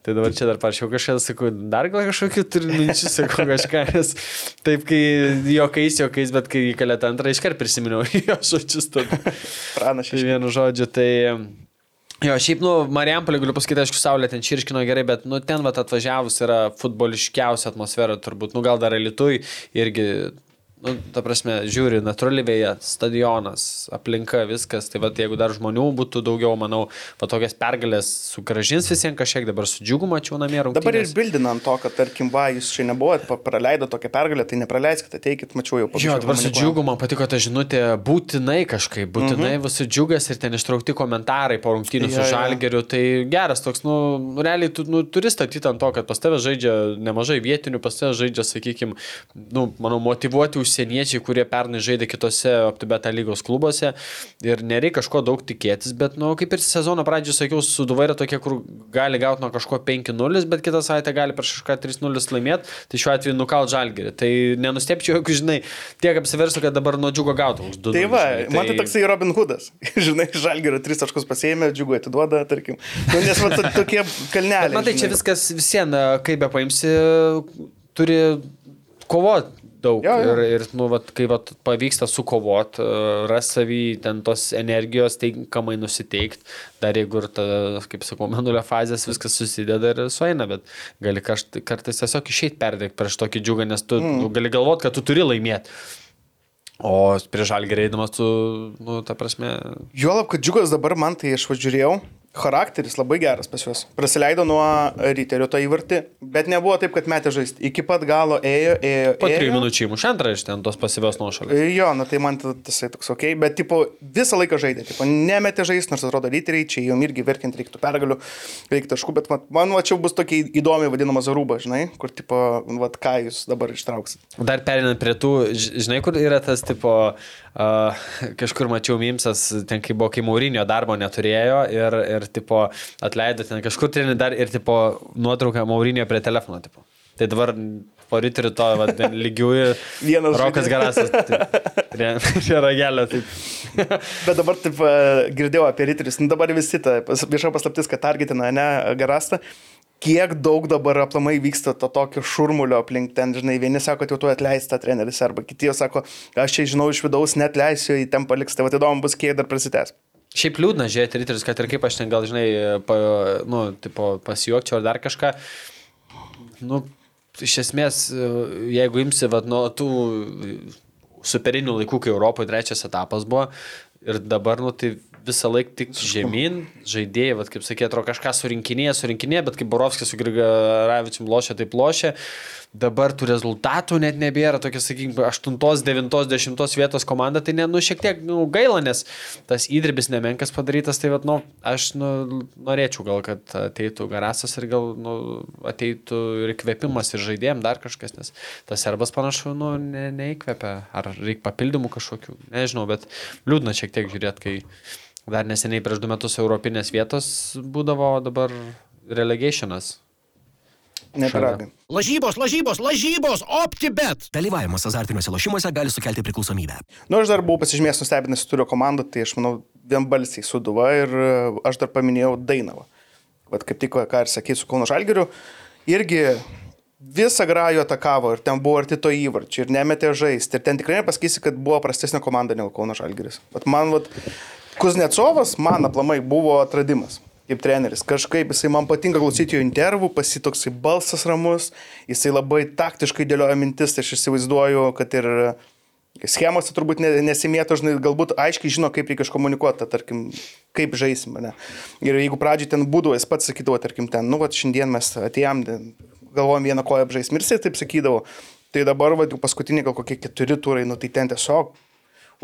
Tai dabar čia dar parašiau kažką, sakau, dar gal kažkokių turi minčių, sakau kažką, nes taip, kai jokais, jokais, bet kai įkalėt antrą, iškart prisiminiau jo žodžius. tada. Tai vienu žodžiu, tai... Jo, šiaip, nu, Marijampolė, galiu pasakyti, aišku, Saulė ten čirškino gerai, bet, nu, ten, va, atvažiavus yra futboliškiausia atmosfera, turbūt, nu, gal dar Lietuvai irgi, nu, ta prasme, žiūri, natūrali vėja, stadionas, aplinka, viskas, tai, va, jeigu dar žmonių būtų daugiau, manau, va, tokias pergalės sugražins visiems kažkiek, dabar su džiugu mačiau namie rungtynės. Dabar ir bildina ant to, kad, tarkim, va, jūs čia nebuvot, praleido tokią pergalę, tai nepraleiskite, ateikit, mačiau jau Jo, dabar su džiugu man patiko ta žinutė, būtinai kažkaip, būtinai mhm. visi džiugas ir ten ištraukti komentarai po rungtynių su Jo, jo. žalgeriu, tai geras toks, nu, realiai tu nu, turi statyti ant to, kad pas tave žaidžia nemažai vietinių, pas tave žaidžia, sakykime, nu, manau, motivuoti užsienį užsieniečiai, kurie pernai žaidė kitose OptiBeta lygos klubuose ir nereikia kažko daug tikėtis, bet, nu, kaip ir sezono pradžioje sakiau, Suduva yra tokia, kur gali gauti nuo kažko 5-0, bet kitą savaitę gali prieš kažką 3-0 laimėti, tai šiuo atveju nukalt žalgerį. Tai nenustepčiau, jeigu, žinai, tiek apsiversų, kad dabar nuo džiugo 2. Tai va, man tai toksai Robin Hoodas. Žinai, žalgerio tris taškus pasėmė, džiugu atiduoda, tarkim. Nu, nes va, to- tokie kalneliai. Matai, čia žinai. viskas visieną, kaip be paimsi, turi kovoti daug. Jo, jo. Ir, ir nu, vat, kai vat, pavyksta sukovot, ras savį ten tos energijos, tinkamai nusiteikti, dar jeigu ir ta, kaip sakau, menulio fazės viskas susideda ir sueina, bet gali kažt, kartais tiesiog išeiti perdėti prieš tokį džiugą, nes tu mm. gali galvoti, kad tu turi laimėti. O prieš žalgerį eidamas tu, nu, ta prasme, Juolab, kad džiugas dabar man tai aš važiuojau. Charakteris labai geras pas juos. Praleido nuo ryterio tą įvartį, bet nebuvo taip, kad metė žaisti. Iki pat galo ėjo, ėjo. po trijų minučių įmuš antrą iš ten tos pasyvios nuošalės. Jo, na tai man ta- tasai toks ok, bet tipo visą laiką žaidė, tipo nemetė žaisti, nors atrodo ryteriai, čia jom irgi verkiant reiktų pergalių, reikia taškų, bet man, man va, čia bus tokia įdomi vadinama zaruba, žinai, kur tipo, nu, va, ką jūs dabar ištrauksit. Dar perinant prie tų, žinai, kur yra tas tipo, uh, kažkur mačiau Mimsas, ten kai buvo, kai Maurinio darbo neturėjo ir, ir tipo, atleido ten kažkur ten dar ir tipo, nuotrauką Maurinio prie telefono. Tipo. Tai dabar po ryto rytoj, va, ten lygių ir Vienas Rokas. Garasas. tai ragelio. Taip. Bet dabar taip girdėjau apie ryterius, nu dabar visi ta vieša paslaptis, kad targetina, ne, garastą. Kiek daug dabar aplamai vyksta to tokio šurmulio aplink ten, žinai, vieni sako, jau tu atleista treneris, arba kiti jau sako, aš čia žinau iš vidaus, net leisiu, į ten paliks, tai va įdomu bus, kiek dar prasitęs. Šiaip liūdna žiūrėti ryterius, kad ir kaip aš ten gal, žinai, pa, nu, tipo, pasijuokčiau ar dar kažką. Nu, iš esmės, jeigu imsi vat, nuo tų superinių laikų, kai Europoje trečias etapas buvo ir dabar, nu, tai visą laiką tik žemyn, žaidėjai, vat, kaip sakė, atrodo kažką surinkinėje, surinkinėje, bet kaip Borovskis su Grigaravičium lošia, taip lošia. Dabar tų rezultatų net nebėra, tokia, sakykime, 8, 9, 10 vietos komanda, tai ne, nu, šiek tiek nu, gaila, nes tas įdirbis nemenkas padarytas, tai, vat, nu, aš nu, norėčiau gal, kad ateitų garasas ir gal nu, ateitų ir kvepimas ir žaidėjim dar kažkas, nes tas serbas panašu, nu, ne, neįkvepia, ar reikia papildymų kažkokių, nežinau, bet liūdna šiek tiek žiūrėti, kai dar neseniai prieš du metus europinės vietos būdavo, dabar relegationas. Nepiragai. Lažybos, lažybos, lažybos, OptiBet. Dalyvavimas azartiniuose lošimuose gali sukelti priklausomybę. Nu, aš dar buvau pasižymėjęs nustebinęs turiu komandą, tai aš manau vienbalsiai suduva ir e, aš dar paminėjau Dainavą. Vat kaip tik, ką ir sakė su Kauno Žalgiriu, irgi visą grajų atakavo ir ten buvo arti to įvarčių ir nemetė žaisti. Ir ten tikrai nepasakysi, kad buvo prastesnė komanda negu Kauno Žalgiris. Vat man, vat, Kuznecovas, man aplamai buvo atradimas. Kaip treneris. Kažkaip jisai man patinka klausyti jo intervų, pasitoksai balsas ramus, jisai labai taktiškai dėlioja mintis, tai aš įsivaizduoju, kad ir Schemose turbūt ne- nesimėto, žinai, galbūt aiškiai žino, kaip reikia iškomunikuoti, tarkim, kaip žaisim, ne. Ir jeigu pradžioj ten būdavo, jis pats sakydavo, tarkim, ten, nu, va, šiandien mes atėjom, galvojom vieną koją apžaisim ir jisai taip sakydavo. Tai dabar, va, paskutiniai gal kokie keturi turai, nu, tai ten tiesiog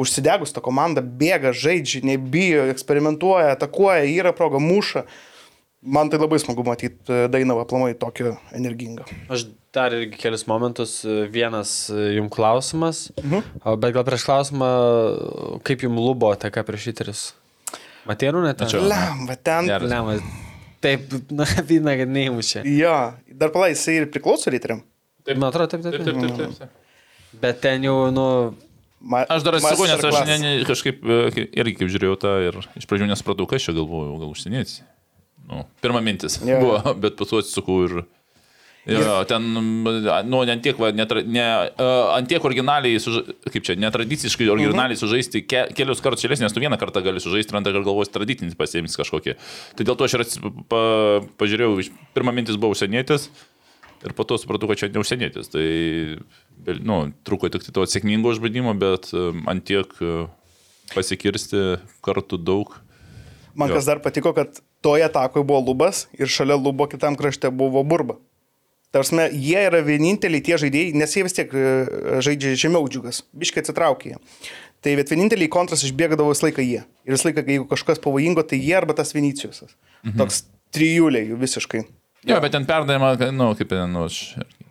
užsidegus ta komanda bėga, žaidžia, nebijo, eksperimentuoja, atakuoja, yra proga, muša. Man tai labai smagu matyti Dainavą aplamai tokio energingą. Aš dar irgi kelius momentus. Vienas jums klausimas, mhm. bet gal prieš klausimą, kaip jums lubo TK prieš įteris? Matėrų net? Mačiau. Lemba, ten. Lemas. Taip, na, vyna, kad neįmušė. Jo, dar palai, jisai ir priklauso ryteriam. Taip, man atrodo, taip, taip. Taip, taip. taip, taip, taip. Bet ten jau, nu, Ma, Aš dar atsisakau, nes aš ne, ne, kažkaip e, irgi kaip žiūrėjau tą ir iš pradžių nesupratau, kas čia galvojau, gal užsienietis. Nu, pirma mintis Jo. yeah. buvo, bet paskui atsisakau ir... Jo, ten, nu, ne tiek, va, netra, ne, uh, antiek originaliai, suža, kaip čia, netradiciškai originaliai Mhm. sužaisti ke, kelius kartus šėlės, nes tu vieną kartą gali sužaisti, antrą kartą galvos tradicinį pasiėmis kažkokį. Tai dėl to aš ir atsi- pa, pažiūrėjau, pirma mintis buvo užsienietis ir po to supratau, kad čia ne užsienietis. Tai, nu, truko tik tai to sėkmingo užbadimo, bet um, antiek uh, pasikirsti kartų daug. Man Jo. kas dar patiko, kad toje atakoje buvo lubas ir šalia lubo kitam krašte buvo burba. Tarsi, jie yra vieninteliai tie žaidėjai, nes jie vis tiek e, žaidžia žemiau džiugas, biškai atsitraukia. jie. Tai bet vieninteliai kontras išbėgdavo visą laiką jie. Ir visą laiką, jeigu kažkas pavojingo, tai jie arba tas Vinicijusas. Mhm. Toks trijulė jų visiškai. Jo, bet ten perdavimą, nu, kaip ten, nu,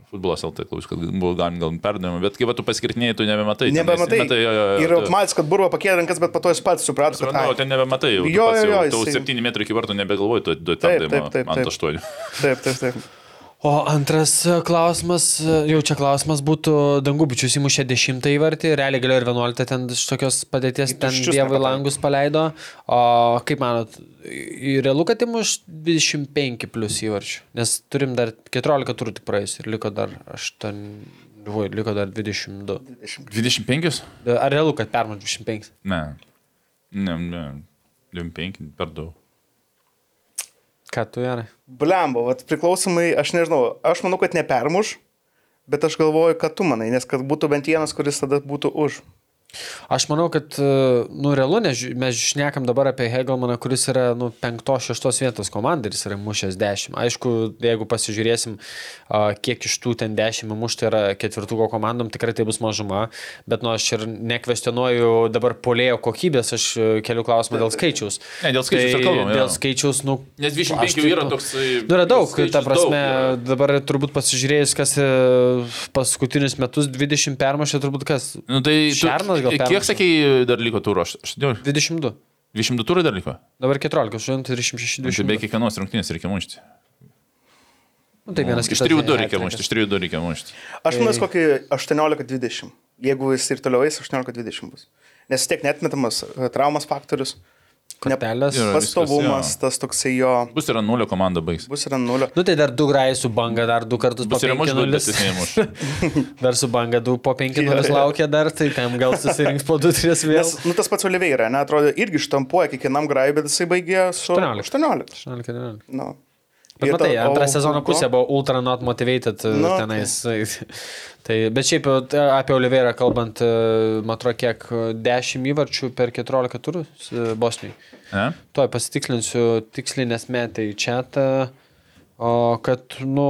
Futbolas LT klaus, kad buvo galima gal perdavimą, bet kai va tu paskirtinėjai, tu nebematai. Nebematai. Matai, jo, jo, jo, Ir matys, kad burba pakėlė rankas, bet po to jis pats suprato, kad... Suprantu, ai, ten nebematai. Jau, Jo, jo, jo, Tu jisai- 7 metrų iki vartų nebegalvoji, tu du Taip, tapdavimo taip, taip, ant taip. 8. Taip, taip, taip. O antras e, klausimas, e, jau čia klausimas būtų, Dangubičius įmušė 10 įvartį, realiai galėjo ir 11 ten iš tokios padėties, ten nepataikė. langus paleido. O kaip manot, realu, kad įmuš 25 plus įvarčių? Nes turim dar 14 turų tik praėjus ir liko dar 8, voi, liko dar 22. 25? Ar realu, kad permuš 25? Ne. Ne, ne. 25 per daug. Ką tu gerai? Blembo, vat priklausomai, aš nežinau, aš manau, kad nepermuš, bet aš galvoju, kad tu manai, nes kad būtų bent vienas, kuris tada būtų už. Aš manau, kad, e, nu, realu, mes šnekam dabar apie Hegelmaną, kuris yra, nu, penktos, šeštos vietos komanda ir jis yra mušęs dešimt. Aišku, jeigu pasižiūrėsim, kiek iš tų ten dešimt mušti yra ketvirtuko komandom, tikrai tai bus mažuma, bet, nu, aš ir nekvestionuoju dabar polėjo kokybės, aš e, keliu klausimą dėl skaičiaus. Ne, dėl skaičiaus Tai kalbam. Dėl skaičiaus, nu. Nes aš 25 taip, yra nu, toksai. Nu, yra daug, ta prasme, daug, dabar turbūt pasižiūrėjus, kas e, paskutinius metus 20 permušė, turbūt kas? Nu, tai tu- Šernas gal Kiek sakėjai dar liko turų? Aš, aš, 22. 22 turų dar liko? Dabar 14, 36, Nu, Tai 20. be kiekvienos rungtynės reikia mušti. Nu, tai vienas Iš kitas 3-2 reikia mušti, iš 3-2 reikia mušti. Aš manau, jis kokį 18-20. Jeigu jis ir toliau eis, 18-20 bus. Nes vis tiek netmetamas e, traumas faktorius. Ne- Kortelės. Jo. Pastovumas, viskas, tas toksai jo. Bus yra nulio komanda baigs. Bus yra nulio. Nu tai dar du grajai su banga, dar du kartus Bus po yra muš, bet jis 5-0. nemuš. Dar su banga du po 5-0 Jo, jo. laukia dar, tai tam gal susirinks po 2-3 vėl. Nes, nu, tas pats Oliveira, ne, atrodo, irgi štampuoja kiekvienam grajui, bet jisai baigė su 18. 18. 18. Nu. Bet Ir matai, ta- antrą sezono pusė buvo ultra not motivated Nu, nu, tenais. Tai, bet šiaip e, apie Oliveirą kalbant, e, man atrodo, kiek e, 10 įvarčių per 14 turų e, Bosnijai. Ne? Tuoj pasitikslinsiu tiksliai nesmetai čia. O kad, nu,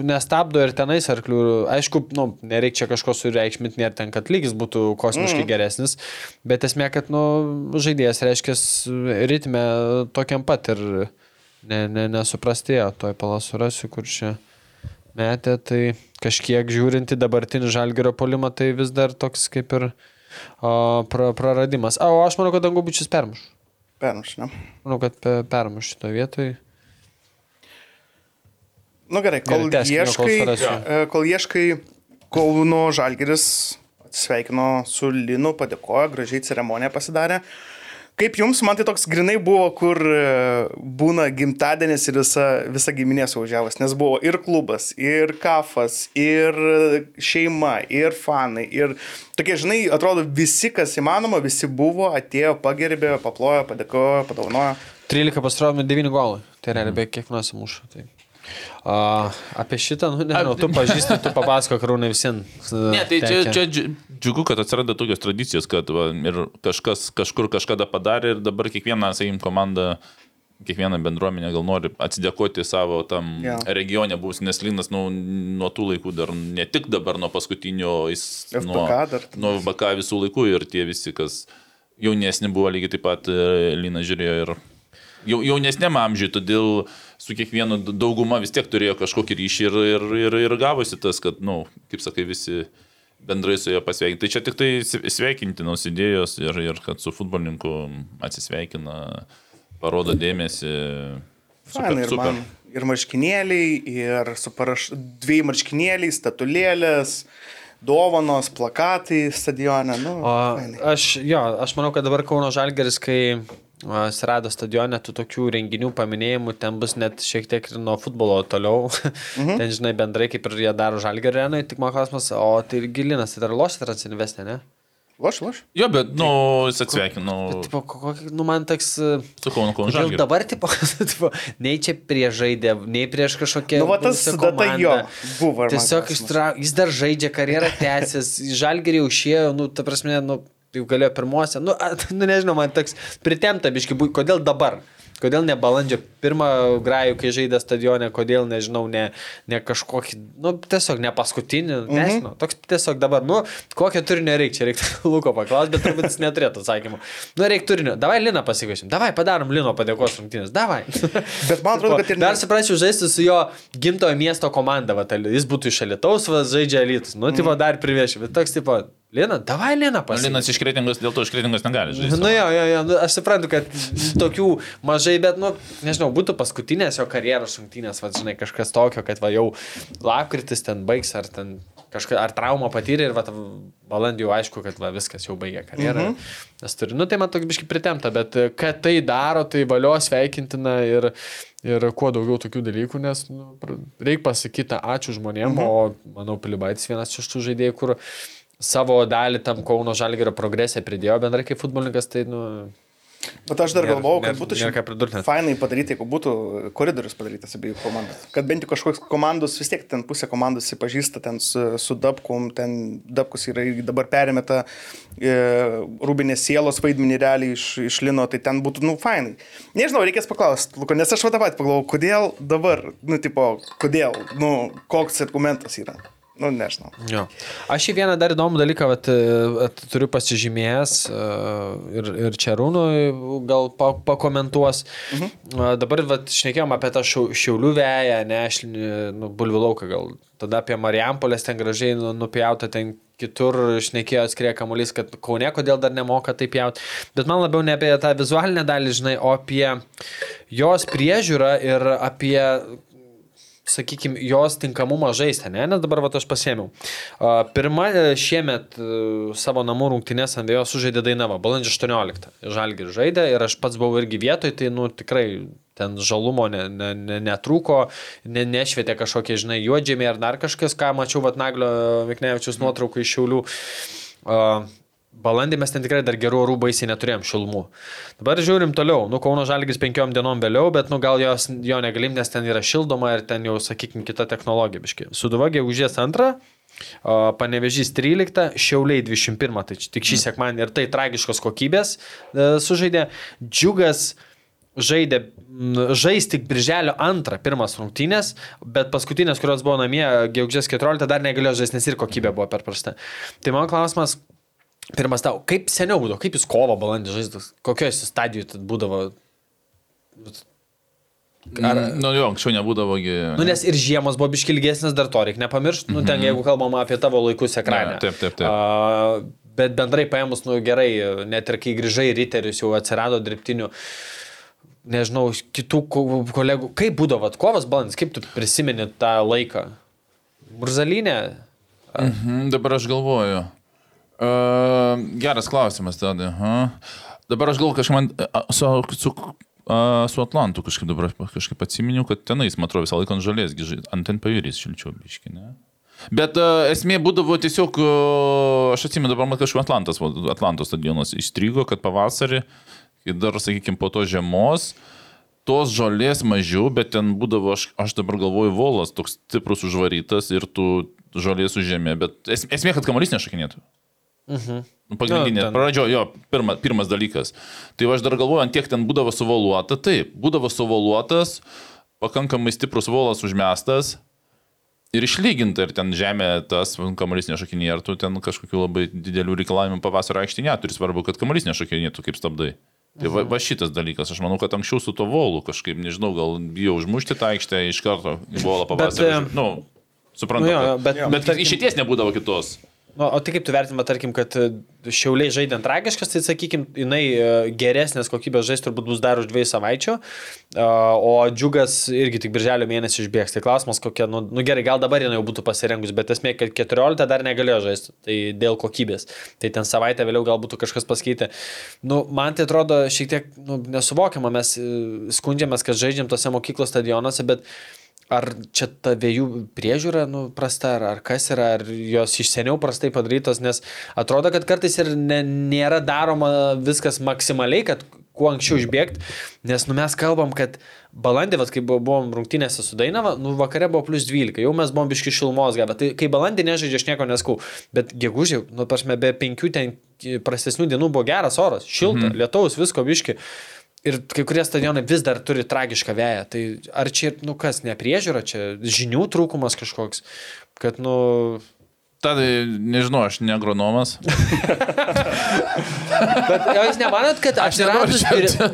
nestabdo ir tenais arklių. Aišku, nu, nereikia čia kažko sureikšminti, nėra ten, kad lygis būtų kosmiškai mm. geresnis, bet esmė, kad, nu, žaidėjas reiškia ritme tokiam pat ir ne, ne, nesuprastėjo. Tuoj palasurasiu, kur čia metė, tai kažkiek žiūrinti dabartinį žalgerio polimą, tai vis dar toks kaip ir o, pra, praradimas. A, o aš manau, kad Dangubičius permuš. Permuš, ne? Manau, kad pe- permuš šitoje vietoje. Nu gerai, kol Gerai, kol ieškai, surasiu. e, kol ieškai Kauno Žalgeris atsisveikino su Linu, padėkojo, gražiai ceremoniją pasidarė. Kaip jums, man tai toks grinai buvo, kur e, būna gimtadienis ir visa, visa giminė suvažiavus, nes buvo ir klubas, ir kafas, ir šeima, ir fanai, ir tokie, žinai, atrodo, visi, kas įmanoma, visi buvo, atėjo, pagerbė, paplojo, padėkojo, padovanojo. 13 pasirodymų 9 golai. Tai realiai beveik kiekvienas muša. Tai. A, apie šitą, nu, nežinau, tu pažįsti, tu papasako, karūnai visiems. Ne, tai čia, čia dži- džiugu, kad atsiranda tokios tradicijos, kad va, ir kažkas kažkur kažkada padarė ir dabar kiekviena, sakykim, komanda, kiekviena bendruomenė gal nori atsidėkoti savo tam yeah. regione buvus, nes Linas nu, nuo tų laikų dar ne tik dabar nuo paskutinio, jis FBK nuo, dar. nuo VK visų laikų ir tie visi, kas jaunesni buvo lygiai taip pat e, Linas žiūrėjo ir jau, jaunesnėm amžiui, todėl su kiekvienu dauguma vis tiek turėjo kažkokį ryšį ir, ir, ir, ir gavosi tas, kad, na, nu, kaip sakai, visi bendrai su juo pasveikinti. Tai čia tik tai sve- sveikintinos idėjos ir, ir kad su futbolininku atsisveikina, parodo dėmesį. Fainai, ir man ir marškinėliai, ir su paraš... dviejai marškinėliai, statulėlės, dovanos, plakatai stadione. Nu, O aš, jo, aš manau, kad dabar Kauno Žalgeris, kai a, atsirado stadione, tų tokių renginių paminėjimų, ten bus net šiek tiek ir nuo futbolo toliau. Mhm. ten, žinai, bendrai kaip ir jie daro Žalgerio arenai, tik man klausimas, o tai ir gilinas, tai dar lošia transinvestė, ne? Loš, loš. Jo, bet, nu, jis atsveikino Tipo, ko- kokį, nu man toks... a, su Kauno Kodėl Žalgiriu. dabar, tipo, tipo, nei čia prie žaidė, nei prieš kažkokią... Nu, va tas data jo buvo, Tiesiog klausimas. ištra... jis dar žaidžia, karjerą tęsės, žalgerį jau išėjo, nu, ta prasme, nu, jau galėjo pirmuose, nu, a, nu nežinau, man toks pritemta, biški, kodėl dabar? Kodėl ne balandžio pirmą grajų, kai žaidė stadione, kodėl nežinau, ne, ne kažkokį, nu, tiesiog ne paskutinį, Mhm. nežinau, toks tiesiog dabar, nu, kokio turinio reikia, čia reikia Luko paklausti, bet turbūt jis neturėtų atsakymų. Nu, reikia turinio, davai Liną pasikviesim, davai padarom Lino padėkos rungtynės, davai. Bet man atrodo, kad ir Dar suprasčiau žaisti su jo gimtojo miesto komanda, va, tai jis būtų iš Alitaus, va, žaidžia Alitus. Nu, tipo, dar privešiu, bet toks, tipo, Lina, davai Lina pasikviesim. Linas iš kretingos, dėl to iš kretingos negali žaisti. Nu jo, jo, jo, nu, aš suprantu, kad tokių mažai, bet, nu, nežinau, būtų paskutinės jo karjeros šimtinės, va, žinai, kažkas tokio, kad va jau lapkritis ten baigs, ar ten kažką, ar traumą patyrė ir va, balandį jau aišku, kad va, viskas jau baigė karjerą. Mhm. Nes turi, nu, tai man toks biški pritemta, bet e, kad tai daro, tai valio sveikintina ir, ir kuo daugiau tokių dalykų, nes nu, reikia pasakyti ačiū žmonėm, mhm. o manau, Pilibaitis vienas iš tų žaidėjų, kur savo dalį tam Kauno Žalgerio progresė pridėjo bendrai kaip futbolininkas, tai, nu, Bet aš dar Nėra- galvojau, kad būtų nėra pridurt net. fainai padaryti, jeigu būtų koridorius padarytas abiejų komandų. Kad bent jau kažkoks komandos, vis tiek ten pusė komandos įsipažįsta ten su, su Dabkum, ten Dabkus yra dabar perėmė tą e, rūbinės sielos vaidmenį realiai iš, iš Lino, tai ten būtų, nu, fainai. Nežinau, reikės paklausti, Luko, nes aš va tą patį pagalvojau, kodėl dabar, nu, tipo, kodėl, nu, koks argumentas yra. Nu, nežinau. Jo. Aš į vieną dar įdomų dalyką vat, e, at, turiu pasižymėjęs e, ir, ir Čerūnui gal pa, pakomentuos. Mhm. Dabar vat, šnekėjom apie tą šiau, šiaulių vėją, ne, aš nu, bulvilauką gal. Tada apie Marijampolės ten gražiai nu, nupjauta ten kitur šnekėjo atskrie kamuolys, kad Kaune kodėl dar nemoka taip jaut. Bet man labiau ne apie tą vizualinę dalį, žinai, o apie jos priežiūrą ir apie sakykime, jos tinkamumą žaisti, ne? nes dabar va aš pasėmiau. A, Pirma e, šiemet e, savo namų rungtynės ant vėjo sužaidė Dainava, balandžio 18. Žalgir žaidė ir aš pats buvau irgi vietoj, tai, nu, tikrai ten žalumo ne, ne, ne, netrūko, ne, nešvietė kažkokie, žinai, juodžiamiai ar dar kažkas, ką mačiau, vad Naglio Miknevičius nuotraukų iš Šiaulių. Uh, Balandį mes ten tikrai dar gerų orų baisiai neturėjom šilumų. Dabar žiūrim toliau. Nu, Kauno Žalgis penkiom dienom vėliau, bet, nu, gal jos, jo negalim, nes ten yra šildoma ir ten jau, sakykime, kita technologija biški. Suduva gegužės antrą, Panevežys 13, Šiauliai 21, tai tik šį sekmanį ir tai tragiškos kokybės e, sužaidė. Džiugas žaidė, žais tik birželio antrą, pirmas rungtynės, bet paskutinės, kurios buvo namie, gegužės 14, dar negalėjo žaisti, nes ir kokybė buvo per prasta. Tai mano klausimas, pirmas tau, kaip seniau būdavo, kaip jūs kovo balandį žaisdavot, kokioje stadijoje tad būdavo? Ar... Nu jo, anksčiau nebūdavo. Nu, nes ir žiemos buvo biškilgesnės, dar to reikia nepamiršti, nu, ten jeigu kalbam apie tavo laikus ekraną. Ne, taip, taip, taip. A, bet bendrai paėmus, nu gerai, net ir kai grįžai riterius, jau atsirado dirbtinių nežinau, kitų ko- kolegų. Kaip būdavo, kovas balandis, kaip tu prisimeni tą laiką? Murzalinė? Mhm, dabar aš galvoju. Uh, geras klausimas tada. aha. Dabar aš galvoju, kažkaip man a, su, su, su Atlantu kažkaip dabar kažkaip atsiminiau, kad tenais, man atrodo, visą laiką ant žalės, ant ten pavyrys šilčiau biški, ne? Bet uh, esmė būdavo tiesiog, uh, aš atsimenu dabar man kažkaip Atlantas, va, Atlanto stadionas įstrigo, kad pavasarį, kai dar, sakykime, po to žiemos, tos žolės mažiau, bet ten būdavo, aš, aš dabar galvoju, volas toks stiprus užvarytas ir tu žolės užėmė, bet es, esmė, kad kamuolys nešakinėtų. Mhm. Nu, Pagrindinė. Ten- Pradžio, jo, pirma, pirmas dalykas. Tai aš dar galvoju, ant tiek ten būdavo suvoluota, taip, būdavo suvoluotas, pakankamai stiprus volas užmestas ir išlyginta, ir ten žemė tas kamuolys nešakinė, ar tu ten kažkokių labai didelių reikalavimų pavasario aikštė neturi, svarbu, kad kamuolys nešakinėtų kaip stabdai. Tai va, va šitas dalykas, aš manau, kad anksčiau su to volu kažkaip, nežinau, gal bijo užmušti tą aikštę iš karto į volą pavasarį. e, Nu, suprantu. Nu jo, bet- bet, bet išėties nebūdavo kitos. Nu, o tai kaip tu vertinama, tarkim, kad e, šiauliai žaidė tragiškas, tai sakykim, jinai e, geresnės kokybės žais turbūt bus dar už dviejų savaičių, e, o džiugas irgi tik birželio mėnesį išbėgs. Tai klausimas, kokia, nu, nu gerai, gal dabar jinai jau būtų pasirengus, bet esmė, kad 14 dar negalėjo žaisti, tai dėl kokybės. Tai ten savaitę vėliau gal būtų kažkas pasikeitę. Nu, man tai atrodo šiek tiek nu, nesuvokiama, mes skundžiamės, kad žaidžiam tose mokyklos stadionuose, bet Ar čia ta vėjų priežiūra nu, prasta, ar, ar kas yra, ar jos iš seniau prastai padarytos, nes atrodo, kad kartais ir ne, nėra daroma viskas maksimaliai, kad kuo anksčiau išbėgti, nes nu, mes kalbam, kad balandį, vat, kai bu- buvom rungtynėse su Dainava, nu vakare buvo plus 12, jau mes buvom biški šilumos gavę, tai kai balandį nežaidžia, aš nieko neskau, bet gegužė, nu, prasme, be penkių ten prastesnių dienų buvo geras oras, šilta, mhm. lietaus, visko biški. Ir kai kurie stadionai vis dar turi tragišką vėją. Tai ar čia, nu kas, nepriežiūra, čia žinių trūkumas kažkoks, kad, nu... Tada, nežinau, aš ne agronomas. Bet o jūs nemanot, kad atsiradus,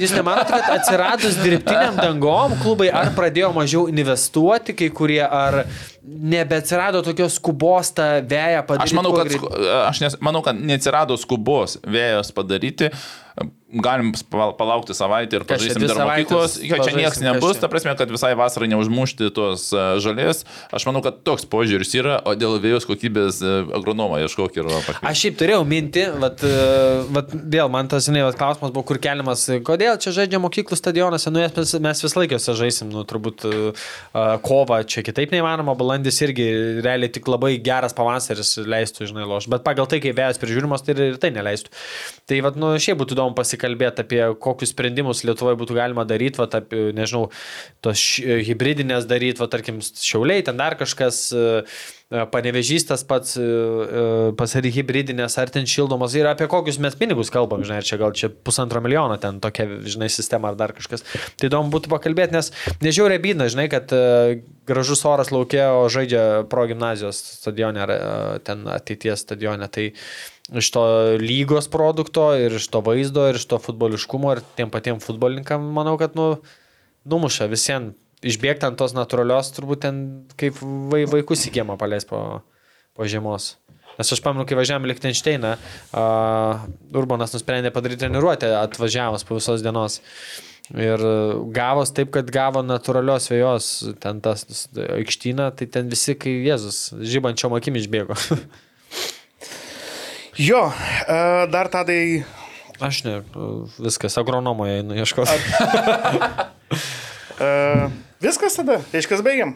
jūs nemanot, kad atsiradus dirbtiniam dangom klubai ar pradėjo mažiau investuoti kai kurie, ar nebeatsirado tokios skubos tą vėją padaryti? Aš manau, kad, aš nes, manau, kad neatsirado skubos vėjas padaryti. Galim pal- palaukti savaitę ir pažaisim dar mokyklos. Jo, čia niekas kas nebus, ta prasme, kad visai vasarai neužmušti tos e, žalės. Aš manau, kad toks požiūris yra, o dėl vėjos kokybės e, agronomą ieškok ir pakviesti. Aš šiaip turėjau mintį, vat, e, vat, vėl man tas, žinai, vat, klausimas buvo, kur keliamas, kodėl čia žaidžia mokyklų stadionuose, nu mes, mes vis laikiuose žaisim, nu turbūt kova čia kitaip neįmanoma, balandis irgi realiai tik labai geras pavasaris leistų, žinai, loš, bet pagal tai, kai vėjas prižiūrimas, tai ir, ir tai neleistų. Tai, vat, nu, šiaip būtų įdomu pasikalbėti apie kokius sprendimus Lietuvoje būtų galima daryti, vat, apie, nežinau, tos š- hybridinės daryti, va, tarkim, šiauliai, ten dar kažkas. Uh, Panevežys tas pats pasari hybridinės ar ten šildomos ir apie kokius mes pinigus kalbam, žinai, ar čia gal čia pusantro milijono ten tokia, žinai, sistema ar dar kažkas. Tai įdomu būtų pakalbėti, nes nežiūrė bydna, žinai, kad e, gražus oras laukia, o žaidžia pro gimnazijos stadione ar e, ten ateities stadione. Tai iš to lygos produkto ir iš to vaizdo ir iš to futboliškumo ir tiem patiem futbolininkam, manau, kad, nu, numuša visiems išbėgti ant tos natūralios, turbūt ten kaip vai, vaikus į kiemą paleis po, po žiemos. Nes aš pamenu, kai važiavome Lichtensteiną, uh, Urbanas nusprendė padaryti treniruotę atvažiavus po visos dienos. Ir gavos taip, kad gavo natūralios vėjos ten tas aikštyną, tai ten visi, kai Jėzus žybančiom akim išbėgo. Jo, e, dar tadai Aš ne, viskas, agronomoje einu ieškoti. Uh, viskas tada, reiškia, baigiam.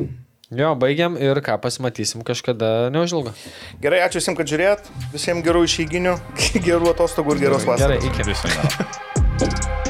Jo, baigiam ir ką, pasimatysim kažkada neužilgo. Gerai, ačiū visiems, kad žiūrėt. Visiems gerų išeiginių, gerų atostogų ir geros vasaros. Gerai, iki.